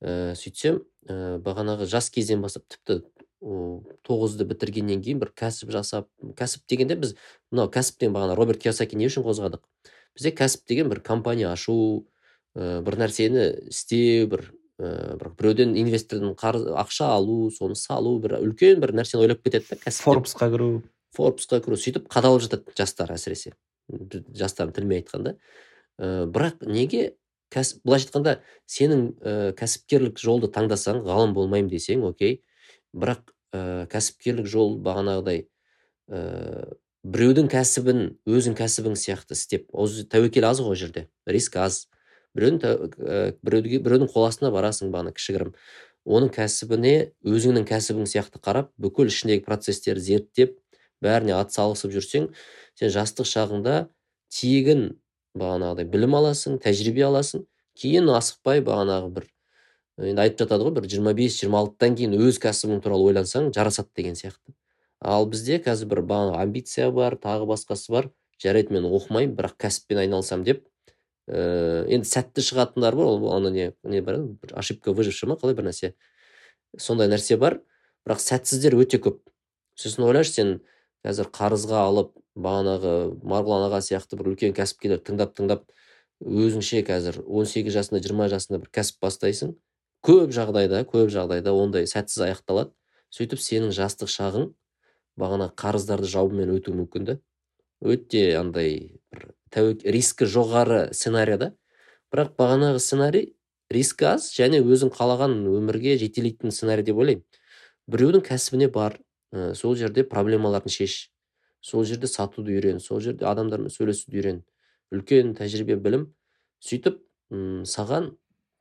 Ә, сөйтсем ә, бағанағы жас кезден бастап тіпті тоғызды бітіргеннен кейін бір кәсіп жасап кәсіп дегенде біз мынау кәсіптен бағана роберт киосаки не үшін қозғадық? Бізде кәсіп деген бір компания ашу ә, бір нәрсені істеу бір ә, бір біреуден инвестордан қарыз ақша алу соны салу бір үлкен бір нәрсені ойлап кетеді да кәсіп форбсқа кіру. Форбсқа кіру сөйтіп қадалып жатады жастар әсіресе. Жастардың тілімен айтқанда. Ә, бірақ неге кәсіп былайша айтқанда сенің ә, кәсіпкерлік жолды таңдасаң ғалым болмаймын десең окей. Бірақ ә, кәсіпкерлік жол бағанағыдай ә, біреудің кәсібін өзің кәсібің сияқты істеп тәуекел аз ғой жерде риск аз. Біреудің ә, біреудің қол астына барасың бағана кішігірім. Оның кәсібіне өзіңнің кәсібің сияқты қарап бүкіл ішіндегі процестерді зерттеп бәріне атсалысып жүрсең сен жастық шағыңда тегін бағанағыдай білім аласың тәжірибе аласың кейін асықпай бағанағы бір енді айтып жатады ғой бір жиырма бес жиырма алтыдан кейін өз кәсібің туралы ойлансаң жарасады деген сияқты. Ал бізде қазір бір бағанағы амбиция бар тағы басқасы бар. жарайды мен оқымаймын бірақ кәсіппен айналысамын деп ә, енді сәтті шығатындар бар. Ол ана не не бар бір ошибка выживший ма қалай бір нәрсе? Сондай нәрсе бар бірақ сәтсіздер өте көп. Сосын ойлашы сен қазір қарызға алып бағанағы марғұлан аға сияқты бір үлкен кәсіпкерлер тыңдап тыңдап өзіңше қазір 18 жасында 20 жасында бір кәсіп бастайсың. Көп жағдайда көп жағдайда ондай сәтсіз аяқталады. Сөйтіп сенің жастық шағың бағана қарыздарды жабумен өтуі мүмкін да өте андай бір рискі жоғары сценарий да. Бірақ бағанағы сценарий риск аз және өзің қалаған өмірге жетелейтін сценарий деп ойлаймын. Біреудің кәсібіне бар ә, сол жерде проблемаларын шеш. Сол жерде сатуды үйрен сол жерде адамдармен сөйлесуді үйрен. Үлкен тәжірибе білім. Сөйтіп саған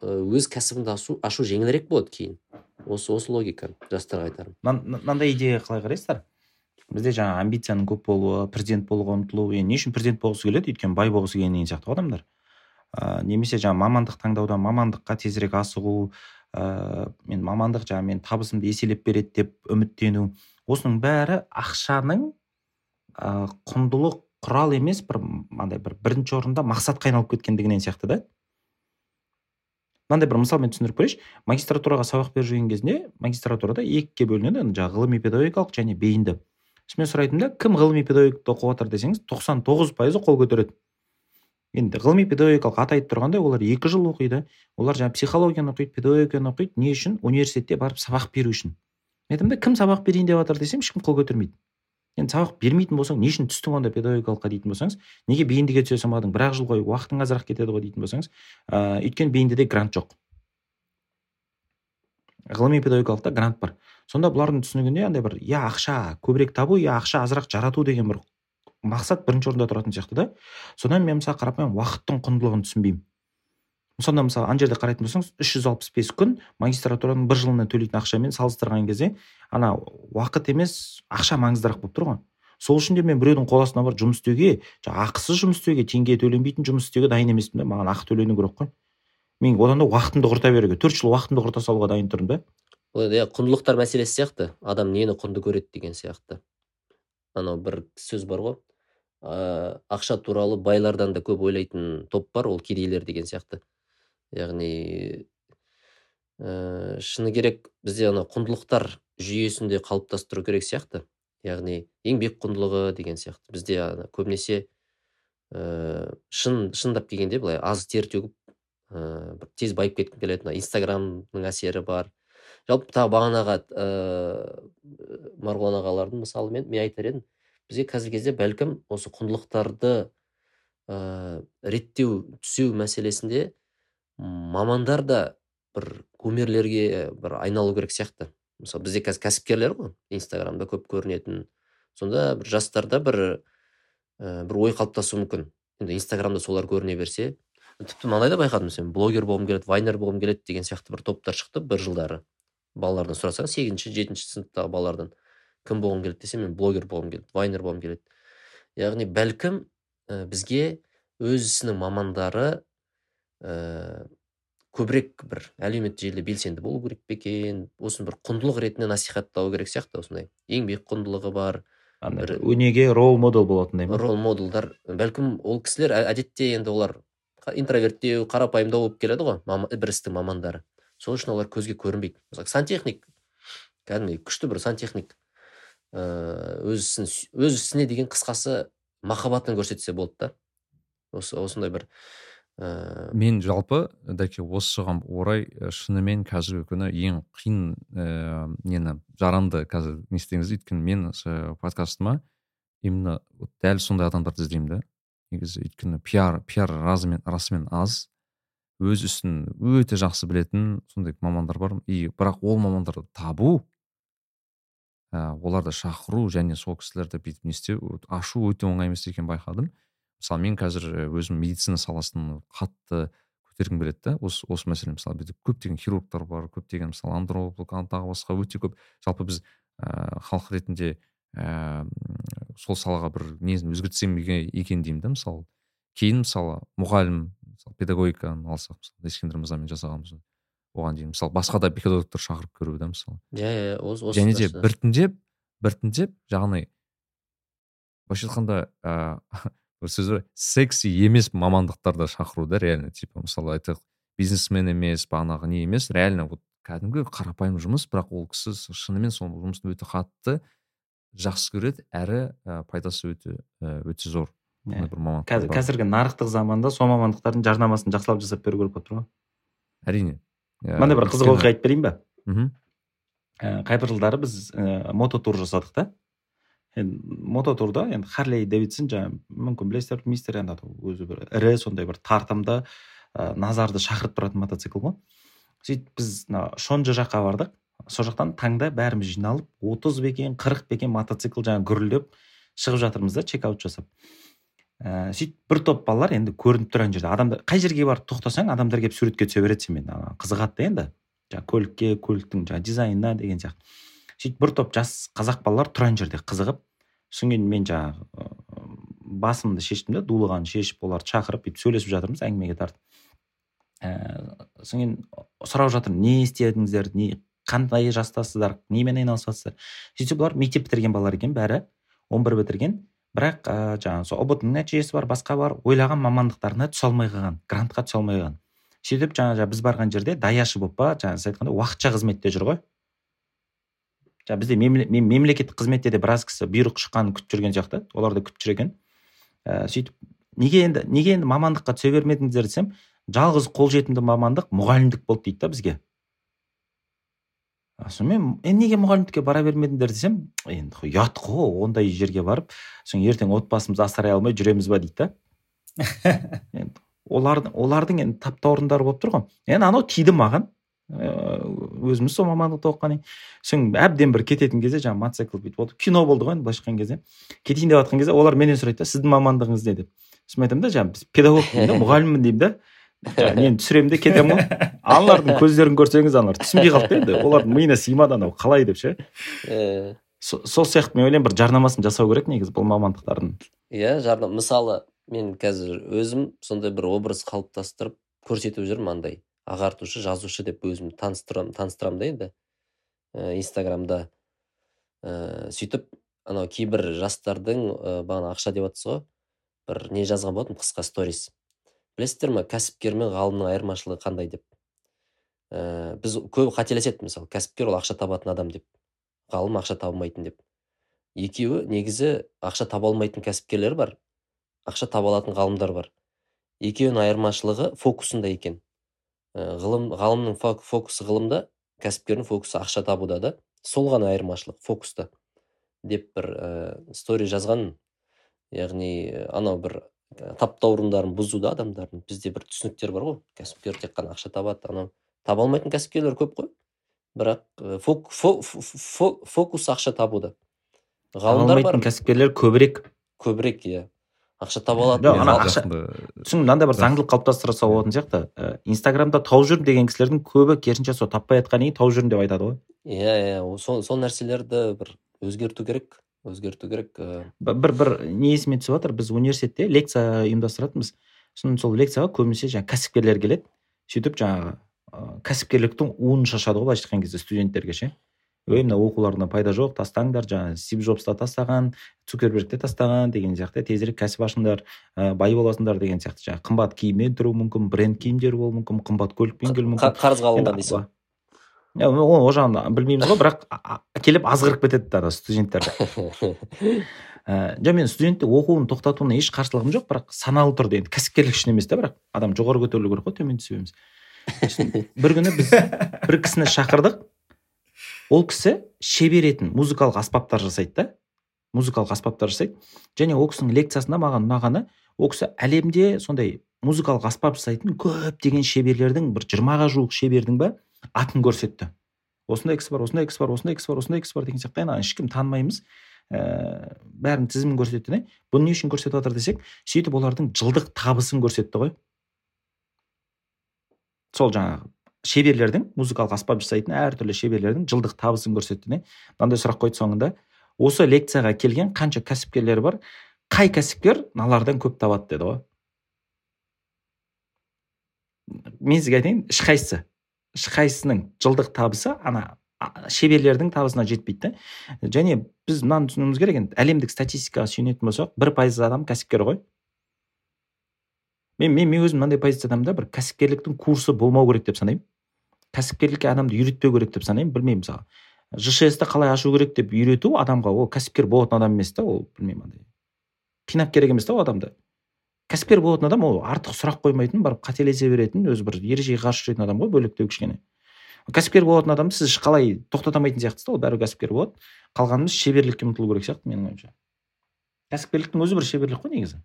өз кәсібіңді ашу, ашу жеңілірек болады кейін. Осы осы логика жастарға айтарым. Мынандай идеяға қалай қарайсыздар? Бізде жаңағы амбицияның көп болуы президент болуға ұмтылу енді не үшін президент болғысы келеді? Өйткені бай болғысы келген деген сияқты ғой адамдар. Ә, немесе жаңағы мамандық таңдауда мамандыққа тезірек асығу ә, мен мамандық жаңағы мен табысымды еселеп береді деп үміттену. Осының бәрі ақшаның ә, құндылық құрал емес бір мынандай бір бірінші орында мақсатқа айналып кеткендігінен сияқты да. Мынандай бір мысалмен түсіндіріп берейінші магистратураға сабақ беріп жүрген кезінде магистратурада екіге бөлінеді жаңағы ғылыми педагогикалық және бейінді. Мен сұрайтынмын да кім ғылыми педагогикті оқып жатыр десеңіз тоқсан тоғыз пайызы қол көтереді. Енді ғылыми педагогикалық аты айтып тұрғандай олар екі жыл оқиды. Олар жаңағы психологияны оқиды педагогиканы оқиды. Не үшін? Университетте барып сабақ беру үшін. Мен айтамын да кім сабақ берейін деп жатыр десем ешкім қол көтермейді. Енді сабақ бермейтін болсаң не үшін түстің онда педагогикалыққа дейтін болсаңыз неге бейіндіге түсе салмадың? Бір ақ жыл ғой уақытың азырақ кетеді ғой дейтін болсаңыз ыыы өйткені бейіндіде грант жоқ. Ғылыми педагогикалықта грант бар. Сонда бұлардың түсінігінде андай бір я ақша көбірек табу я ақша азырақ жарату деген бір мақсат бірінші орында тұратын сияқты да. Содан мен мысалы қарапайым уақыттың құндылығын түсінбеймін. Сонда мысалы ана жерде қарайтын болсаңыз үш жүз алпыс бес күн магистратураның бір жылына төлейтін ақшамен салыстырған кезде ана уақыт емес ақша маңыздырақ болып тұр ғой. Сол үшін де мен біреудің қол астына барып жұмыс істеуге ақысыз жұмыс істеуге теңге төленбейтін жұмыс істеуге дайын емеспін да маған ақы төлену керек қой. Мен одан да уақытымды құрта беруге төрт жыл уақытымды құрта салуға дайын тұрмын да. Ол иә құндылықтар мәселесі сияқты. Адам нені құнды көреді деген сияқты. Анау бір сөз бар ғой. Ә, ақша туралы байлардан да көп ойлайтын топ бар ол кедейлер деген сияқты. Яғни ә, шыны керек бізде ана құндылықтар жүйесінде қалыптастыру керек сияқты. Яғни еңбек құндылығы деген сияқты. Бізде ана көбінесе ә, шын шындап келгенде былай аз тер төгіп ә, тез байып кеткім келеді. Мына инстаграмның әсері бар. Жалпы тағы бағанағы ыыы марғұлан ағалардың мысалымен мен айтар едім бізге қазіргі кезде бәлкім осы құндылықтарды ә, реттеу түзеу мәселесінде мамандар да бір кумирлерге бір айналу керек сияқты. Мысалы бізде қазір кәсіпкерлер ғой инстаграмда көп көрінетін. Сонда бір жастарда бір ә, бір ой қалыптасуы мүмкін. Енді инстаграмда солар көріне берсе тіпті мынандай да байқадым сен блогер болғым келеді вайнер болғым келеді деген сияқты бір топтар шықты бір жылдары. Балалардан сұрасаң сегізінші жетінші сыныптағы балалардан. Кім болғым келеді десе мен блогер болғым келеді вайнер болғым келеді. Яғни бәлкім ә, бізге өз ісінің мамандары көбірек бір әлеуметтік желіде белсенді болу керек пе екен? Осыны бір құндылық ретінде насихаттау керек сияқты осындай еңбек құндылығы бар бір өнеге рол модел болатындай ма рол моделдар бәлкім ол кісілер әдетте енді олар интроверттеу қарапайымдау болып келеді ғой бір істің мамандары. Сол үшін олар көзге көрінбейді. Мысалы сантехник. Кәдімгідей күшті бір сантехник өз ісін өз ісіне деген қысқасы махаббатын көрсетсе болды да. Осы осындай бір ә... мен жалпы дәке осыған орай шынымен қазіргі күні ең қиын ә, нені жарамды қазір не істеңіз өйткені мен подкастыма именно дәл сондай адамдарды іздеймін да. Негізі өйткені пиар пиар расымен, расымен аз. Өз ісін өте жақсы білетін сондай мамандар бар. И бірақ ол мамандарды табу ә, оларды шақыру және сол кісілерді бүйтіп не істеу ашу өте оңай емес екенін байқадым. Мысалы мен қазір өзім медицина саласын қатты көтергім келеді да осы осы мәселе мысалы бізде көптеген хирургтар бар көптеген мысалы андрополог тағы басқа өте көп. жалпы біз ә, халық ретінде ә, сол салаға бір несін өзгертсем екен деймін да мысалы. Кейін мысалы мұғалім мысалы педагогиканы алсақ мысалы ескендір мырзамен жасағанбыз оған дейін мысалы басқа да педагогтар шақырып көру да мысалы. Иә иә осы және де біртіндеп біртіндеп яғни былайша айтқанда бір сөз бар. Секси емес мамандықтарды шақыру да реально. Типа мысалы айтайық бизнесмен емес бағанағы не емес реально вот кәдімгі қарапайым жұмыс бірақ ол кісі шынымен сол жұмысты өте қатты жақсы көреді әрі ә, пайдасы өте ә, өте зор. Yeah. Иә. бір мамандық қазір қазіргі нарықтық заманда сол мамандықтардың жарнамасын жақсылап жасап беру керек болып тұр ғой әрине. Мынандай бір қызық оқиға айтып берейін ба мхм. Қай бір жылдары біз ә, мототур жасадық та. Енді мототурда енді харлей дэвидсон жаңағы мүмкін білесіздер білмейсіздер енді өзі бір ірі сондай бір тартымды ә, назарды шақырып тұратын мотоцикл ғой. сөйтіп біз мына шонжы жаққа бардық. Сол жақтан таңда бәріміз жиналып отыз бекен қырық бекен мотоцикл жаңағы гүрілдеп шығып жатырмыз да чекаут жасап. Ә, сөйтіп бір топ балалар енді көрініп тұр ана жерде. Адамдар қай жерге барып тоқтасаң адамдар келіп суретке түсе береді сенімен. Қызығады да енді. Жаңағы көлікке көліктің жаңағы дизайнына деген сияқты. Сөйтіп бір топ жас қазақ балалар тұр ана жерде қызығып. Содан кейін мен жаңағы басымды шештім да дулығанды шешіп оларды шақырып бүйтіп сөйлесіп жатырмыз әңгімеге тартып. Ііі содан кейін сұрап жатырмын не істедіңіздер не қандай жастасыздар немен айналысып жатсыздар сөйтсе бұлар мектеп бітірген балалар екен бәрі он бір бітірген. Бірақ ә, жаңағы сол ұбт нәтижесі бар басқа бар ойлаған мамандықтарына түсе алмай қалған грантқа түсе алмай қалған. сөйтіп жаңағы біз барған жерде даяшы болып па жаңағы сіз айтқандай уақытша қызметте жүр ғой. Жаңағы бізде мемлекеттік қызметте де біраз кісі бұйрық шыққанын күтіп жүрген сияқты олар да күтіп жүр екен ә, сөйтіп неге енді неге енді мамандыққа түсе бермедіңіздер десем жалғыз қолжетімді мамандық мұғалімдік болды дейді да бізге. Сонымен енді неге мұғалімдікке бара бермедіңдер? десем енді ұят қой ондай жерге барып соң ертең отбасымызды асырай алмай жүреміз ба? дейді да. Олардың олардың енді таптаурындары болып тұр ғой. Енді анау тиді маған. Өзіміз сол мамандықты оқығаннан кейін. Соң әбден бір кететін кезде жаңағы мотоцикл бүйтіп кино болды ғой енді былайша айтқан кезде. Кетейін деп жатқан кезде олар менен сұрайды да сіздің мамандығыңыз не? деп. Сосын мен айтамын да жаңағы біз педагогпын да мұғаліммін деймін да мен түсіремін де кетемін ғой аналардың көздерін көрсеңіз аналар түсінбей қалды да енді. Олардың миына сыймады анау қалай деп ше. Сол сияқты мен ойлаймын бір жарнамасын жасау керек негізі бұл мамандықтардың. Иә жарнама мысалы мен қазір өзім сондай бір образ қалыптастырып көрсетіп жүрмін андай. Ағартушы жазушы деп өзімді таныстырамын таныстырамын да енді. Ә, инстаграмда ә, сөйтіп анау кейбір жастардың ә, бағана ақша деп жатсыз ғой бір не жазған болатынмын қысқа сторис. Білесіздер ма кәсіпкер мен ғалымның айырмашылығы қандай деп? Ә, біз көп қателеседі мысалы кәсіпкер ол ақша табатын адам деп ғалым ақша алмайтын деп. Екеуі негізі ақша таба алмайтын кәсіпкерлер бар ақша таба алатын ғалымдар бар. Екеуінің айырмашылығы фокусында екен. Ғылым ғалымның фокусы ғылымда кәсіпкердің фокусы ақша табуда да. Сол ғана айырмашылық фокуста деп бір ә, стори жазған яғни анау бір таптаурындарын бұзуда адамдардың. Бізде бір түсініктер бар ғой. Кәсіпкер тек қана ақша табады анау таба алмайтын кәсіпкерлер көп қой. Бірақ фок, фокус ақша табуда. Ғалымдар бар. кәсіпкерлер көбірек. Көбірек иә. Ақша таба алады жоқ ана ақша түсін мынандай бір заңдылық қалыптастыра салып болатын сияқты. Ә, инстаграмда тауып жүрмін деген кісілердің көбі керісінше сол таппай жатқаннан кейін тауып жүрмін деп айтады ғой. Иә иә сол сол нәрселерді бір өзгерту керек өзгерту керек ә... бір бір не есіме түсіп жатыр? Біз университетте лекция ұйымдастыратынбыз. Сосын сол лекцияға көбінесе жаңағы кәсіпкерлер келеді. Сөйтіп жаңағы кәсіпкерліктің уын шашады ғой былайша айтқан кезде студенттерге ше. Мына оқулардан пайда жоқ тастаңдар жаңағы стив джобс та тастаған цукерберг те тастаған деген сияқты тезірек кәсіп ашыңдар ә, бай боласыңдар деген сияқты. Жаңағы қымбат киіммен тұру мүмкін бренд киімдер болуы мүмкін қымбат көлікпен келуі мүмкін. Қарызға алынған дейсің. ғой ол жағын білмейміз ғой бірақ келіп азғырып кетеді ана студенттерді ә, жоқ мен студенттің оқуын тоқтатуына еш қарсылығым жоқ бірақ саналы түрде енді. Кәсіпкерлік үшін емес та бірақ адам жоғары көтерілу керек қой төмен түсе бермес бір күні біз бір кісіні шақырдық. Ол кісі шеберетін музыкалық аспаптар жасайды да. Музыкалық аспаптар жасайды. Және ол кісінің лекциясында маған ұнағаны ол кісі әлемде сондай музыкалық аспап жасайтын көптеген шеберлердің бір жиырмаға жуық шебердің ба атын көрсетті. Осындай кісі бар осындай кісі бар осындай кісі бар осындай кісі бар деген сияқты. Енді ешкім танымаймыз. Ә, бәрінің тізімін көрсетті де. Бұны не үшін көрсетіп жатыр десек сөйтіп олардың жылдық табысын көрсетті ғой. Сол жаңағы шеберлердің музыкалық аспап жасайтын әртүрлі шеберлердің жылдық табысын көрсетті де мынандай сұрақ қойды соңында. Осы лекцияға келген қанша кәсіпкерлер бар? Қай кәсіпкер мыналардан көп табады деді ғой. Мен сізге айтайын ешқайсысы ешқайсысының жылдық табысы ана шеберлердің табысына жетпейді да. Және біз мынаны түсінуіміз керек енді әлемдік статистикаға сүйенетін болсақ бір пайыз адам кәсіпкер ғой. Мен мен, мен өзім мынандай позициядамын да бір кәсіпкерліктің курсы болмау керек деп санаймын. Кәсіпкерлікке адамды үйретпеу керек деп санаймын білмеймін мысалы. жшс ті қалай ашу керек деп үйрету адамға ол кәсіпкер болатын адам емес та ол білмеймін андай. қинап керек емес та ол адамды. кәсіпкер болатын адам ол артық сұрақ қоймайтын барып қателесе беретін өзі бір ережеге қарсы жүретін адам ғой бөлектеу кішкене. кәсіпкер болатын адамды сіз қалай тоқтата алмайтын сияқтысыз да ол бәрібір кәсіпкер болады. қалғанымыз шеберлікке ұмтылу керек сияқты менің ойымша. кәсіпкерліктің өзі бір шеберлік қой негізі.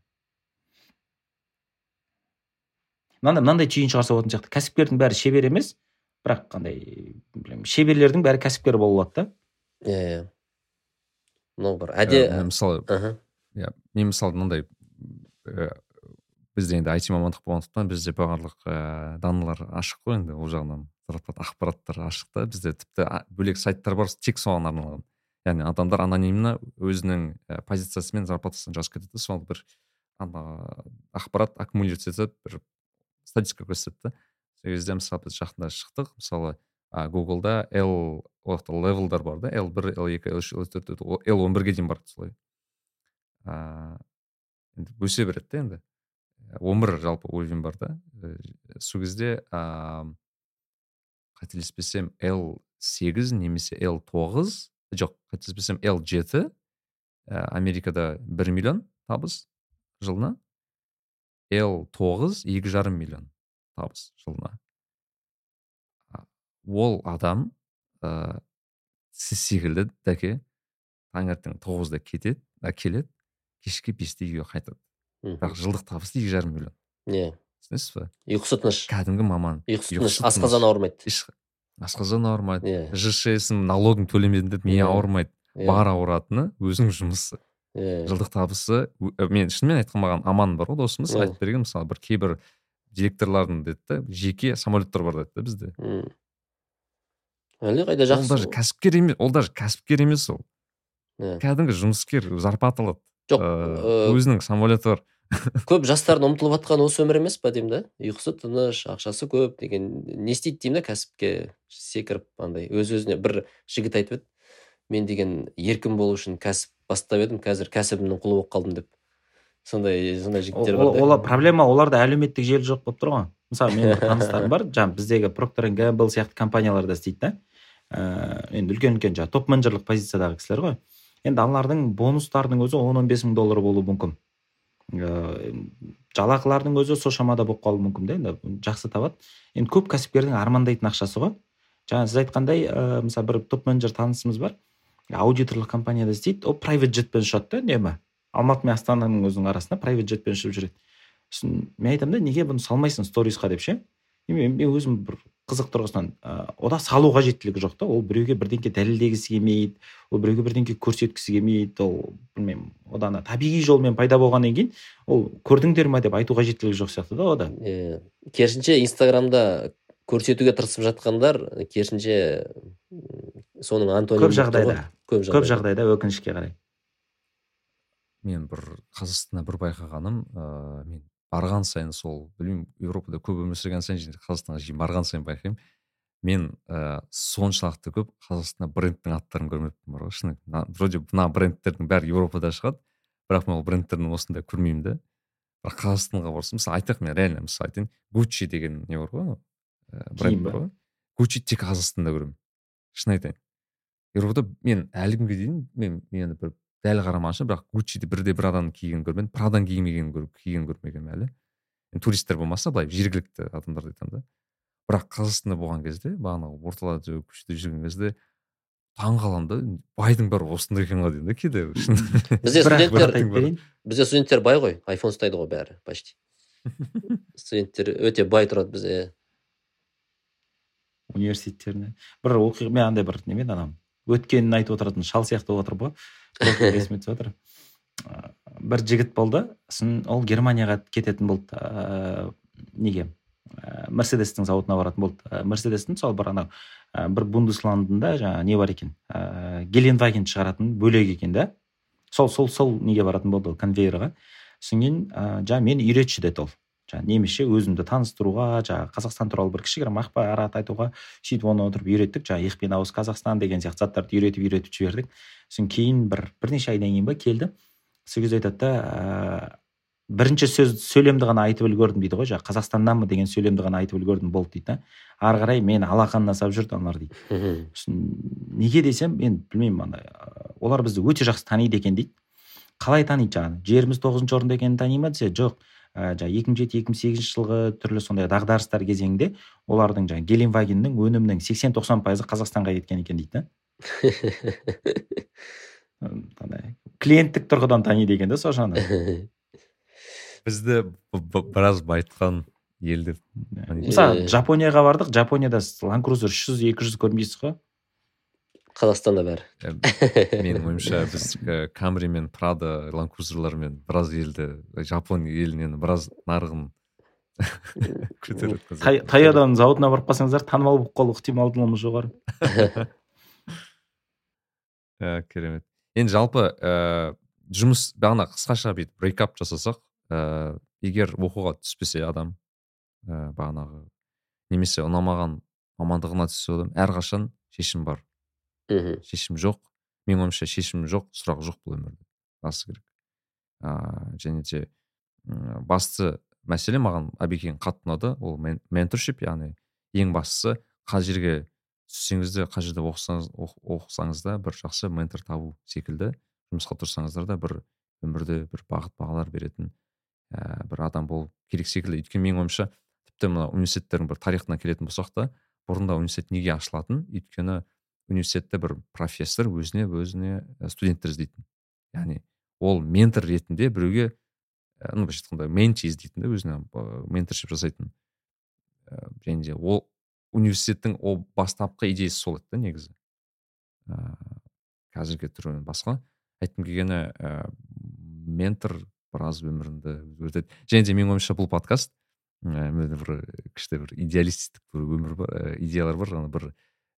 мынандай мынандай түйін шығарса болатын сияқты. кәсіпкердің бәрі шебер емес бірақ қандай білмеймін шеберлердің бәрі кәсіпкер бола алады да. Иә иә. Мынау бір әде мысалы иә мен мысалы мынандай бізде енді айти мамандық болғандықтан бізде барлық ыыы данныйлар ашық қой енді ол жағынан ақпараттар ашық та бізде тіпті бөлек сайттар бар тек соған арналған. Яғни адамдар анонимно өзінің позициясы мен зарплатасын жазып кетеді сол бір ана ақпарат аккумулировать етіп бір статистика көрсетеді да. Сол кезде мысалы біз жақында шықтық. мысалы а гуглда л ол жақта левелдар бар да л бір л екі л үш л төрт л он бірге дейін барады солай. Ыыы енді өсе береді да енді. Он бір жалпы уровень бар да. Сол кезде ыыы қателеспесем л сегіз немесе л тоғыз. Жоқ қателеспесем л жеті. Ә, америкада бір миллион табыс жылына. Л тоғыз екі жарым миллион. Табыс жылына. Ол адам ә, сіз секілді дәке таңертең тоғызда кетеді ә, келеді кешке бесте үйге қайтады. Бірақ жылдық табысы екі жарым миллион. Иә түсінесіз ба ұйқысы тыныш кәдімгі маман. Ұйқысы тыныш асқазан ауырмайды. Асқазан ауырмайды. Иә жшс налогын төлемедім деп миы ауырмайды. Бар ауыратыны өзінің жұмысы иә жылдық табысы мен шынымен айтқан маған аман бар ғой досымыз. Айтып берген мысалы бір кейбір директорлардың деді да жеке самолеттер бар деді да бізде. Әлдеқайда жақсы ол даже кәсіпкер емес ол даже кәсіпкер емес ол. Иә кәдімгі жұмыскер зарплата алады. Жоқ өзінің самолеті бар. көп жастардың ұмтылып жатқаны осы өмір емес па деймін да ұйқысы тыныш ақшасы көп деген не істейді деймін да кәсіпке? Секіріп андай өз өзіне бір жігіт айтып еді. Мен деген еркін болу үшін кәсіп бастап едім қазір кәсібімнің құлы болып қалдым деп. Сондай сондай жігіттер бар олар проблема оларда әлеуметтік желі жоқ болып тұр ғой. Мысалы менің таныстарым бар жаңағы біздегі проктор гэмбл сияқты компанияларда істейді да. Ыыы енді үлкен үлкен жаңағы топ менеджерлік позициядағы кісілер ғой. Енді аналардың бонустарының өзі он он бес мың доллар болуы мүмкін. Ыыы жалақылардың өзі сол шамада болып қалуы мүмкін да енді жақсы табады. Енді көп кәсіпкердің армандайтын ақшасы ғой. Жаңа сіз айтқандай ыыы мысалы бір топ менеджер танысымыз бар. Аудиторлық компанияда істейді ол прайвет жетпен ұшады да үнемі. Алматы мен астананың өзінің арасында прайвет жетпен ұшып жүреді. Сосын мен айтамын да неге бұны салмайсың сторисқа деп ше? Мен, мен өзім бір қызық тұрғысынан ыыы ода салу қажеттілігі жоқ та. Ол біреуге бірдеңке дәлелдегісі келмейді ол біреуге бірдеңке көрсеткісі келмейді ол білмеймін одан табиғи жолмен пайда болғаннан кейін ол көрдіңдер ма деп айту қажеттілігі жоқ сияқты да ода. Иә керісінше инстаграмда көрсетуге тырысып жатқандар керісінше соның антоним көп жағдайда. көп жағдайда, көп жағдайда өкінішке қарай. Мен бір қазақстанда бір байқағаным ыыы мен барған сайын сол білмеймін еуропада көп өмір сүрген сайын қазақстанға жиі барған сайын байқаймын. Мен ә, соншалықты көп қазақстанда брендтің аттарын көрмеппін бар ғой. Шыны вроде мына брендтердің бәрі еуропада шығады бірақ мен ол брендтерді осында көрмеймін да бірақ қазақстанға барсам мысалы айтайық мен реально мысалы айтайын гуччи деген не бар ғой ә, бренд бар ғой. Гуччи тек қазақстанда көремін шын айтайын. Еуропада мен әлі күнге дейін мен мен бір дәл қарамағанша бірақ гуччиді бірде бір адам киген көрмедім. Прадан кимеген киген көрмегенмін әлі. Енді туристер болмаса былай жергілікті адамдарды айтамын да. Бірақ қазақстанда болған кезде бағанағы орталарда көшеде жүрген кезде таң қаламын да. Байдың бәрі осындай екен ғой деймін да кейде. Бізде студенттер бізде студенттер бай ғой айфон ұстайды ғой бәрі почти. Студенттер өте бай тұрады бізде. Университеттеріне. Бір оқиға мен андай бір немен анау өткенін айтып отыратын шал сияқты болып жатыр ғой есіме түсіп жатыр бір жігіт болды. Сосын ол германияға кететін болды. Ыыы неге? Ыыы мерседестің зауытына баратын болды. Мерседестің сол бір анау бір бундесландында жаңағы не бар екен? Ыыы геленваген шығаратын бөлек екен да. Сол сол сол неге баратын болды ол конвейерға. Содан кейін ыыы жаңағы мені үйретші деді ол. Жаңағы немісше өзімді таныстыруға жаңағы қазақстан туралы бір кішігірім ақпарат айтуға сөйтіп оны отырып үйреттік жаңағы их пен ауыз қазақстан деген сияқты заттарды үйретіп үйретіп жібердік. Сосын кейін бір бірнеше айдан кейін ба келді. Сол кезде айтады да ә, бірінші сөз сөйлемді ғана айтып үлгердім дейді ғой жаңағы қазақстаннанмын деген сөйлемді ғана айтып үлгердім болды дейді да. Ары қарай мені алақанына салып жүрді аналар дейді. Сосын неге десем мен білмеймін андай олар бізді өте жақсы таниды екен дейді. Қалай таниды? жаңағы жеріміз тоғызыншы орында екенін тани ма десе жоқ ә, жаңағы екі мың жеті екі мың сегізінші жылғы түрлі сондай дағдарыстар кезеңінде олардың жаңағы геленвагеннің өнімінің сексен тоқсан пайызы қазақстанға кеткен екен дейді да. Клиенттік тұрғыдан таниды екен да сол жағынан. Бізді біраз байытқан елді мысалы жапонияға бардық. Жапонияда ланд крузер үш жүз екі жүз көрмейсіз ғой. Қазақстанда бәрі. Менің ойымша біз камри мен прада ланд крузерлармен біраз елді жапон елінен біраз нарығын таядан зауытына барып қалсаңыздар танымал болып қалу ықтималдылығымыз жоғары. Ә, керемет. Енді жалпы ә, жұмыс бағана қысқаша бүйтіп брейкап жасасақ ә, егер оқуға түспесе адам ә, бағанағы немесе ұнамаған мамандығына түссе адам әрқашан шешім бар. Мхм. шешім жоқ менің ойымша шешім жоқ сұрақ жоқ бұл өмірде. Расы керек. Ыыы және де басты мәселе маған әбекең қатты ұнады. Ол менторшип яғни ең бастысы қай жерге түссеңіз де қай жерде оқысаңыз оқысаңыз да бір жақсы ментор табу секілді. Жұмысқа тұрсаңыздар да бір өмірде бір бағыт бағалар беретін ә, бір адам болу керек секілді. Өйткені менің ойымша тіпті мына университеттердің бір тарихына келетін болсақ та бұрында университет неге ашылатын? Өйткені университетте бір профессор өзіне өзіне студенттер іздейтін. Яғни ол ментор ретінде біреуге ну былайша айтқанда менти іздейтін да өзіне менторшип жасайтын. Және де ол университеттің ол бастапқы идеясы сол еді да негізі. Ыыы қазіргі түрінен басқа. Айтқым келгені ә, ментор біраз өміріңді өзгертеді. Және де менің ойымша бұл подкаст ә, бір күшті бір идеалистік бір өмір бар ә, идеялар бар. Жаңағы бір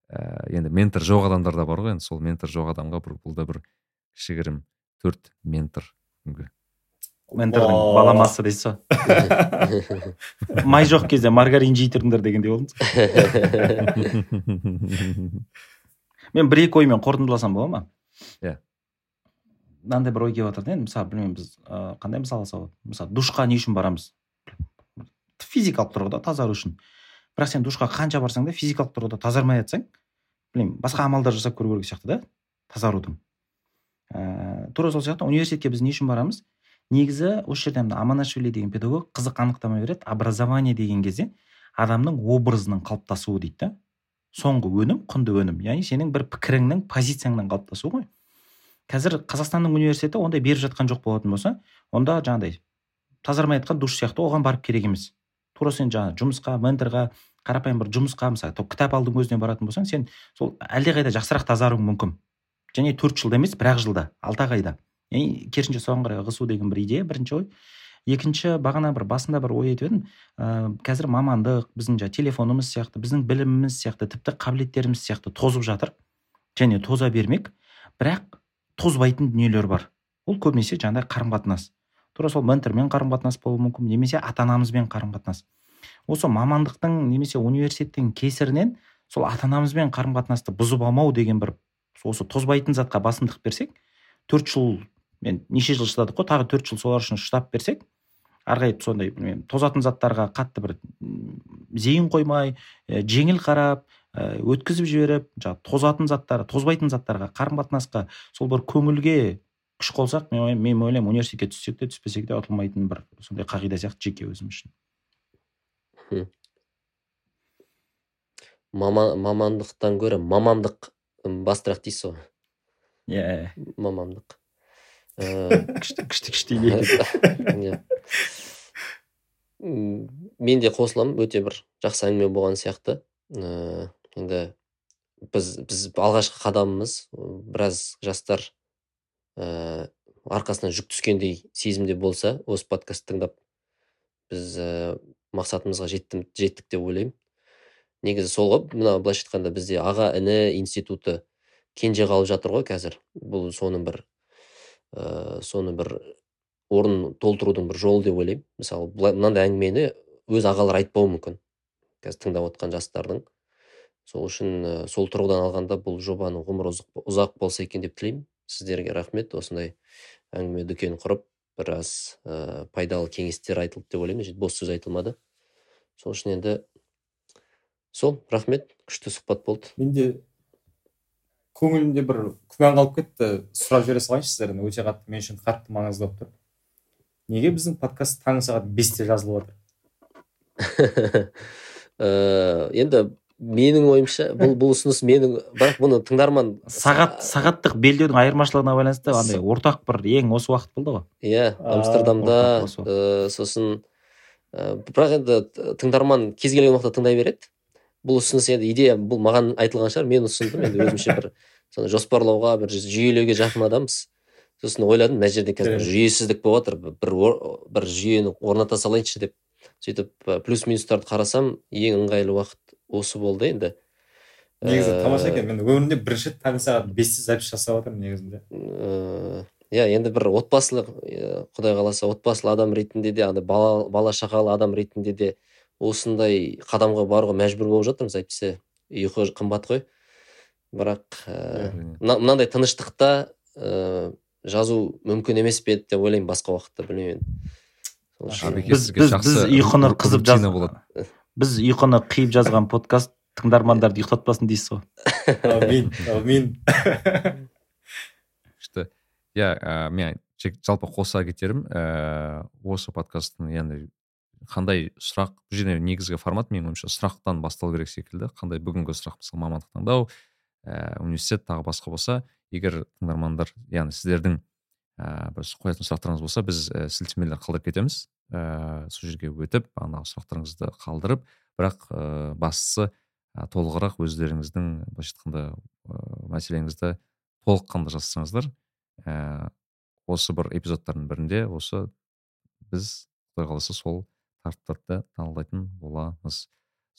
ә, енді ментор жоқ адамдар да бар ғой енді сол ментор жоқ адамға бір бұл да бір кішігірім төрт ментор ментордың баламасы дейсіз ғой май жоқ кезде маргарин жей тұрыңдар дегендей болдыңыз мен бір екі оймен қорытындыласам бола ма? Иә. Мынандай бір ой келіп жатыр да енді мысалы білмеймін біз қандай мысал алсақ болады мысалы душқа не үшін барамыз? Физикалық тұрғыда тазару үшін. Бірақ сен душқа қанша барсаң да физикалық тұрғыда тазармай жатсаң білмеймін басқа амалдар жасап көру керек сияқты да тазарудың. Ә, тура сол сияқты университетке біз не үшін барамыз? Негізі осы жерде мына аманашвили деген педагог қызық анықтама береді. Образование деген кезде адамның образының қалыптасуы дейді да. Соңғы өнім құнды өнім. Яғни сенің бір пікіріңнің позицияңнан қалыптасуы ғой. Қазір қазақстанның университеті ондай беріп жатқан жоқ болатын болса онда жаңағыдай тазармай жатқан душ сияқты оған барып керек емес. Тура сен жаңағы жұмысқа менторға қарапайым бір жұмысқа мысалы кітап алдың өзіне баратын болсаң сен сол әлдеқайда жақсырақ тазаруың мүмкін. Және төрт жылда емес бір ақ жылда алты ақ айда. Яғни керісінше соған қарай ығысу деген бір идея бірінші ой. Екінші бағана бір басында бір ой айтып едім. Ә, қазір мамандық біздің жаңағы телефонымыз сияқты біздің біліміміз сияқты тіпті қабілеттеріміз сияқты тозып жатыр. Және тоза бермек. Бірақ тозбайтын дүниелер бар. Ол көбінесе жаңағыдай қарым қатынас тура сол ментормен қарым қатынас болуы мүмкін немесе ата анамызбен қарым қатынас осы мамандықтың немесе университеттің кесірінен сол ата анамызбен қарым қатынасты бұзып алмау деген бір осы тозбайтын затқа басымдық берсек төрт жыл мен неше жыл шыдадық қой тағы төрт жыл солар үшін шыдап берсек қарай сондай білмеймін тозатын заттарға қатты бір зейін қоймай ә, жеңіл қарап өткізіп жіберіп жаңағы тозатын заттар тозбайтын заттарға қарым қатынасқа сол бір көңілге күш қосақ мен, мен ойлаймын университетке түссек те түспесек те ұтылмайтын бір сондай қағида сияқты жеке өзім үшін. Мама, мамандықтан гөрі мамандық бастырақ дейсіз ғой. Иә. Мамандық. Күшті күшті күшті иә. Мен де қосыламын өте бір жақсы әңгіме болған сияқты. Ыыы енді біз біз алғашқы қадамымыз біраз жастар ыыы арқасынан жүк түскендей сезімде болса осы подкастты тыңдап біз ә, мақсатымызға жеттім жеттік деп ойлаймын. Негізі сол ғой. Мына былайша айтқанда бізде аға іні институты кенже қалып жатыр ғой қазір. Бұл соның бір ә, соны бір орнын толтырудың бір жолы деп ойлаймын. Мысалы мынандай әңгімені өз ағалары айтпауы мүмкін. Қазір тыңдап отқан жастардың. Сол үшін ә, сол тұрғыдан алғанда бұл жобаның ғұмыры ұзақ болса екен деп тілеймін. Сіздерге рахмет. осындай әңгіме дүкен құрып біраз ә, пайдалы кеңестер айтылды деп ойлаймын. Бос сөз айтылмады. Сол үшін енді сол рахмет. Күшті сұхбат болды. Менде көңілімде бір күмән қалып кетті. Сұрап жібере салайыншы сіздерден өте қатты мен үшін қатты маңызды болып тұр. Неге біздің подкаст таңғы сағат бесте жазылып жатыр енді менің ойымша бұл бұл ұсыныс менің бірақ бұны тыңдарман сағат сағаттық белдеудің айырмашылығына байланысты андай ортақ бір ең осы уақыт болды ғой. Иә амстердамда сосын бірақ енді тыңдарман кез келген уақытта тыңдай береді. Бұл ұсыныс енді идея бұл маған айтылған шығар мен ұсындым енді өзімше бір соны жоспарлауға бір жүйелеуге жақын адамбыз. Сосын ойладым мына жерде қазір бір жүйесіздік болып жатыр бір бір жүйені орната салайыншы деп сөйтіп плюс минустарды қарасам ең ыңғайлы уақыт. Осы болды енді. Негізі тамаша екен. Мен өмірімде бірінші рет таңғы сағат бесте запись жасап жатырмын негізінде. Иә енді бір отбасылық құдай қаласа отбасылы адам ретінде де андай бала, бала шағалы адам ретінде де осындай қадамға баруға мәжбүр болып жатырмыз әйтпесе ұйқы қымбат қой. Бірақ ә, мынандай тыныштықта ә, жазу мүмкін емес пе еді деп ойлаймын басқа уақытта білмеймін. Біз біз біз ұйқыны қызып жаз біз ұйқыны қиып жазған подкаст тыңдармандарды ұйықтатпасын дейсіз ғой. Әумин әумин күшті. Иә мен жалпы қоса кетерім. Ііі осы подкасттың енді қандай сұрақ бұл жерде негізгі формат менің ойымша сұрақтан басталу керек секілді. Қандай бүгінгі сұрақ мысалы мамандық таңдау ііі университет тағы басқа болса егер тыңдармандар яғни сіздердің ііі бір қоятын сұрақтарыңыз болса біз і сілтемелер қалдырып кетеміз. Ііі сол жерге өтіп ана сұрақтарыңызды қалдырып бірақ ыыы бастысы толығырақ өздеріңіздің былайша айтқанда ыыы мәселеңізді толыққанды жазсаңыздар ііі осы бір эпизодтардың бірінде осы біз құдай қаласа сол тақырыптарды талдайтын боламыз.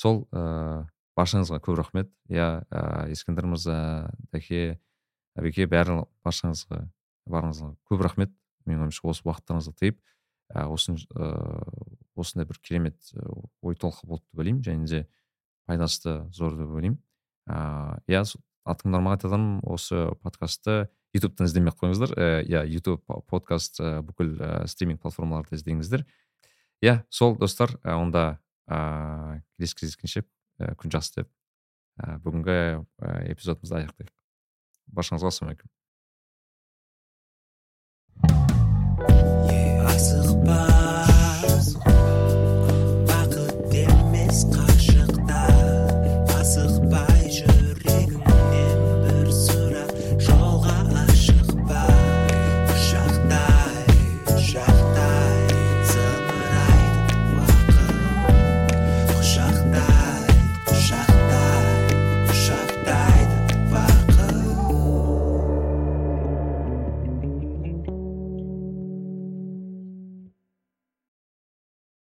Сол ыыы баршаңызға көп рахмет. Иә ә, ескендір мырза дәке әбеке бәрі баршаңызға барыңызға көп рахмет. Менің ойымша осы уақыттарыңызды тыйып ә, осы ыыы осындай бір керемет ой толқы болды деп ойлаймын. Және де пайдасы да зор деп ойлаймын. Ыыы иә тыңдарманға айтатын осы подкастты ютубтан іздемей ақ қойыңыздар иә ютуб подкаст бүкіл стриминг платформаларда іздеңіздер. Иә сол достар онда ыыы келесі кездескенше күн жақсы деп бүгінгі эпизодымызды аяқтайық. Баршаңызға ассалаумағалейкум.